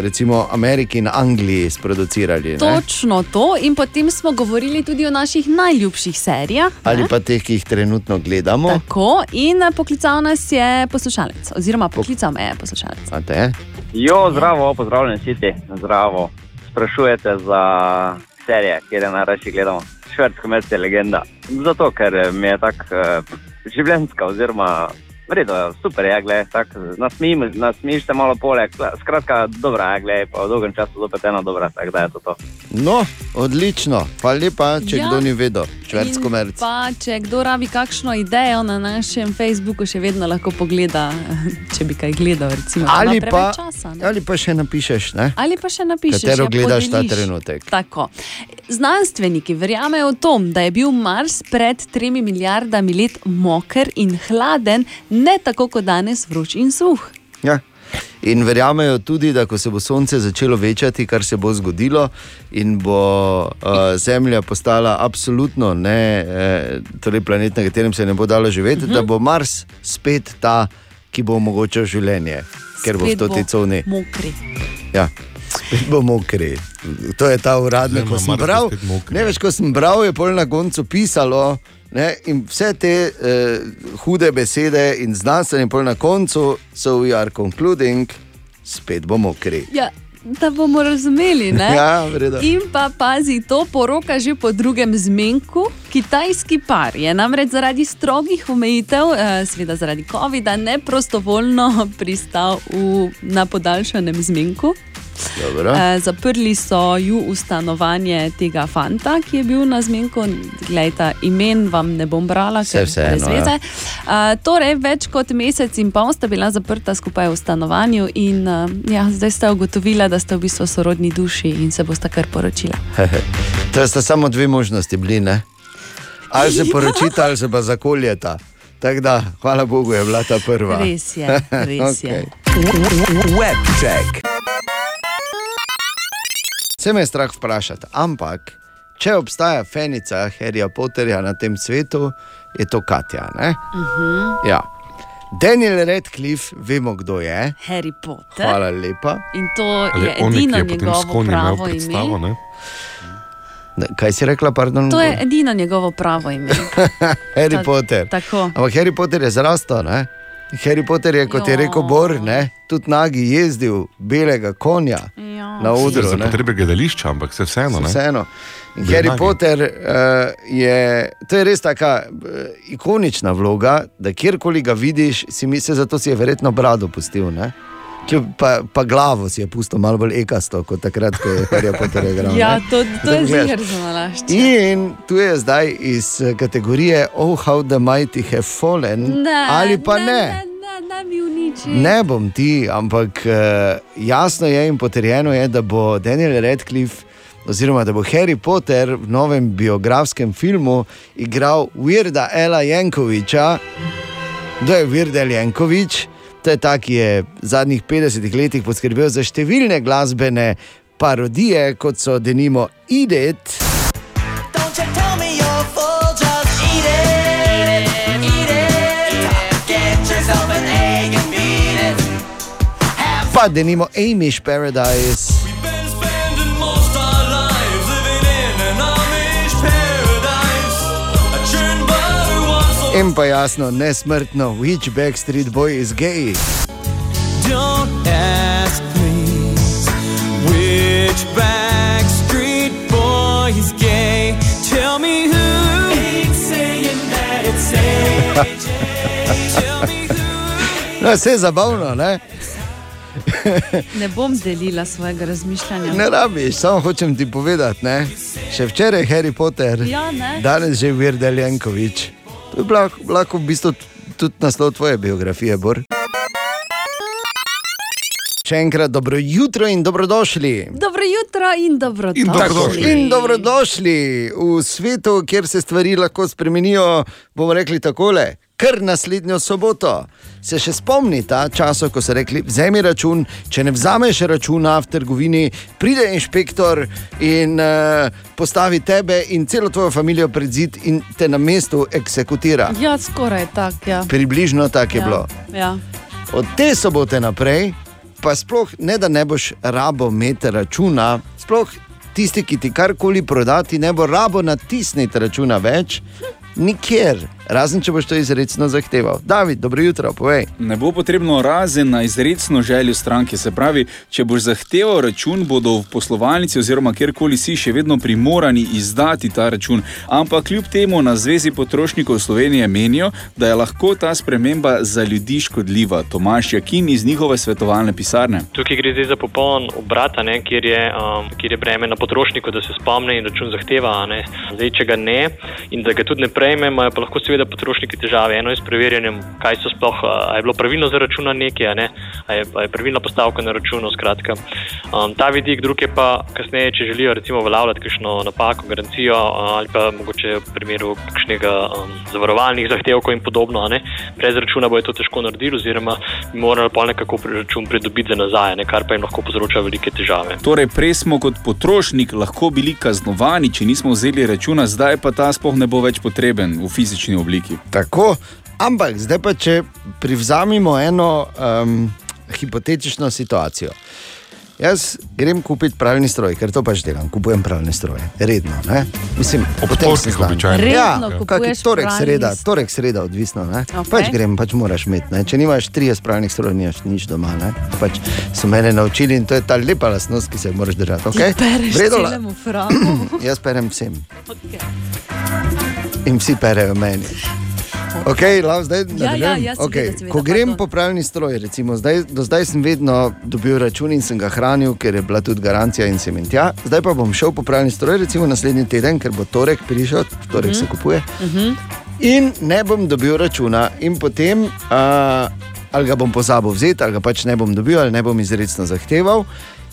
recimo Ameriki in Angliji sproducirali. Ne? Točno to, in potem smo govorili tudi o naših najljubših serijah. Ali ne? pa teh, ki jih trenutno gledamo. Tako, in poklical nas je poslušalec, oziroma poklical me je poslušalec. A te? Jo, zdravo, pozdravljen, Siti, zdravo. Sprašujete za serije, kjer je najraje gledamo. Švedsko med je legenda. Zato, ker eh, mi je tako uh, življenjska, oziroma vredo, super je, gled, nasmijiš se malo poleg. Skratka, dobra je, gled, pa v dolgem času zopet ena dobra, tako da je to to. No, odlično, hvala lepa, če Ja. ja. kdo ni vedel. čvrst komerc. Pa, če kdo rabi kakšno idejo na našem Facebooku, še vedno lahko pogleda, če bi kaj gledal. Recimo, Ali pa, časa, ne. ali pa še napišeš, ne? Ali pa še napišeš, Katero ja, gledaš ta podeliš. trenutek? Tako. Znanstveniki verjamejo v tom, da je bil Mars pred tremi milijardami let moker in hladen, ne tako kot danes vroč in suh. Ja. In verjamejo tudi, da ko se bo Sonce začelo večati, kar se bo zgodilo, in bo uh, Zemlja postala absolutno ne, eh, torej planet, na katerem se ne bo dalo živeti, uh -huh. da bo Mars spet ta, ki bo omogočal življenje, ker bo v Spet toti coni. Mokri. Ja. Spet bo mokri. To je ta uradnik, ko sem bral. spet. Ne veš, ko sem bral, je pol na koncu pisalo. Ne, in vse te eh, hude besede in znanstveni pol na koncu, so we are concluding, spet bo mokri. Ja, da bomo razumeli. Ne? Ja, v redu. In pa pazi, to poroka že po drugem zmenku. Kitajski par je namreč zaradi strogih omejitev, eh, seveda zaradi COVID-a, neprostovoljno pristal v, na podaljšanem zmenku. Dobro. Eh, zaprli so ju v stanovanje tega fanta, ki je bil na zmenku. Glejte, imen vam ne bom brala, ker vseeno, brez ja. veze. Uh, torej, več kot mesec in pol sta bila zaprta skupaj v stanovanju, in uh, ja, zdaj sta ugotovila, da sta v bistvu sorodni duši in se bosta kar poročila. to sta samo dve možnosti bili, ne? Ali se poročita, ali se pa zakoljeta. Tako da, hvala Bogu, je bila ta prva. Res je, res je. Webček. Vse me je strah vprašati, ampak če obstaja fenica Harryja Potterja na tem svetu, je to Katja. Ne? Mhm. Ja. Daniel Radcliffe, vemo kdo je. Harry Potter. Hvala lepa. In to Ali je edino je njegovo pravo ime. ne? Ne, Kaj si rekla, pardon? To je edino njegovo pravo ime. Harry Ta- Potter. Tako. Ampak Harry Potter je zrastel. Ne? Harry Potter je, kot je rekel Bor, ne, tudi nagi jezdil belega konja na odru. Za potrebe gledališča, ampak se vseeno. Ne? Vseeno. Bil Harry nagi. Potter uh, je, to je res taka uh, ikonična vloga, da kjerkoli ga vidiš, si misliš, zato si je verjetno brado pustil. Ne? Kljub- Pa, pa glavo si je pustil malo bolj ekasto, kot takrat, ko je Harry Potter igral. Ja, to, to je za nalašč. In tu je zdaj iz eh, kategorije Oh, how the mighty have fallen, Ne, ali pa ne. Ne, ne, ne bom ti, ampak uh, jasno je in potrjeno je, da bo Daniel Radcliffe, oziroma da bo Harry Potter v novem biografskem filmu igral Virda Ela Jankoviča. Kdo je Virdel Jankovič? To je ta, ki je v zadnjih 50 letih poskrbel za številne glasbene parodije, kot so denimo Idet. Don't you tell me In pa jasno, nesmrtno, which Backstreet Boy is gay. Don't ask me which backstreet boy is gay. Tell me who ain't saying that it's AJ. Tell me No, vse je zabavno, ne? Ne bom delila svojega razmišljanja. Ne rabiš, samo hočem ti povedati. Ne? Še včeraj je Harry Potter, Ja, ne. danes že Virdel Jankovič. To je lahko, lahko v bistvu tudi naslov tvoje biografije, Bor. Še enkrat dobro jutro in dobrodošli. Dobro jutro in dobrodošli. Tako, in dobrodošli v svetu, kjer se stvari lahko spremenijo. Bomo rekli takole. Ker naslednjo soboto se še spomnite časa, ko so rekli: Vzemi račun, če ne vzameš računa v trgovini, pride inšpektor in uh, postavi tebe in celo tvojo družino pred zid in te na mestu eksekutira. Ja, skoraj tako. Ja. Približno tako je ja. bilo. Ja. Od te sobote naprej, pa sploh ne da ne boš rabo imeti računa, sploh tisti, ki ti karkoli prodati, ne bo rabo natisniti računa več, nikjer. Razen če boš to izrecno zahteval. David, dobro jutro, povej. Ne bo potrebno razen na izrecno željo stranke. Se pravi, če boš zahteval račun, bodo v poslovalnici oziroma kjerkoli si še vedno primorani izdati ta račun. Ampak kljub temu na Zvezi potrošnikov Slovenije menijo, da je lahko ta sprememba za ljudi škodljiva. Tomaš Jakin iz njihove svetovalne pisarne. Tukaj gre zdaj za popoln obrat, a ne, kjer, je, um, kjer je breme na potrošniku, da se spomne in račun zahteva. a ne. Zdaj, če ga ne in da ga tudi ne prejme, imajo pa lahko seveda potrošniki težave. Eno je s preverjanjem, kaj so sploh, a je bilo pravilno zaračunano nekaj, a, ne, je, je pravilna postavka na računu. Skratka. Um, ta vidik, drug je pa kasneje, če želijo recimo uveljavljati kakšno napako, garancijo ali pa mogoče v primeru kakšnega um, zavarovalnih zahtevkov in podobno. Brez računa bo je to težko narediti, oziroma bi morali pa nekako račun pridobiti za nazaj, ne, kar pa jim lahko povzroča velike težave. Torej, prej smo kot potrošnik lahko bili kaznovani, če nismo vzeli računa, zdaj pa ta sploh ne bo več potreben v fizični obliki. Tako, ampak zdaj pa če privzamemo eno um, hipotetično situacijo. Jaz grem kupiti pravilni stroj, ker to pač delam, kupujem pravilne stroje, redno. Ne? Mislim, Ob potem torkih se znam. običajno. Ja, Redno kak je torek, sreda, torek, sreda, odvisno. Ne? Okay. Pač grem, pač moraš imeti. Ne? Če nimaš 30 pravilnih strojev, nimaš nič doma. Ne? Pač so mene naučili in to je ta lepa lastnost, ki se moraš držati. Okay? Ti pereš V redu, la- celemu fragu. Jaz perem vsem. In vsi perejo meni. Okay, lav, zdaj, Ja, ja, ja, seveda, okay. seveda, Ko grem pardon. po pravilni stroj, recimo, zdaj, do zdaj sem vedno dobil račun in sem ga hranil, ker je bila tudi garancija in sem in tja. Zdaj pa bom šel po pravilni stroj, recimo naslednji teden, ker bo torek prišel, torek Mhm. se kupuje. Mhm. In ne bom dobil računa, in potem uh, ali ga bom pozabil vzeti, ali ga pač ne bom dobil, ali ne bom izrecno zahteval.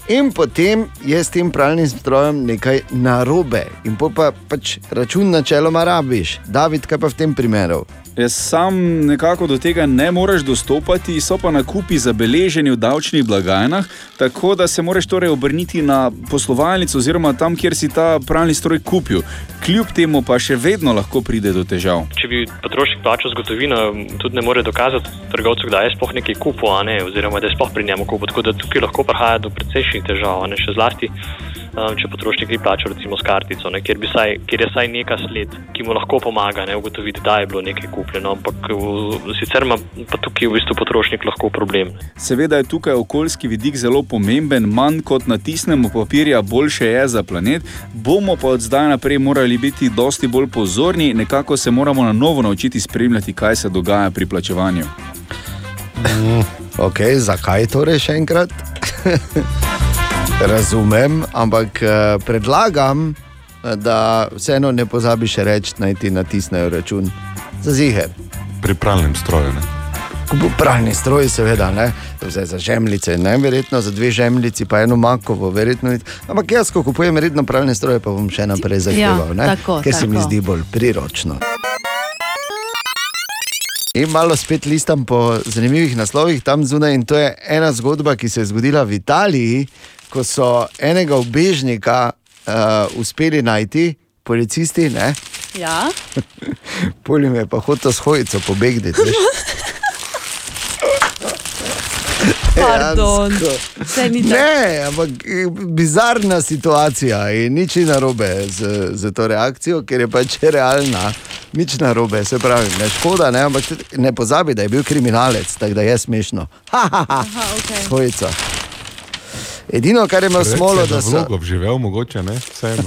In potem je s tem pravilnim strojem nekaj narobe, in pa pač račun načeloma rabiš. David, kaj pa v tem primeru? Jaz sam nekako do tega ne moreš dostopati, so pa nakupi zabeleženi v davčnih blagajnah, tako da se moraš torej obrniti na poslovalnico oziroma tam, kjer si ta pravni stroj kupil. Kljub temu pa še vedno lahko pride do težav. Če bi potrošnik plačal z gotovino, tudi ne more dokazati trgovcu, da je sploh nekaj kupil, a ne, oziroma da je sploh pri njemu kupil. Tako da tukaj lahko prihaja do precejšnjih težav, a ne še zlasti. um, Če potrošnik ni plačal, recimo s kartico, ne, kjer, bi saj, kjer je vsaj neka sled, ki mu lahko pomaga ne, ugotoviti, da je bilo nekaj kupljeno, ampak v, sicer ima pa tukaj v bistvu potrošnik lahko problem. Seveda je tukaj okoljski vidik zelo pomemben, manj kot natisnemo papirja, boljše je za planet. Bomo pa od zdaj naprej morali biti dosti bolj pozorni, nekako se moramo na novo naučiti spremljati, kaj se dogaja pri plačevanju. Mm, okay, zakaj torej še enkrat? Razumem, ampak eh, predlagam, eh, da vseeno ne pozabiš reči, naj ti natisnejo račun za ziger. Pri pravnem stroju. Ne? Pravni stroj, seveda, ne, Zdaj za žemljice, ne, verjetno za dve žemljici, pa eno makovo, verjetno. Ampak jaz, ko kupujem redno pravne stroje, pa bom še naprej zahteval, ne, tako, ker se mi tako. zdi bolj priročno. In malo spet listam po zanimivih naslovih tam zunaj. In to je ena zgodba, ki se je zgodila v Italiji, ko so enega ubežnika uh, uspeli najti, policisti, ne, Ja. polim je pa hotel s hojico pobegniti. veš. Pardon. Saj ni tako. Ne, ampak eh, bizarna situacija in nič ni narobe z, z to reakcijo, ker je pač realna. Nič narobe, se pravi, ne škoda, ne, ampak ne pozabi, da je bil kriminalec, tako da je smešno. Ha, ha, ha. okay. Hojica. Edino, kar je imel smolo, da so. Vlogo živel, mogoče ne, vseeno.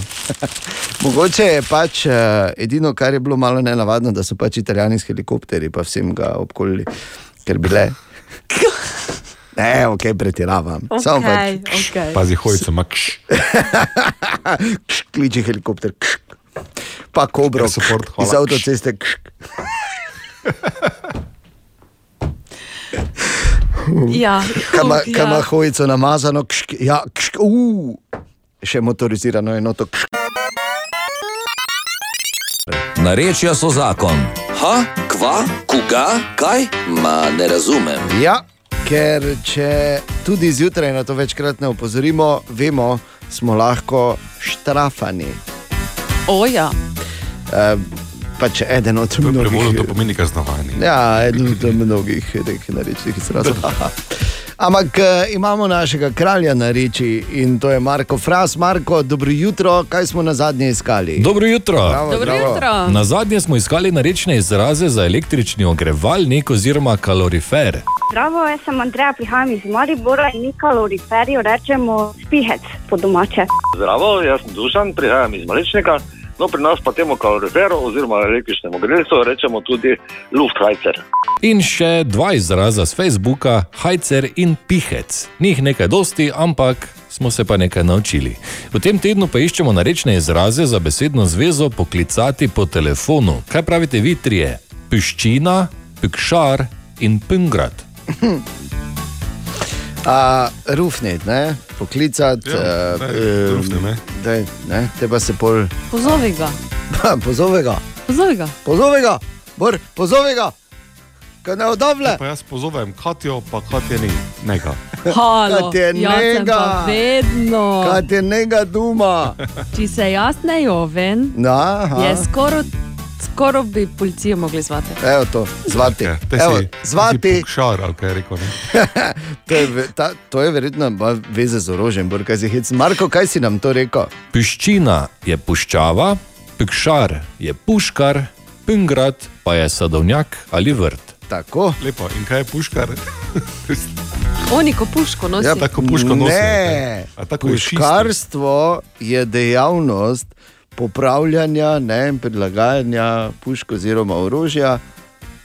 Mogoče je pač uh, edino, kar je bilo malo nenavadno, da so pač italijani s helikopterji pa vsem ga obkolili, ker bile. Ne, ok, pretiravam. Samo pač. okay. Pazi, hojica, makš. Kš, kliči helikopter. Kš. Pa kobro, Air support, hvala. iz avtoceste. Kš. Ja, Kama, ja. kama hojico namazano, kš, ja, kš, uh, še motorizirano enoto. Kš. Narečja so zakon. Ha, kva, koga, kaj? Ma ne razumem. Ja, ker če tudi zjutraj na to večkrat ne opozorimo, vemo, smo lahko štrafani. Oja. Uh, pač eden od mnogih. to pomeni kaznovanje. Ja, eden od mnogih teh narečnih izrazov. Ampak eh, imamo našega kralja na reči in to je Marko Fras. Marko, dobro jutro, kaj smo na zadnje iskali? Dobro jutro. Bravo, Dobro bravo. jutro. Na zadnje smo iskali narečne izraze za električni ogrevalnik oziroma kalorifer. Zdravo, jaz sem Andreja, prihajam iz Maribora in mi kaloriferju rečemo spihec po domače. Zdravo, jaz sem Dušan, prihajam iz Malečnika. No, pri nas pa temu kaloriferu oziroma električnemu grelcu rečemo tudi Lufthajcer. In še dva izraza z Facebooka, hajcer in pihec. Njih nekaj dosti, ampak smo se pa nekaj naučili. V tem tednu pa iščemo narečne izraze za besedno zvezo poklicati po telefonu. Kaj pravite vi trije? Piščina, pikšar in pingrat. A, rufnet, ne? poklicati, Ja, eh, daj, eh, rufni, ne. daj, ne? te pa se pol. Pozovi ga. Pozovi ga, Pozovi ga. pozovi ga, Bor, pozovi ga, kaj ne odavle. Pa jaz pozovem Katijo, pa Katja ni. Neka. Halo, sem nega? vedno. Kaj ti njega duma? Če se jaz ne joven, Na, aha. je skoro, skoro bi policijo mogli zvati. Evo to, zvati. Te Evo, si, zvati. Šar, ali kaj je rekel. Ne? To je, ta, to je verjetno veze z orožjem, kaj si hec. Marko, kaj si nam to rekel? Piščina je puščava, pikšar je puškar, pingrat pa je sadovnjak ali vrt. Tako. Lepo, in kaj je puškar? Oni ko puško nosijo. Ja, tako puško nosijo. Ne, A tako puškarstvo je dejavnost popravljanja, ne, in prilagajanja pušk oziroma orožja.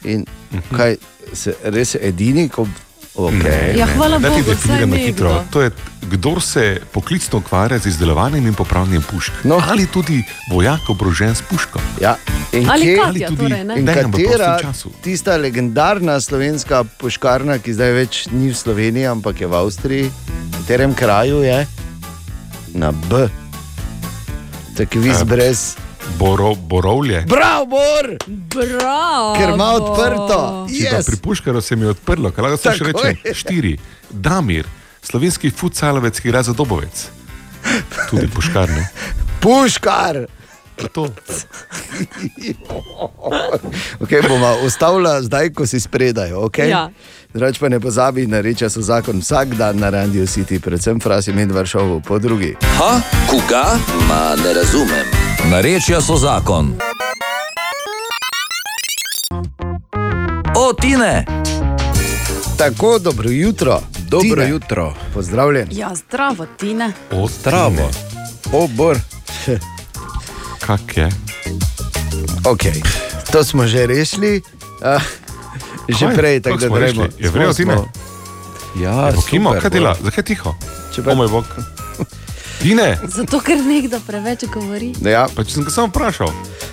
In Mhm. kaj se res edini, ko. Okay, Ne, Ja, ne. hvala ti Bogu, definiram vsaj na hitro. To je, kdor se poklicno ukvarja z izdelovanjem in popravljanjem pušk. No. Ali tudi vojak oborožen s puško. Ja. In Ali kje- Katja, torej, ne? In katera tista legendarna slovenska poškarna, ki zdaj več ni v Sloveniji, ampak je v Avstriji, v katerem kraju je na B. Tako Eh, brez. Boro, borovlje. Bravo, Bor! Bravo. Ker ima odprto. Yes. pri puškaru se mi je odprlo, kaj lahko samo še je. Štiri. Damir, slovenski futsalovec, ki igra za dobovec. Tudi puškarne. Puškar! To. Okay, bomo ustavili zdaj, ko si spredaj. Okay? Ja. Drugač pa ne pozabi, da reče so zakon vsak dan na Radio City, predvsem frasi med Varšavo, po drugi. Ha, koga? Ma ne razumem. Narečja so zakon. O, Tine! Tako, dobro jutro. Dobro Tine. jutro. Pozdravljen. Ja, zdravo, Tina. O, Zdravo. O, Bor. Kak je? Okay. To smo že rešili, uh, že Kaj? prej, tako da gremo. Je vrel, Tine? Ja, Evo, Kimo, super, kaj dela? Zakaj tiho? Če pa- O moj bog. Tine, Zato, ker nekdo preveč govori. Ja. pa če sem ga samo vprašal.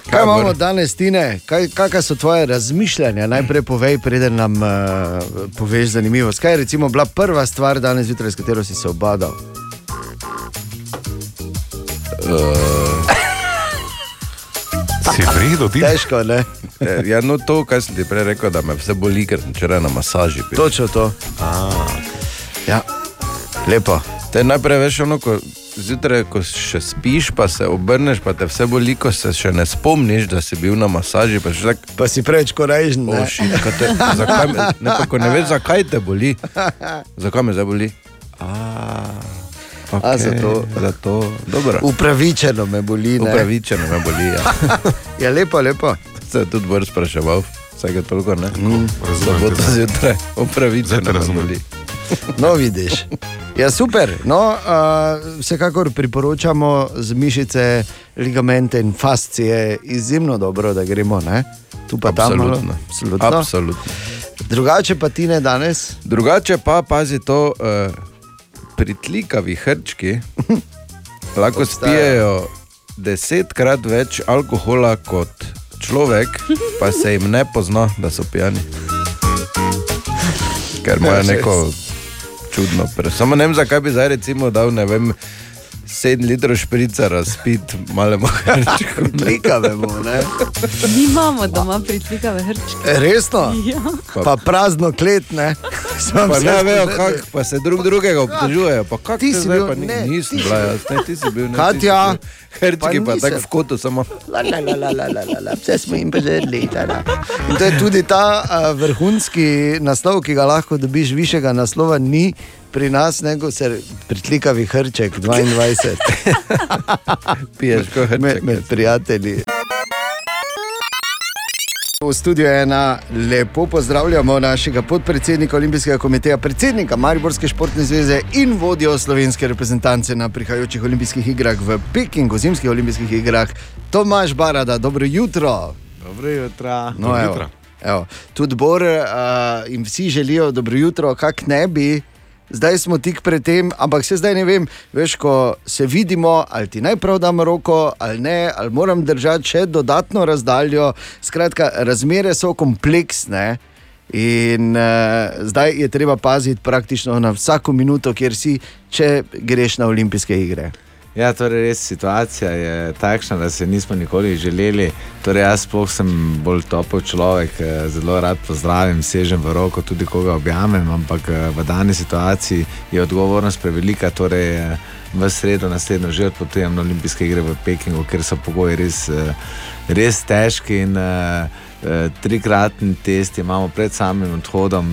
Kaj imamo danes, Tine? Kaj, kakšna so tvoje razmišljanja? Najprej povej, preden nam uh, poveš zanimivost. Kaj je recimo bila prva stvar danes zjutraj, s katero si se obadal? Si vredo, Tine? Težko, ne? Ja, no to, kar sem ti prej rekel, da me vse boli, ker sem včeraj na masaži bil. Točno to. Ja, lepo. Te najprej veš, ono, ko zjutraj, ko še spiš, pa se obrneš, pa te vse boli, ko se še ne spomniš, da si bil na masaži. Pa, tak, pa si preveč korajžen. Zakaj, me- ne, pa, ne veš, zakaj te boli. Zakaj me zdaj boli? A, okay, A, zato. zato. Dobro. Upravičeno me boli. Ne? Upravičeno me boli. Ja. Ja, lepo, lepo. Se je tudi bolj spraševal, vsake toliko ne. Mm, razumem zjutraj, upravičeno me boli. No, vidiš. Ja, super. No, uh, vsekakor priporočamo z mišice, ligamente in fascije izjemno dobro, da gremo. Ne? Tu pa tam malo. Absolutno. Absolutno. Absolutno. Drugače pa ti ne danes. Drugače pa pazi to, uh, pritlikavi hrčki lahko spijejo desetkrat več alkohola kot človek, pa se jim ne pozna, da so pijani. Ker imajo neko čudno. Pre... Samo ne vem, zakaj bi zdaj recimo dal, ne vem. Sedem litrov šprica razpit, malo ne? Mi imamo doma pritlikave hrčke. E, Resno? Ja. Pa prazno klet, ne? Sam Pa ne vejo, kako, pa se drug drugega obtožujejo. Pa kako Ti si bil- pa ni- ne, nisem bila bil. jaz, ne, ti si bil. ne, Katja. Hrčki pa pa tako v kotu samo. La, la, la, la, la, la, la, vse smo jim požrli. In to je tudi ta uh, vrhunski naslov, ki ga lahko dobiš, višjega naslova ni pri nas, nego se pritlikavi hrček 22. Piješ kot hrček. Med, med prijatelji. V studiu ena lepo pozdravljamo našega podpredsednika Olimpijskega komiteja, predsednika Mariborske športne zveze in vodjo slovenske reprezentance na prihajajočih olimpijskih igrah v Pekingu, zimskih olimpijskih igrah, Tomaš Barada. Dobro jutro. Dobro jutro. No, evo, evo. Tudi Bor uh, in vsi želijo dobro jutro, kak ne bi. Zdaj smo tik pred tem, ampak se zdaj ne vem, veš, ko se vidimo, ali ti najprej dam roko, ali ne, ali moram držati še dodatno razdaljo. Skratka, razmere so kompleksne in uh, zdaj je treba paziti praktično na vsako minuto, kjer si, če greš na olimpijske igre. Ja, torej res situacija je takšna, da se nismo nikoli želeli. Torej, jaz sploh sem bolj topel človek, eh, zelo rad pozdravim, sežem v roko, tudi koga objamem, ampak eh, v dani situaciji je odgovornost prevelika. Torej, eh, v sredo naslednjo že odpotujem na olimpijske igre v Pekingu, ker so pogoji res, res težki. In, eh, Trikratni test imamo pred samim odhodom,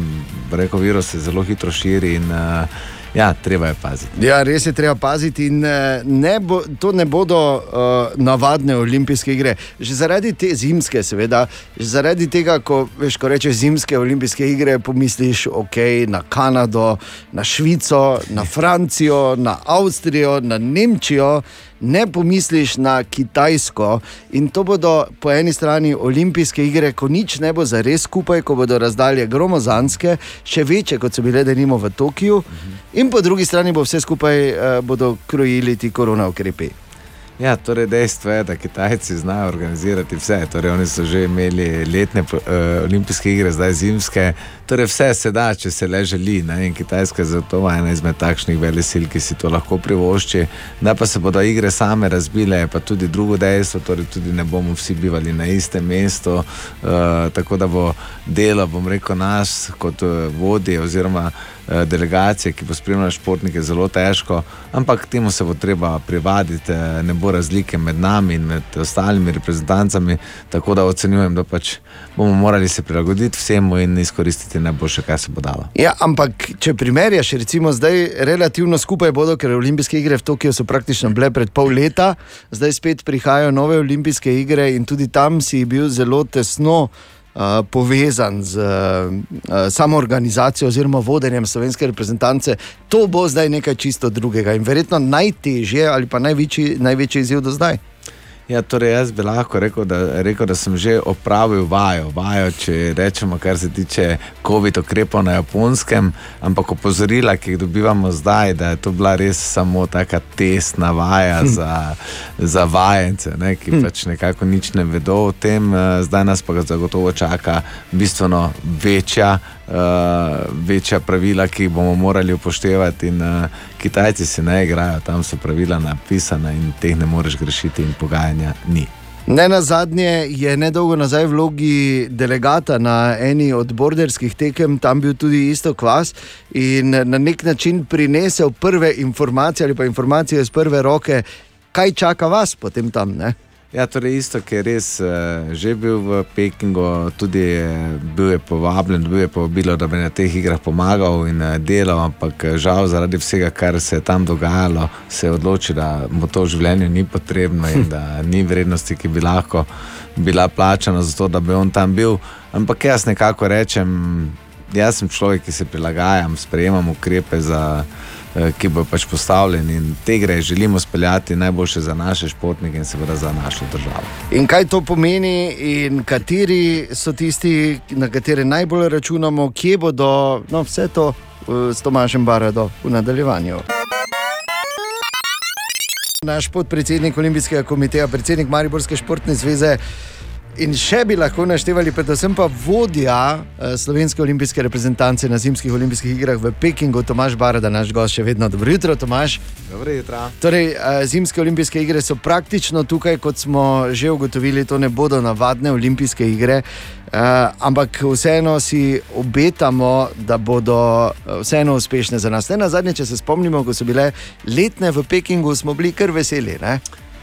reko virus se zelo hitro širi in uh, ja, treba je paziti. Ja, res je treba paziti. In, eh, ne bo, to ne bodo uh, navadne olimpijske igre. Že zaradi te zimske, seveda, že zaradi tega, ko, veš, ko rečeš zimske olimpijske igre, pomisliš okay, na Kanado, na Švico, na Francijo, na Avstrijo, na Nemčijo. Ne pomisliš na Kitajsko, in to bodo po eni strani olimpijske igre, ko nič ne bo za res skupaj, ko bodo razdalje gromozanske, še večje kot so bile denimo v Tokiu, in po drugi strani bo vse skupaj uh, bodo krojili ti korona ukrepi. Ja, torej dejstvo je, da Kitajci znajo organizirati vse. Torej, oni so že imeli letne uh, olimpijske igre, zdaj zimske. Torej, vse se da, če se le želi. Ne? In Kitajska je zato ena izmed takšnih velesil, ki si to lahko privošči. Da pa se bodo igre same razbile, pa tudi drugo dejstvo. Torej, tudi ne bomo vsi bivali na istem mestu. Uh, tako da bo delo, bom rekel, nas kot uh, vodje oziroma uh, delegacije, ki bo spremljala športnike, zelo težko. Ampak temu se bo treba privaditi. Uh, ne bo razlike med nami in med ostalimi reprezentancami. Tako da ocenjujem, da pač bomo morali se prilagoditi vsemu in izkoristiti najboljše, kar se bo dalo. Ja, ampak če primerjaš, recimo zdaj relativno skupaj bodo, ker olimpijske igre v Tokiu so praktično bile pred pol leta, zdaj spet prihajajo nove olimpijske igre in tudi tam si bil zelo tesno. Uh, povezan z uh, samo organizacijo oziroma vodenjem slovenske reprezentance, to bo zdaj nekaj čisto drugega in verjetno najtežje ali pa največji, največji izziv do zdaj. Ja, torej jaz bi lahko rekel da, rekel, da sem že opravil vajo, vajo, če rečemo, kar se tiče COVID ukrepov na japonskem, ampak opozorila, ki jih dobivamo zdaj, da je to bila res samo taka testna vaja Hm. za, za vajence, ne, ki Hm. pač nekako nič ne vedo o tem, eh, zdaj nas pa zagotovo čaka bistveno večja. Uh, večja pravila, ki jih bomo morali upoštevati, in uh, Kitajci se ne igrajo, tam so pravila napisana in teh ne moreš grešiti, in pogajanja ni. Ne na zadnje je nedolgo nazaj v vlogi delegata na eni od borderskih tekem, tam bil tudi isto kvas in na nek način prinesel prve informacije ali pa informacije iz prve roke, kaj čaka vas potem tam. Ne? Ja, torej isto, ki je res uh, že bil v Pekingu, tudi je, bil je povabljen, bil je povabilo, da bi na teh igrah pomagal in uh, delal, ampak žal zaradi vsega, kar se je tam dogajalo, se je odločil, da mu to v življenju ni potrebno in da ni vrednosti, ki bi lahko bila plačana za to, da bi on tam bil. Ampak jaz nekako rečem, jaz sem človek, ki se prilagajam, sprejemam ukrepe za ki bo pač postavljen in te gre želimo speljati najboljše za naše športnike in seveda za našo državo. In kaj to pomeni, in kateri so tisti, na katere najbolj računamo, kje bodo no, vse to uh, s Tomašem Barado v nadaljevanju. Naš podpredsednik Olimpijskega komiteja, predsednik Mariborske športne zveze, In še bi lahko naštevali, predvsem pa vodja eh, slovenske olimpijske reprezentance na zimskih olimpijskih igrah v Pekingu, Tomaš Barada, naš gost, še vedno dobro jutro, Tomaš. Dobro jutro. Torej, eh, zimske olimpijske igre so praktično tukaj, kot smo že ugotovili, to ne bodo navadne olimpijske igre, eh, ampak vseeno si obetamo, da bodo vseeno uspešne za nas. Ne na zadnje, če se spomnimo, ko so bile letne v Pekingu, smo bili kar veseli. Ne?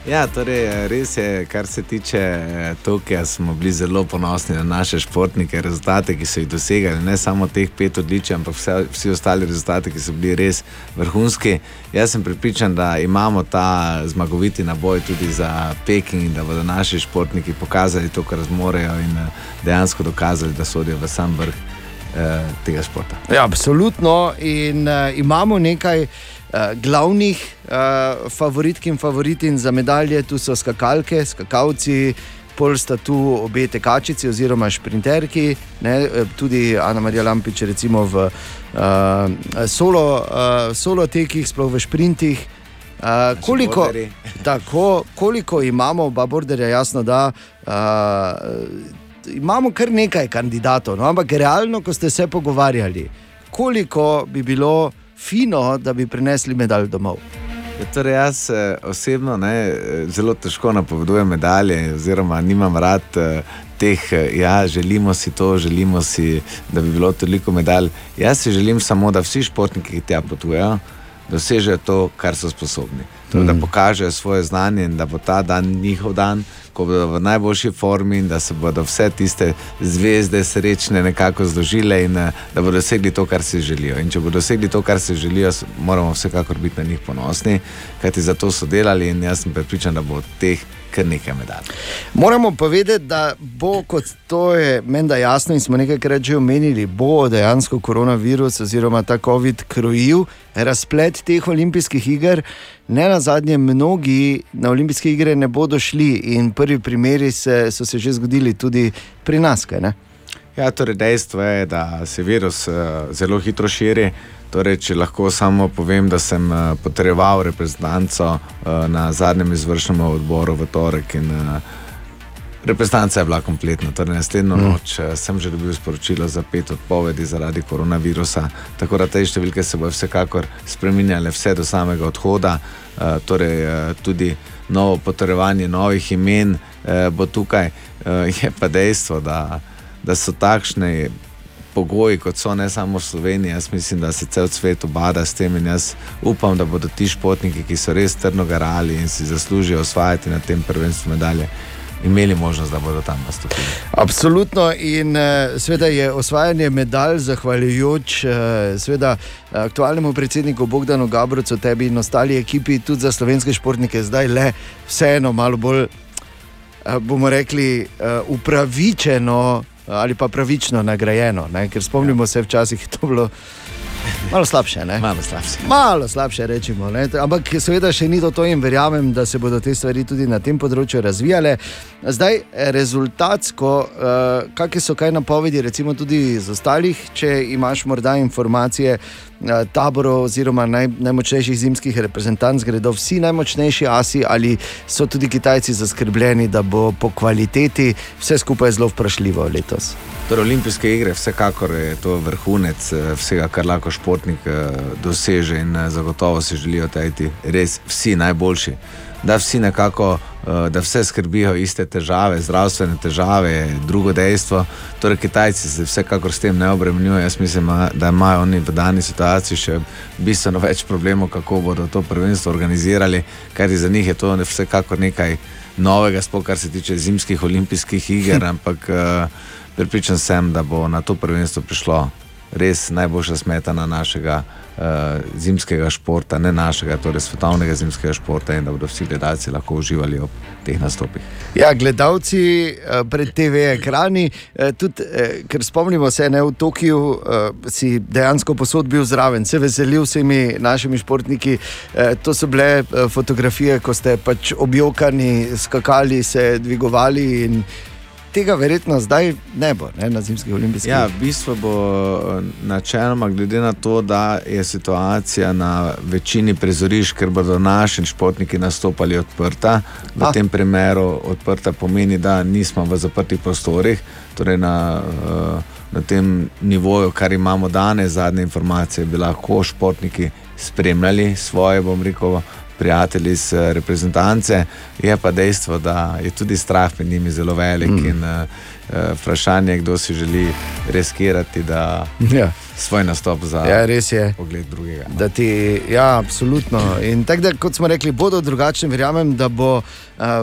Ja, torej, res je, kar se tiče eh, Tokija, smo bili zelo ponosni na naše športnike, rezultate, ki so jih dosegali, ne samo teh pet odličij, ampak vse, vsi ostali rezultati, ki so bili res vrhunski. Jaz sem pripričan, da imamo ta zmagoviti naboj tudi za Peking in da bodo naši športniki pokazali to, kar zmorejo in eh, dejansko dokazali, da sodijo v sam vrh eh, tega športa. Ja, absolutno. In uh, imamo nekaj glavnih uh, favoritk in favoritin za medalje, tu so skakalke, skakalci. Pol sta tu obe tekačici, oziroma šprinterki, ne, tudi Ana Marija Lampič, recimo v uh, solo, uh, solo tekih, sploh v šprintih. Uh, koliko, tako, koliko imamo, oba borderja, jasno, da uh, imamo kar nekaj kandidatov, no, ampak realno, ko ste se pogovarjali, koliko bi bilo fino, da bi prinesli medalj domov. Ja, torej jaz eh, osebno ne, eh, zelo težko napovedujem medalje, oziroma nimam rad eh, teh, eh, ja, želimo si to, želimo si, da bi bilo toliko medalj. Jaz si želim samo, da vsi športniki, ki tja potujejo, dosežejo to, kar so sposobni. Torej, da pokažejo svoje znanje in da bo ta dan njihov dan, ko bodo v najboljši formi in da se bodo vse tiste zvezde srečne nekako zložile in eh, da bodo dosegli to, kar si želijo. In če bodo dosegli to, kar si želijo, moramo vsekakor biti na njih ponosni, kajti za to so delali in jaz sem prepričan, da bo od teh kar nekaj medalj. Moramo povedati, da bo, kot to je menda jasno in smo nekajkrat že omenili, bo dejansko koronavirus oziroma ta COVID krojil razplet teh olimpijskih iger. Ne na zadnje, mnogi na olimpijske igre ne bodo šli in prvi primeri se, so se že zgodili tudi pri nas. Ja, torej dejstvo je, da se virus uh, zelo hitro širi. Torej, če lahko samo povem, da sem uh, potreboval reprezentanco uh, na zadnjem izvršnem odboru v torek in reprezentanca je bila kompletna. Torej, naslednjo Mm. noč sem že dobil sporočilo za pet odpovedi zaradi koronavirusa. Tako da te številke se bodo vsekakor spremenjale vse do samega odhoda. Uh, torej, uh, tudi novo potrjevanje novih imen uh, bo tukaj. Je pa dejstvo, da da so takšne pogoji, kot so ne samo v Sloveniji. Jaz mislim, da se cel svet obada s tem in jaz upam, da bodo ti športniki, ki so res trdno garali in si zaslužijo osvajati na tem prvenstvu medalje, imeli možnost, da bodo tam nastopili. Absolutno in uh, seveda je osvajanje medalj zahvaljujoč uh, seveda, aktualnemu predsedniku Bogdanu Gabrucu, tebi in ostali ekipi, tudi za slovenske športnike, zdaj le vseeno malo bolj, bomo rekli, upravičeno ali pa pravično nagrajeno. Ne? Ker spomnimo se, včasih je to bilo. Malo slabše, ne? Malo slabše. Malo slabše, rečemo. Ne? Ampak seveda še ni to, to in verjamem, da se bodo te stvari tudi na tem področju razvijale. Zdaj, rezultatsko, uh, kakšne so kaj napovedi, recimo tudi iz ostalih, če imaš morda informacije. eh, Taborov oziroma naj, najmočnejših zimskih reprezentanc gredo vsi najmočnejši asi, ali so tudi Kitajci zaskrbljeni, da bo po kvaliteti vse skupaj zelo vprašljivo letos. Torej, olimpijske igre, vsekakor je to vrhunec eh, vsega, kar lahko športnik eh, doseže in eh, zagotovo si želijo tajti res vsi najboljši. Da vsi nekako, eh, da vse skrbijo iste težave, zdravstvene težave, drugo dejstvo. Torej, Kitajci se vsekakor s tem ne obremenjujejo. Jaz mislim, da imajo oni v dani situaciji še bistveno več problemov, kako bodo to prvenstvo organizirali, ker za njih je to vsekakor nekaj novega, sploh kar se tiče zimskih olimpijskih iger, ampak uh, pripričan sem, da bo na to prvenstvo prišlo res najboljša smetana našega uh, zimskega športa, ne našega, torej svetovnega zimskega športa in da bodo vsi gledalci lahko uživali ob teh nastopih. Ja, gledalci eh, pred TV ekrani, eh, tudi, eh, ker spomnimo se, ne, v Tokiu eh, si dejansko posod bil zraven, se veselil s temi našimi športniki. Eh, to so bile eh, fotografije, ko ste pač objokani, skakali, se dvigovali in tega verjetno zdaj ne bo ne, na zimskih olimpijskih. Ja, v bistvu bo eh, načeloma, glede na to, da je situacija na večini prizorišč, ker bodo naši športniki nastopali odprta. V A. tem primeru odprta pomeni, da nismo v zaprtih prostorih, torej na, eh, na tem nivoju, kar imamo danes, zadnje informacije, bi lahko športniki spremljali svoje, bom rekel. Prijatelji iz eh, reprezentance, je pa dejstvo, da je tudi strah med njimi zelo velik. Mm. In, uh, vprašanje je, kdo si želi riskirati, da Ja. svoj nastop za Ja, res je. pogled drugega. Da ti, ja, absolutno. In tako, da, kot smo rekli, bodo drugačni. Verjamem, da bo uh,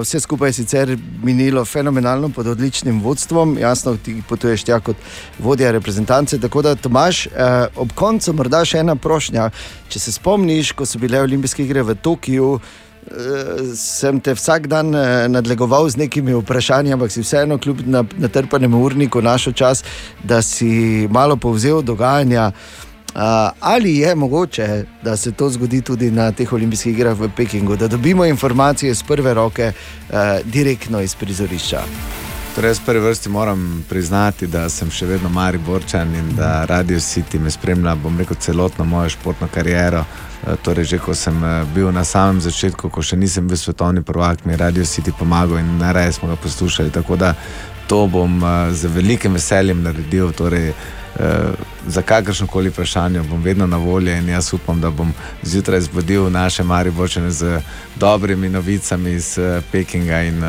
vse skupaj sicer minilo fenomenalno pod odličnim vodstvom. Jasno, ti potuješ tja kot vodja reprezentance. Tako da, Tomaš, uh, ob koncu morda še ena prošnja. Če se spomniš, ko so bile olimpijske igre v Tokiu. Eh, Sem te vsak dan eh, nadlegoval z nekimi vprašanji, ampak si vseeno, kljub na- natrpanemu urniku, našel čas, da si malo povzel dogajanja. Ali je mogoče, da se to zgodi tudi na teh olimpijskih igrah v Pekingu, da dobimo informacije iz prve roke, uh, direktno iz prizorišča? Torej, jaz prvi vrsti moram priznati, da sem še vedno Mariborčan in da Radio City me spremlja, bom rekel, celotno mojo športno kariero. Eh, Torej, že ko sem eh, bil na samem začetku, ko še nisem bil svetovni prvak, mi je Radio City pomagal in najraje smo ga poslušali. Tako da to bom eh, z velikim veseljem naredil. Torej, za kakršno koli vprašanje bom vedno na voljo in jaz upam, da bom zjutraj zbudil naše Mariborčane z dobrimi novicami iz Pekinga in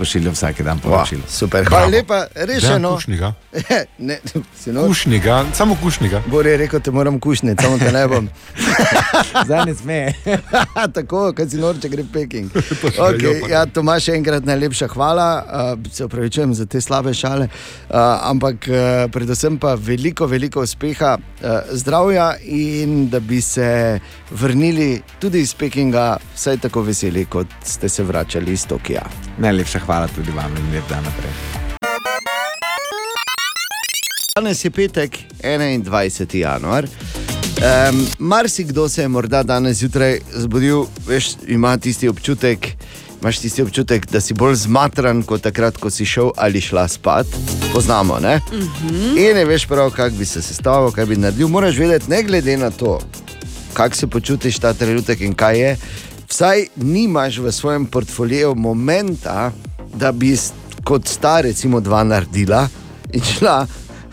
pošiljal vsak dan poročilo. super, hvala lepa, rešeno. Kušniga. ne, sinoč. Kušniga, samo kušniga. Bor je rekel, te moram kušniti, samo te ne bom. Zdaj ne sme. Tako, kot si norče gre Peking. Okay, ja, Tomaš, še enkrat najlepša hvala. Uh, se upravičujem za te slabe šale, uh, ampak uh, predvsem pa veliko, veliko uspeha, uh, zdravja in da bi se vrnili tudi iz Pekinga, vsaj tako veseli, kot ste se vračali iz Tokija. Najlepša hvala tudi vam in lep dan naprej. Danes je petek, 21. januar. Um, Marsikdo se je morda danes zjutraj zbudil, veš, ima tisti občutek, imaš tisti občutek, da si bolj zmatran kot takrat, ko si šel ali šla spat. Poznamo, ne? Mhm. In ne veš prav, kako bi se sestavil, kaj bi naredil. Moraš vedeti, ne glede na to, kako se počutiš ta trenutek in kaj je. Vsaj nimaš v svojem portfoliju momenta, da bi kot sta, recimo, dva naredila in šla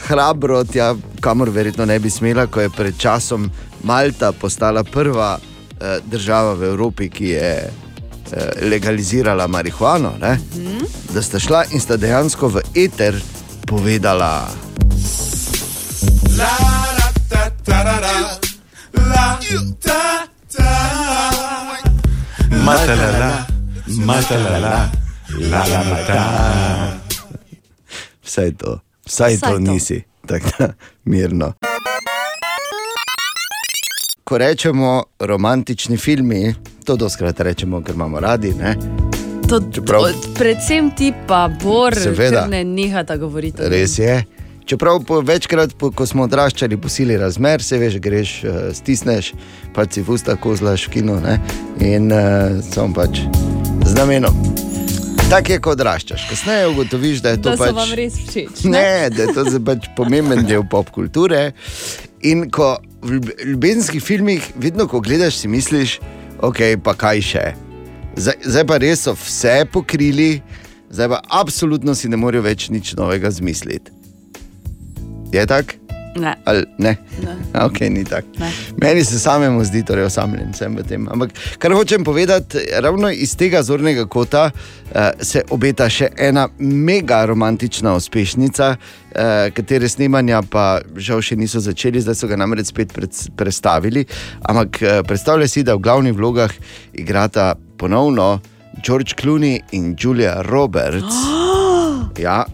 hrabro tja, kamor verjetno ne bi smela, ko je pred časom Malta postala prva eh, država v Evropi, ki je eh, legalizirala marihuano. Ne? Da sta šla in sta dejansko v eter povedala. Matalala, matalala, la la mata. Vsaj to, vsaj, Vsaj to to. nisi, tako da mirno. Ko rečemo romantični filmi, to doskrat rečemo, ker imamo radi. Ne? To, Čeprav- od, predvsem ti pa bor, Seveda. ker ne nehata govoriti. o Res je. Čeprav po, večkrat, po, ko smo odraščali, posili razmer, se veš, greš, uh, stisneš, pa si v usta kozlaš v kino ne? in uh, samo pač z namenom. Tako je, ko odraščaš. Kasneje ugotoviš, da je to Da pač. vam res všeč. Ne, da je to pač pomemben del pop kulture. In ko v ljub- ljubezenskih filmih, vedno ko gledaš, si misliš, ok, pa kaj še. Zdaj, zdaj pa res so vse pokrili, zdaj pa absolutno si ne morejo več nič novega zmisliti. Je tako? Ne. Ali ne? Ne. Ok, ni tako. Ne. Meni se samemu zdi, torej osamljen sem v tem. Ampak kar hočem povedati, ravno iz tega zornega kota uh, se obeta še ena mega romantična uspešnica, uh, katere snemanja pa žal še niso začeli, zdaj so ga namreč spet pred, predstavili. Ampak uh, predstavljaj si, da v glavnih vlogah igrata ponovno George Clooney in Julia Roberts. Ja,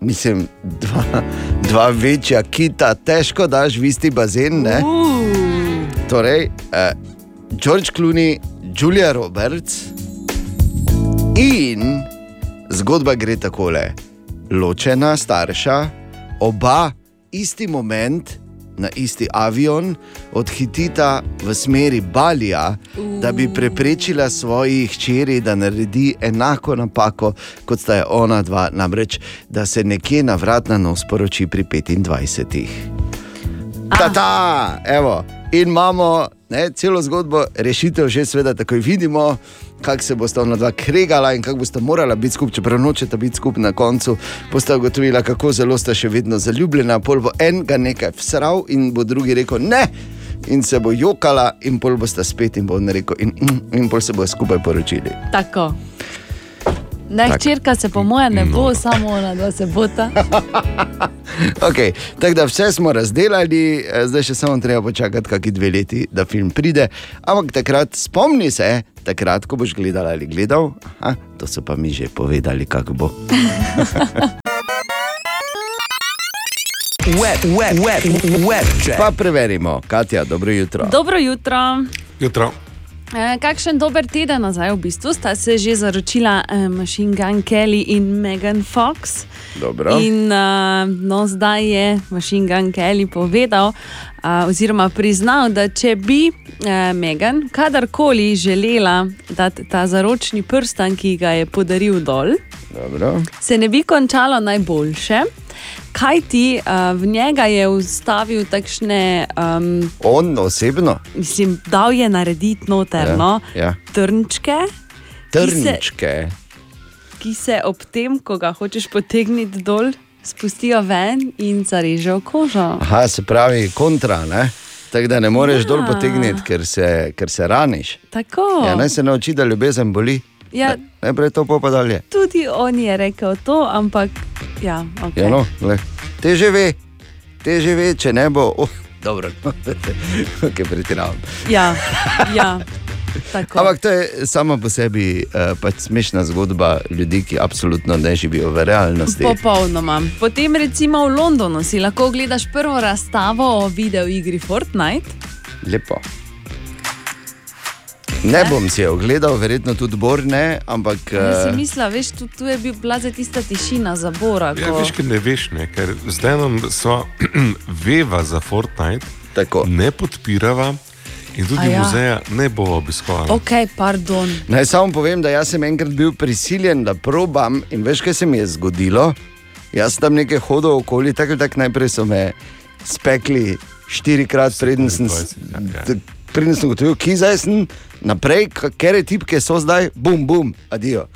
mislim, dva, dva večja kita, težko daš v isti bazen. Ne? Torej, uh, George Clooney, Julia Roberts in zgodba gre takole: ločena starša, oba isti moment na isti avion, odhitita v smeri Balija, da bi preprečila svoji hčeri, da naredi enako napako, kot sta je ona dva, namreč da se nekje na vrat na nos poroči pri 25. Ta-ta, evo. In imamo ne, celo zgodbo, rešitev že sveda takoj vidimo, kako se bosta ona dva kregala in kako bosta morala biti skupaj, čeprav nočeta biti skupaj na koncu. Bosta ugotovila, kako zelo sta še vedno zaljubljena, pol bo en ga nekaj vsral in bo drugi rekel ne. In se bo jokala, in pol bosta spet, in bo on rekel, in, mm, in pol se bo skupaj poročili. Tako. Ne, Tak. hčerka se po mojem ne bo, samo ona dva se bota. Okay, tako da vse smo razdelali, eh, zdaj še samo treba počakati, kakšni dve leti, da film pride. Ampak takrat spomni se, takrat, ko boš gledal ali gledal, aha, to so pa mi že povedali, kako bo. Web, web, web, web. Pa preverimo, Katja, dobro jutro. Dobro jutro. Jutro. E, kakšen dober teden nazaj, v bistvu sta se že zaročila e, Machine Gun Kelly in Megan Fox. Dobro. In uh, no, zdaj je Machine Gun Kelly povedal, uh, oziroma priznal, da če bi uh, Megan kadarkoli želela dati ta zaročni prstan, ki ga je podaril dol, Dobro. se ne bi končalo najboljše. Kaj ti uh, v njega je vstavil takšne, um, On osebno, mislim, dal je narediti noterno, Ja, ja. trnčke, trničke. ki se ob tem, ko ga hočeš potegniti dol, spustijo ven in zarežejo kožo. Aha, se pravi kontra, ne? Tako da ne moreš Ja. dol potegniti, ker se, ker se raniš. Tako. Ja, naj se nauči, da ljubezen boli. Ja, Najprej to, pa dalje. tudi on je rekel to, ampak ja, okay. Ja, no, glej. Teže ve, teže ve, če ne bo. Oh, dobro, okay, pretiravam. ja, ja. Tako. Ampak to je sama po sebi uh, pač smešna zgodba ljudi, ki absolutno ne živijo v realnosti. Popolnoma. Potem, recimo v Londonu, si lahko ogledaš prvo razstavo o videoigri Fortnite. Lepo. Ne bom si jo ogledal, verjetno tudi Bor ne, ampak. Jaz si eh, mislila, veš, tu, tu je bil- bila za tista tišina zabora. Ja, ko- veš, ker ne veš, ne, ker zdaj nam sva veva za Fortnite, Tako. ne podpirava in tudi A ja. muzeja ne bo obiskovala. Ok, pardon. Naj samo povem, da sem enkrat bil prisiljen, da probam in veš, kaj se mi je zgodilo. Jaz sem tam nekaj hodil okoli, tako ali tako najprej so me spekli štirikrat, preden sem, s- d- preden sem ugotovil, ki zdaj sem naprej, katere tipke so zdaj, bum, bum, adijo.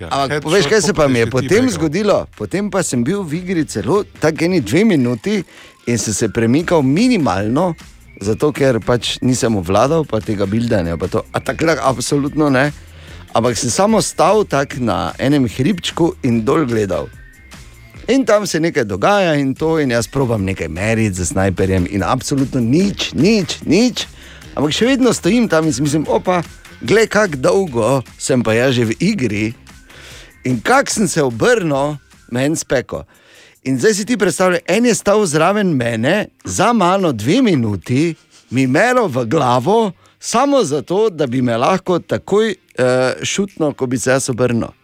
ja. Ampak veš, kaj se pa mi je potem zgodilo? Potem pa sem bil v igri celo tako eni dve minuti in sem se premikal minimalno, zato ker pač nisem obvladal pa tega bildanja. Pa to, a takrat absolutno ne. Ampak sem samo stal tak na enem hribčku in dol gledal. In tam se nekaj dogaja, in to, in jaz probam nekaj meriti z snajperjem, in absolutno nič, nič, nič. Ampak še vedno stojim tam in mislim, opa, gled, kako dolgo sem pa jaz že v igri. In kak sem se obrnil, meni speko. In zdaj si ti predstavljaj, en je stal zraven mene, za mano dve minuti, mi mero v glavo, samo zato, da bi me lahko takoj uh, šutno, ko bi se jaz obrnil.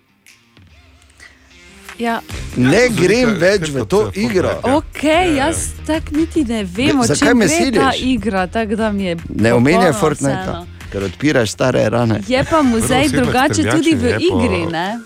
Ja. Ne grem več v to igro. Ok, jaz tako niti ne vem, me gre ta igra. tako da mi je Ne omenjaj Fortnite, ker odpiraš stare rane. Je pa muzej drugače tudi v igri, ne?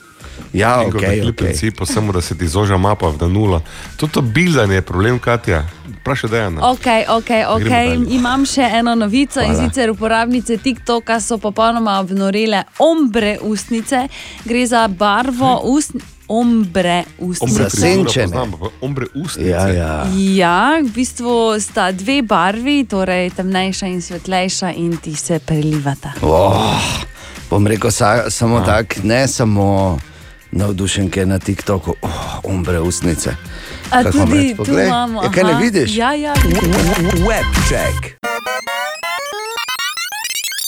Ja, ok. okej, V okej. principu samo, da se ti zoža mapa v nula. To to bildanje je problem, Katja. Vprašaj, da je ena. Ok, ok, ok. Imam še eno novico in Hvala. sicer uporabnice TikToka so popolnoma obnorele ombre ustnice. Gre za barvo ustnic. Ombre Ombre poznam, pa ombre ustnice. Ja, ja. Ja, v bistvu sta dve barvi, torej temnejša in svetlejša, in ti se prelivata. Oh, bom rekel sa, samo tako, ne samo navdušenke na TikToku, oh, ombre ustnice. A Kako tudi tu poglej. imamo. Ja, kaj ne vidiš? Ja, ja. Web check.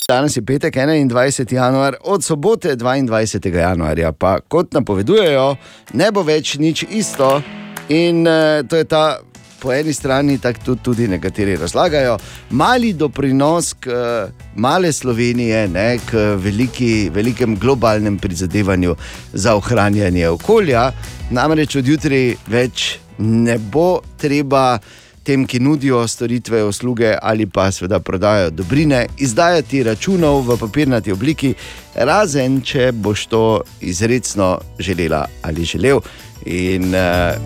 Danes je petek, 21. januar, od sobote 22. januarja, pa kot napovedujejo, ne bo več nič isto. In uh, to je ta, po eni strani, tako tudi, nekateri razlagajo, mali doprinos k uh, male Slovenije, ne, k veliki, velikem globalnem prizadevanju za ohranjanje okolja. Namreč od jutri več ne bo treba tem, ki nudijo storitve, usluge ali pa seveda prodajajo dobrine, izdajati računov v papirnati obliki, razen če boš to izredno želela ali želel. In uh,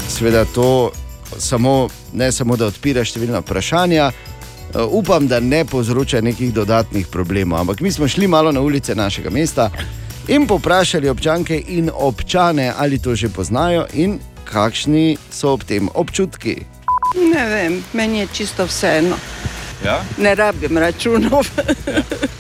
seveda to samo, ne samo, da odpira številna vprašanja. Uh, upam, da ne povzroča nekih dodatnih problemov. Ampak mi smo šli malo na ulice našega mesta in poprašali občanke in občane, ali to že poznajo in kakšni so ob tem občutki. Ne vem, meni je čisto vseeno. Ja? Ne rabim računov.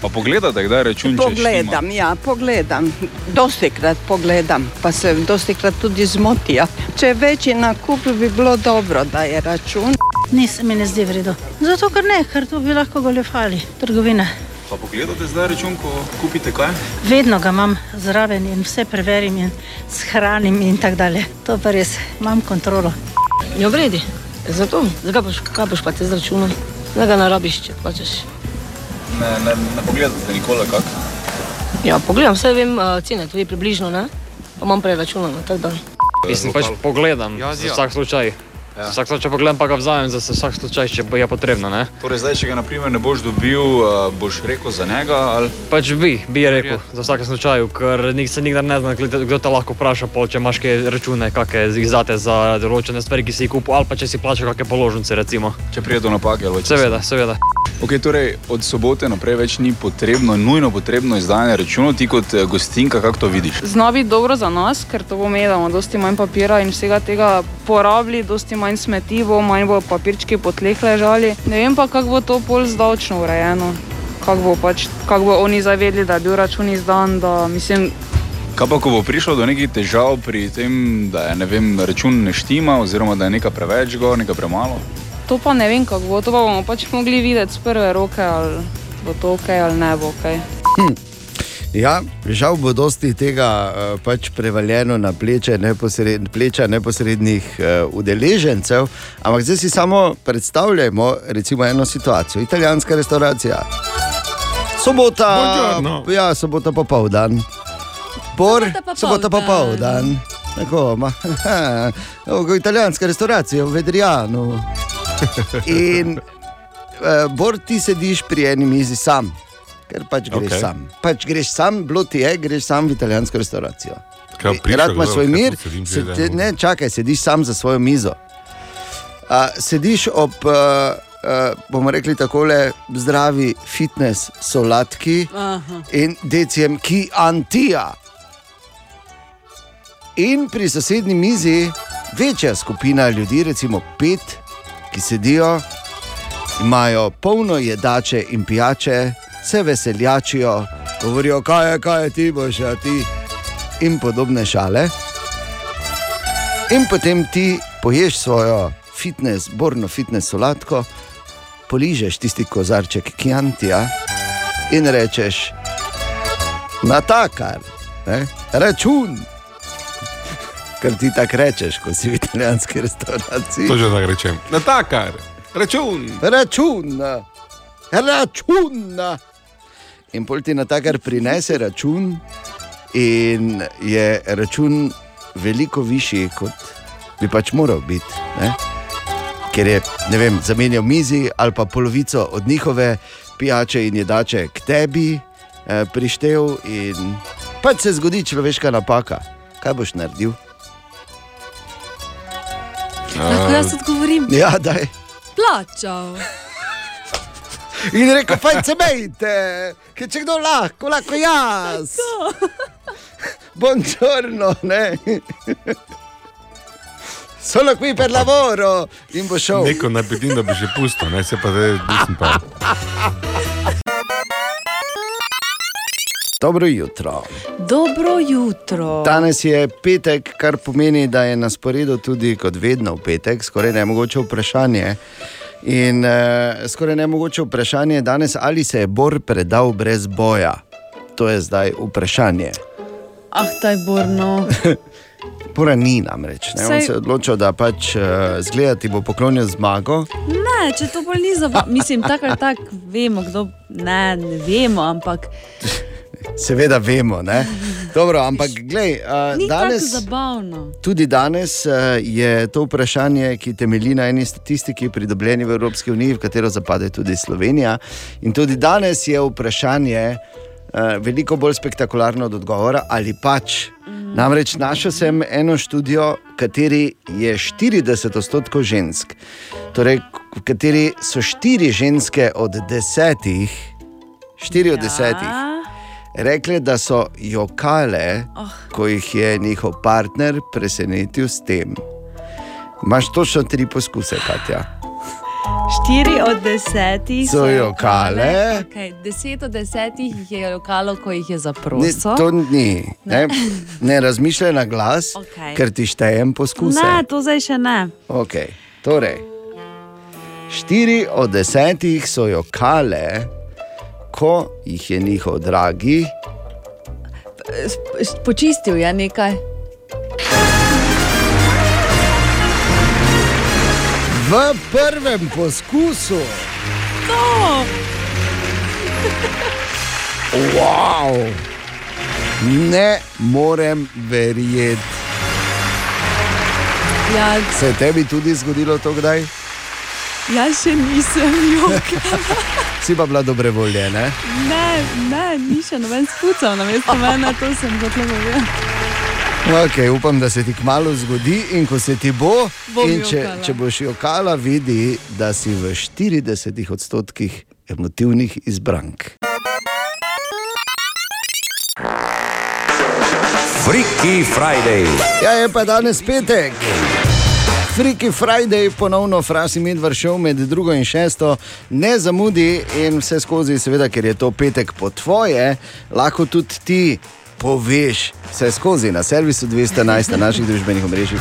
Pa pogledate, kdaj račun če pogledam, ja, pogledam. Dosti krat pogledam, pa se dosti krat tudi zmotijo. Če je večji nakup, bi bilo dobro, da je račun. Nis, mi ne zdi vredno. Zato, ker ne, ker to bi lahko goljufali, trgovine. Pa pogledate zdaj račun, ko kupite kaj? Vedno ga imam zraven in vse preverim in shranim in tako dalje. To pa res, imam kontrolo. Je v redu, zato zakaj boš, kaj boš pa te z računom, da ga ne rabiš, če plačeš. Ne, ne, ne pogledate nikoli kak. Ja, pogledam, vse vem uh, cene, tudi približno, ne? Pa imam prej računano, tako da. Mislim, pač pogledam ja, za vsak slučaj. Ja. Vsak slučaj pogledam, pa ga vzamem za vsak slučaj, če bo je potrebno. Ne? Torej, zdaj, če ga naprimer, ne boš dobil, uh, boš rekel za njega. Ali... Pač bi, bi rekel za vsak slučaj, ker nik se nikdar ne zna, kdo te lahko vpraša, pol, če imaš kaj račune, kakšne izdate za določene stvari, ki si jih kupil, ali pa če si plačal kakšne položnice. Recimo. Če pride do napake, ali če seveda, seveda. Okay, torej, od sobote naprej več ni potrebno, nujno potrebno izdajanje računov, ti kot eh, gostinka, kako to vidiš? Zna biti dobro za nas, ker to pomeni, da bomo dosti manj papira in vsega tega porabili, dosti manj smeti bo, manj bo papirčki po tleh ležali. Ne vem pa, kako bo to pol zdavčno urejeno. Kako bo, pač, kak bo oni zavedli, da je bil račun izdan. Da, mislim, Kaj pa, ko bo prišlo do nekih težav pri tem, da je ne vem, račun ne štima, oziroma da je nekaj preveč, go, nekaj premalo? To pa ne vem, kako bo. To pa bomo pač mogli videti z prve roke, ali bo to ok ali ne bo ok. Hm. Ja, žal bo dosti tega uh, pač prevaljeno na pleče, neposred, pleča neposrednih uh, udeležencev. Ampak zdaj si samo predstavljamo recimo, eno situacijo. Italijanska restauracija. Sobota, Buongiorno. ja, sobota popoldan. Bor, sobota popoldan. Tako, ma, oh, italijanska restauracija v Vedrijanu. In uh, Bor, ti sediš pri eni mizi sam, ker pač greš okay. sam. Pač greš sam, bilo ti je, greš sam v italijansko restauracijo. Rad imaš svoj mir, se, te, ne čakaj, sediš sam za svojo mizo. Uh, sediš ob, uh, uh, bomo rekli, tako zdravi fitness solatki Aha. in decijem, ki antija. In pri sosednji mizi večja skupina ljudi, recimo pet, ki sedijo, imajo polno jedače in pijače, se veseljačijo, govorijo, kaj je, kaj je ti, boš, a ti in podobne šale. In potem ti poješ svojo fitness, borno fitness solatko, poližeš tisti kozarček Kjantija in rečeš, na takar, ne, račun. Ker ti tako rečeš, ko si v italijanski restavraciji. To že tako rečem. Na takar, račun. Račun, račun. In pol ti na takar prinese račun, in je račun veliko višji, kot bi pač moral biti. Ne? Ker je ne vem, zamenjal mizi ali pa polovico od njihove pijače in jedače k tebi eh, prištev, in pač se zgodi človeška napaka. Kaj boš naredil? Lahko jaz odgovorim? Ja, daj. Plačal. In rekel, fajn se mejte, ker če kdo lahko, lahko jaz. Buongiorno, ne. Solo qui per lavoro in bo šel. Neko naj bi da bi že pusto, ne se pa zdaj nisem pa. Dobro jutro. Dobro jutro. Danes je petek, kar pomeni, da je na sporedu tudi kot vedno v petek, skoraj ne mogoče vprašanje. In uh, skoraj ne mogoče vprašanje je danes, ali se je Bor predal brez boja. To je zdaj vprašanje. Ah, taj Borno. Pora ni namreč. Ne? On Saj- se je odločil, da pač uh, zgledati bo poklonil zmago. Ne, če to bolj ni za vas. Mislim, tako ali tako vemo, kdo. Ne, ne vemo, ampak Seveda vemo, ne? Dobro, ampak glej, uh, danes. Tudi danes uh, je to vprašanje, ki temelji na eni statistiki, pridobljeni v Evropski uniji, v katero zapade tudi Slovenija. In tudi danes je vprašanje uh, veliko bolj spektakularno od odgovora, ali pač. Mm. Namreč našel sem eno študijo, v kateri je 40 odstotkov žensk, torej v kateri so štiri ženske od desetih, štiri ja. od desetih, rekle, da so jokale, oh. ko jih je njihov partner presenetil s tem. Imáš točno tri poskuse, Katja. Štiri od desetih So jokale. Okay, deset od desetih jih je lokalo, ko jih je Ne, zaprosil. to ni. Ne, ne razmišljaj na glas, Okej. ker ti štejem poskuse. Ne, to zdaj še ne. Okay. Torej, štiri od desetih so jokale, ko jih je njihov dragi. Počistil je nekaj. V prvem poskusu. No. Wow. Ne morem verjeti. Ja, Se je tebi tudi zgodilo to kdaj? jaz še nisem jokala. Si pa bila dobre volje, ne? Ne, ne, ni še noben spucal na mestu mene, to sem hotel povedati. Okay, upam, da se ti kmalo zgodi in ko se ti bo, Bom in če, jokala. če boš jokala, vidi, da si v 40 odstotkih emotivnih izbrank. Freaky Friday. Ja, je pa danes petek. Freaky Friday, ponovno Frasi Medvard šel med drugo in šesto, ne zamudi in vse skozi, seveda, ker je to petek po tvoje, lahko tudi ti poveš vse skozi na servisu 211 na naših družbenih omrežjih.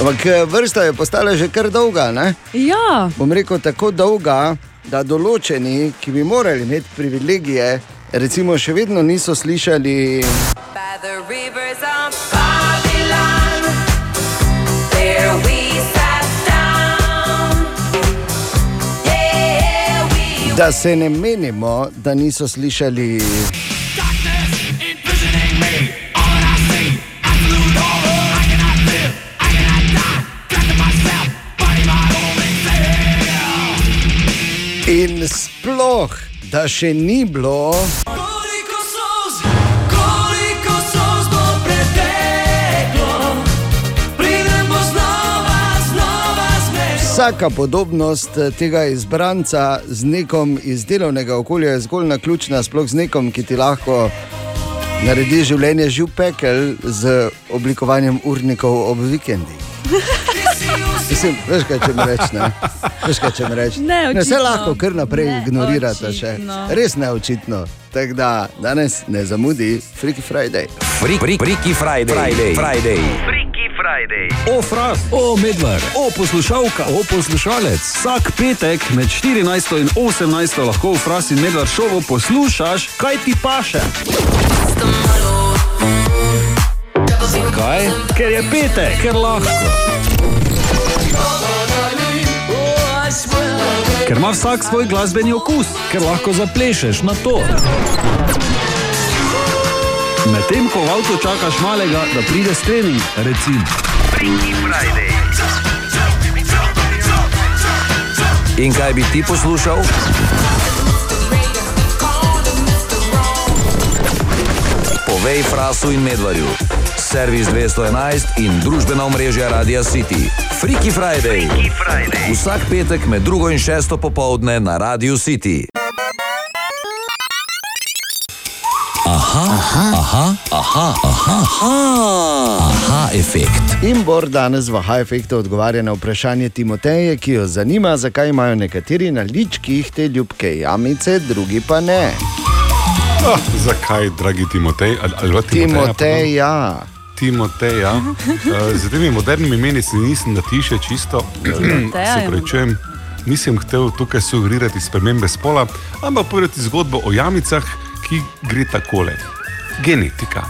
Ampak eh, vrsta je postala že kar dolga, ne? Ja. Bom rekel tako dolga, da določeni, ki bi morali imeti privilegije, recimo še vedno niso slišali. By the rivers Da se ne menimo, da niso slišali. In sploh, da še ni bilo. Vsaka podobnost eh, tega izbranca z nekom iz delovnega okolja je zgolj naključna, sploh z nekom, ki ti lahko naredi življenje živ pekel z oblikovanjem urnikov ob vikendih. Mislim, veš, kaj če mi reči. Veš, kaj če mi reči. Ne, ne, vse lahko kar naprej Ne, ignorirate. Še. očitno. Res neočitno. Tako da danes ne zamudi Freaky Friday. Freak, freak, freaky Friday. Friday. Friday. O, fras, o, medvard, o, poslušalka, o, poslušalec. Vsak petek med 14 in 18 lahko v Fras in medvard šovu poslušaš, kaj ti paše. Zakaj? Ker je petek, ker lahko. Ker ima vsak svoj glasbeni okus, ker lahko zaplešeš na to. Medtem ko v avtu čakaš malega, da pride s trening, recimo. In kaj bi ti poslušal? Povej Frasu in Medvarju. Servis 211 in družbena omrežja Radia City. Freaky Friday. Freaky Friday. Vsak petek med drugo in šesto popovdne na Radio City. Aha, aha, aha, aha, aha, aha, aha efekt. In Bor danes v High Effectu odgovarja na vprašanje Timoteje, ki jo zanima, zakaj imajo nekateri na ličkih te ljubke jamice, drugi pa ne. Ah, zakaj, dragi Timotej? Ali, ali pa Timoteja, Timoteja. Timoteja. Uh, z temi modernimi imeni se nisem natiše čisto, Timoteja se je prečujem. Nisem hotel tukaj sugerirati spremembe spola, ampak povedati zgodbo o jamicah, ki gre takole. Genetika.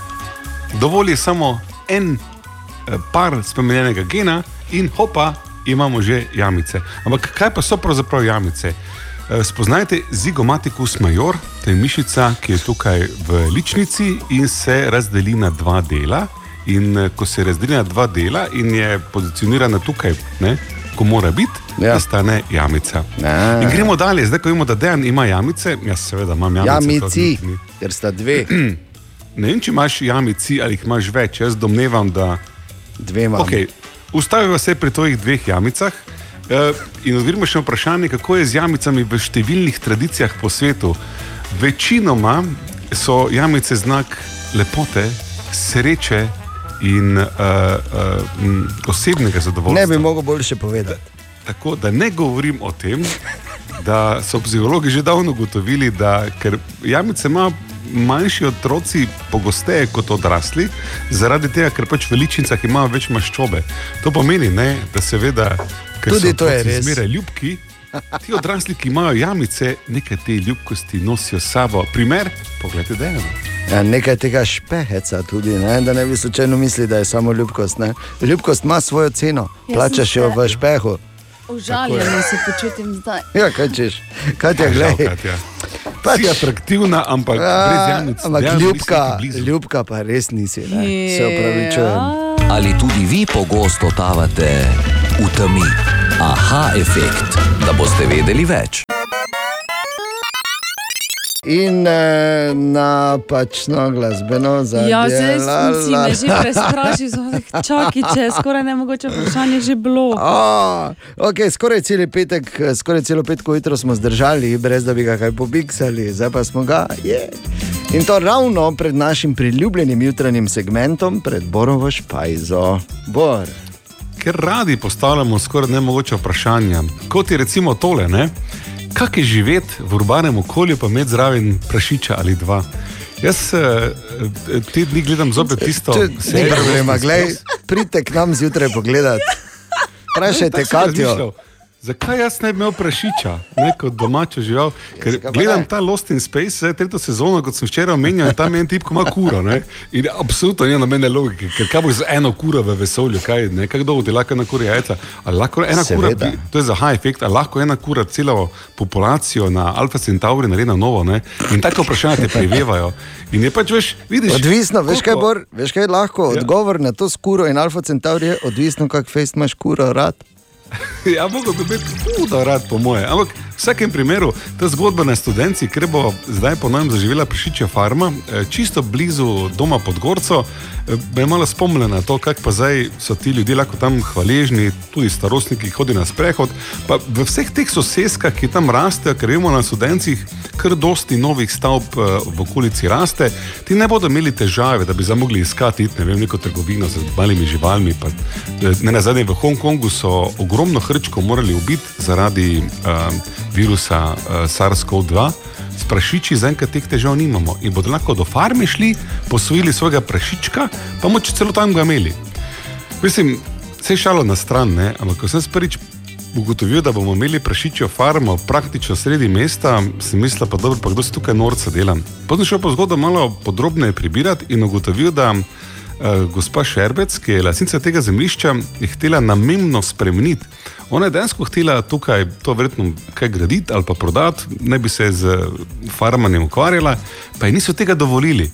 Dovolj je samo en eh, par spremenjenega gena in hopa, imamo že jamice. Ampak kaj pa so pravzaprav jamice? Eh, Spoznajte zigomaticus major, to je mišica, ki je tukaj v ličnici in se razdeli na dva dela. In eh, ko se razdeli na dva dela in je pozicionirana tukaj, ne, ko mora biti, ja. nastane jamica. Ja. In gremo dalje, zdaj ko vemo, da Dejan ima jamice, jaz seveda imam jamice. Jamici, ni- ni- ker sta dve. Ne vem, če imaš jamici ali jih imaš več, jaz domnevam, da. Dve imam. Okay. Ustaviva se pri tvojih dveh jamicah eh, in odgovorimo še na vprašanje, kako je z jamicami v številnih tradicijah po svetu. Večinoma so jamice znak lepote, sreče in uh, uh, m, osebnega zadovoljstva. Ne bi mogel boljše povedati. Tako da ne govorim o tem, da so psihologi že davno ugotovili, da ker jamice ima manjši otroci pogosteje kot odrasli, zaradi tega, ker pač v ličnicah imajo več maščobe. To pomeni, ne, da seveda, ker Tudi so res. zmeraj ljubki. Ti odrasli, ki imajo jamice, nekaj te ljubkosti nosijo s sabo. Primer, poglejte, da je eno. Ja, nekaj tega špeheca tudi, ne? da ne bi slučajno mislili, da je samo ljubkost. Ne? Ljubkost ima svojo ceno, Jaz plačaš jo v špehu. Užaljeno se počutim zdaj. Ja, kaj češ, kaj ti je, Žal, gledaj. Katja. Si atraktivna, ampak brez jamic. Ampak nisi ljubka, ljubka pa res nisi, ne? se upravičujem. Ali tudi vi pogosto totavate v temi? Aha, efekt, da boste vedeli več. In eh, napačno glasbeno zadnje. Ja, zdaj si me že prestrašil, čakaj, če je skoraj nemogoče vprašanje že bilo. A, okay, skoraj cel petek, skoraj celo petko jutro smo zdržali, brez da bi ga kaj pobiksali, zdaj pa smo ga. je. In to ravno pred našim priljubljenim jutranjim segmentom, pred Borovo špajzo. Bor. ker radi postavljamo skoraj nemogoče vprašanja. Kot je recimo tole, ne? Kak je živeti v urbanem okolju, pa imeti zraven prašiča ali dva. Jaz eh, te dni gledam zopet tisto, Če- Ni serijo problema, glej, pridite k nam zjutraj pogledat. Vprašajte sem Katjo. razmišljal, Zakaj jaz ne bi imel prašiča, ne kot domačo žival? Ker pa gledam ta Lost in Space, zdaj tretjo sezono, kot sem včeraj omenjal, in tam je en tip, ki ima kuro. Ne? In absolutno ni nobene logike, ker kaj bo z eno kuro v vesolju, kaj, ne? kaj dolgo ti lahko ena kura jajca. Lahko ena kura, to je za high effect, ali lahko ena kura celo populacijo na Alfa Centauri naredi na novo. Ne? In tako vprašanja te prevevajo. In je pač, veš, vidiš. Odvisno, veš kaj, koliko- Bor, veš kaj lahko? Ja. Odgovor na to skuro in alfa centaur je odvisno, kak fejst imaš kuro rad. Ja, mogoče bi biti hudo rad, po moje. Ampak vsakem primeru, ta zgodba na študenci, ker bo zdaj po novem zaživela prašičja farma, eh, čisto blizu doma pod Gorco, eh, me je malo spomnila na to, kako pa zdaj so ti ljudje lahko tam hvaležni, tudi starostniki, ki hodijo na sprehod. Pa v vseh teh soseskah, ki tam rastejo, ker vemo na študencih, kar dosti novih stavb eh, v okolici raste, ti ne bodo imeli težave, da bi zamogli iskati ne vem, neko trgovino z malimi živalmi. Pa, ne na zadnje, v Hongkongu so ogromno hrčkov morali ubiti zaradi uh, virusa uh, SARS-CoV-2. S prašiči zaenkrat teh težav nimamo in bodo lahko do farme šli, posvojili svojega prašička, pa moče celo tam ga imeli. Mislim, vse šalo na stran, ne? ampak ko sem prvič ugotovil, da bomo imeli prašičjo farmo praktično sredi mesta, sem mislil, pa dobro, pa kdo se tukaj norca dela. Potem šel pa zgodbo malo podrobneje prebirati in ugotovil, da uh, gospa Šerbec, ki je lastnica tega zemljišča, je htela namenno spremeniti. Ona je dejansko htela tukaj to verjetno kaj graditi ali pa prodati, ne bi se z farmanjem ukvarjala, pa ji niso tega dovolili.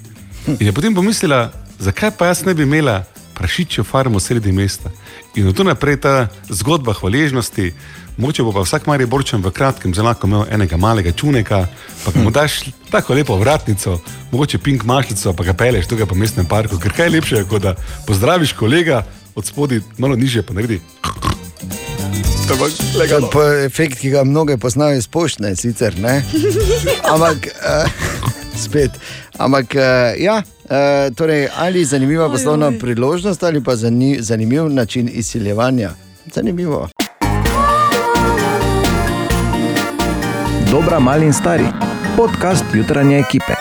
In je potem pomislila, zakaj pa jaz ne bi imela prašičjo farmo sredi mesta. In od tu naprej ta zgodba hvaležnosti, moče bo pa vsak mari borčen v kratkem zelo imel enega malega čuneka, pa mu daš tako lepo vratnico, mogoče pink mašnico, pa ga peleš tukaj po mestnem parku, ker kaj je lepše, kot da pozdraviš kolega od spodaj malo niže pa naredi. To je pa efekt, ki ga mnoge poznajo iz poštne, sicer ne. Ampak uh, spet. Ampak uh, ja, uh, torej, ali zanimiva poslovna priložnost ali pa zani, zanimiv način izsiljevanja. Zanimivo. Dobra, mali in stari. Podcast jutranje ekipe.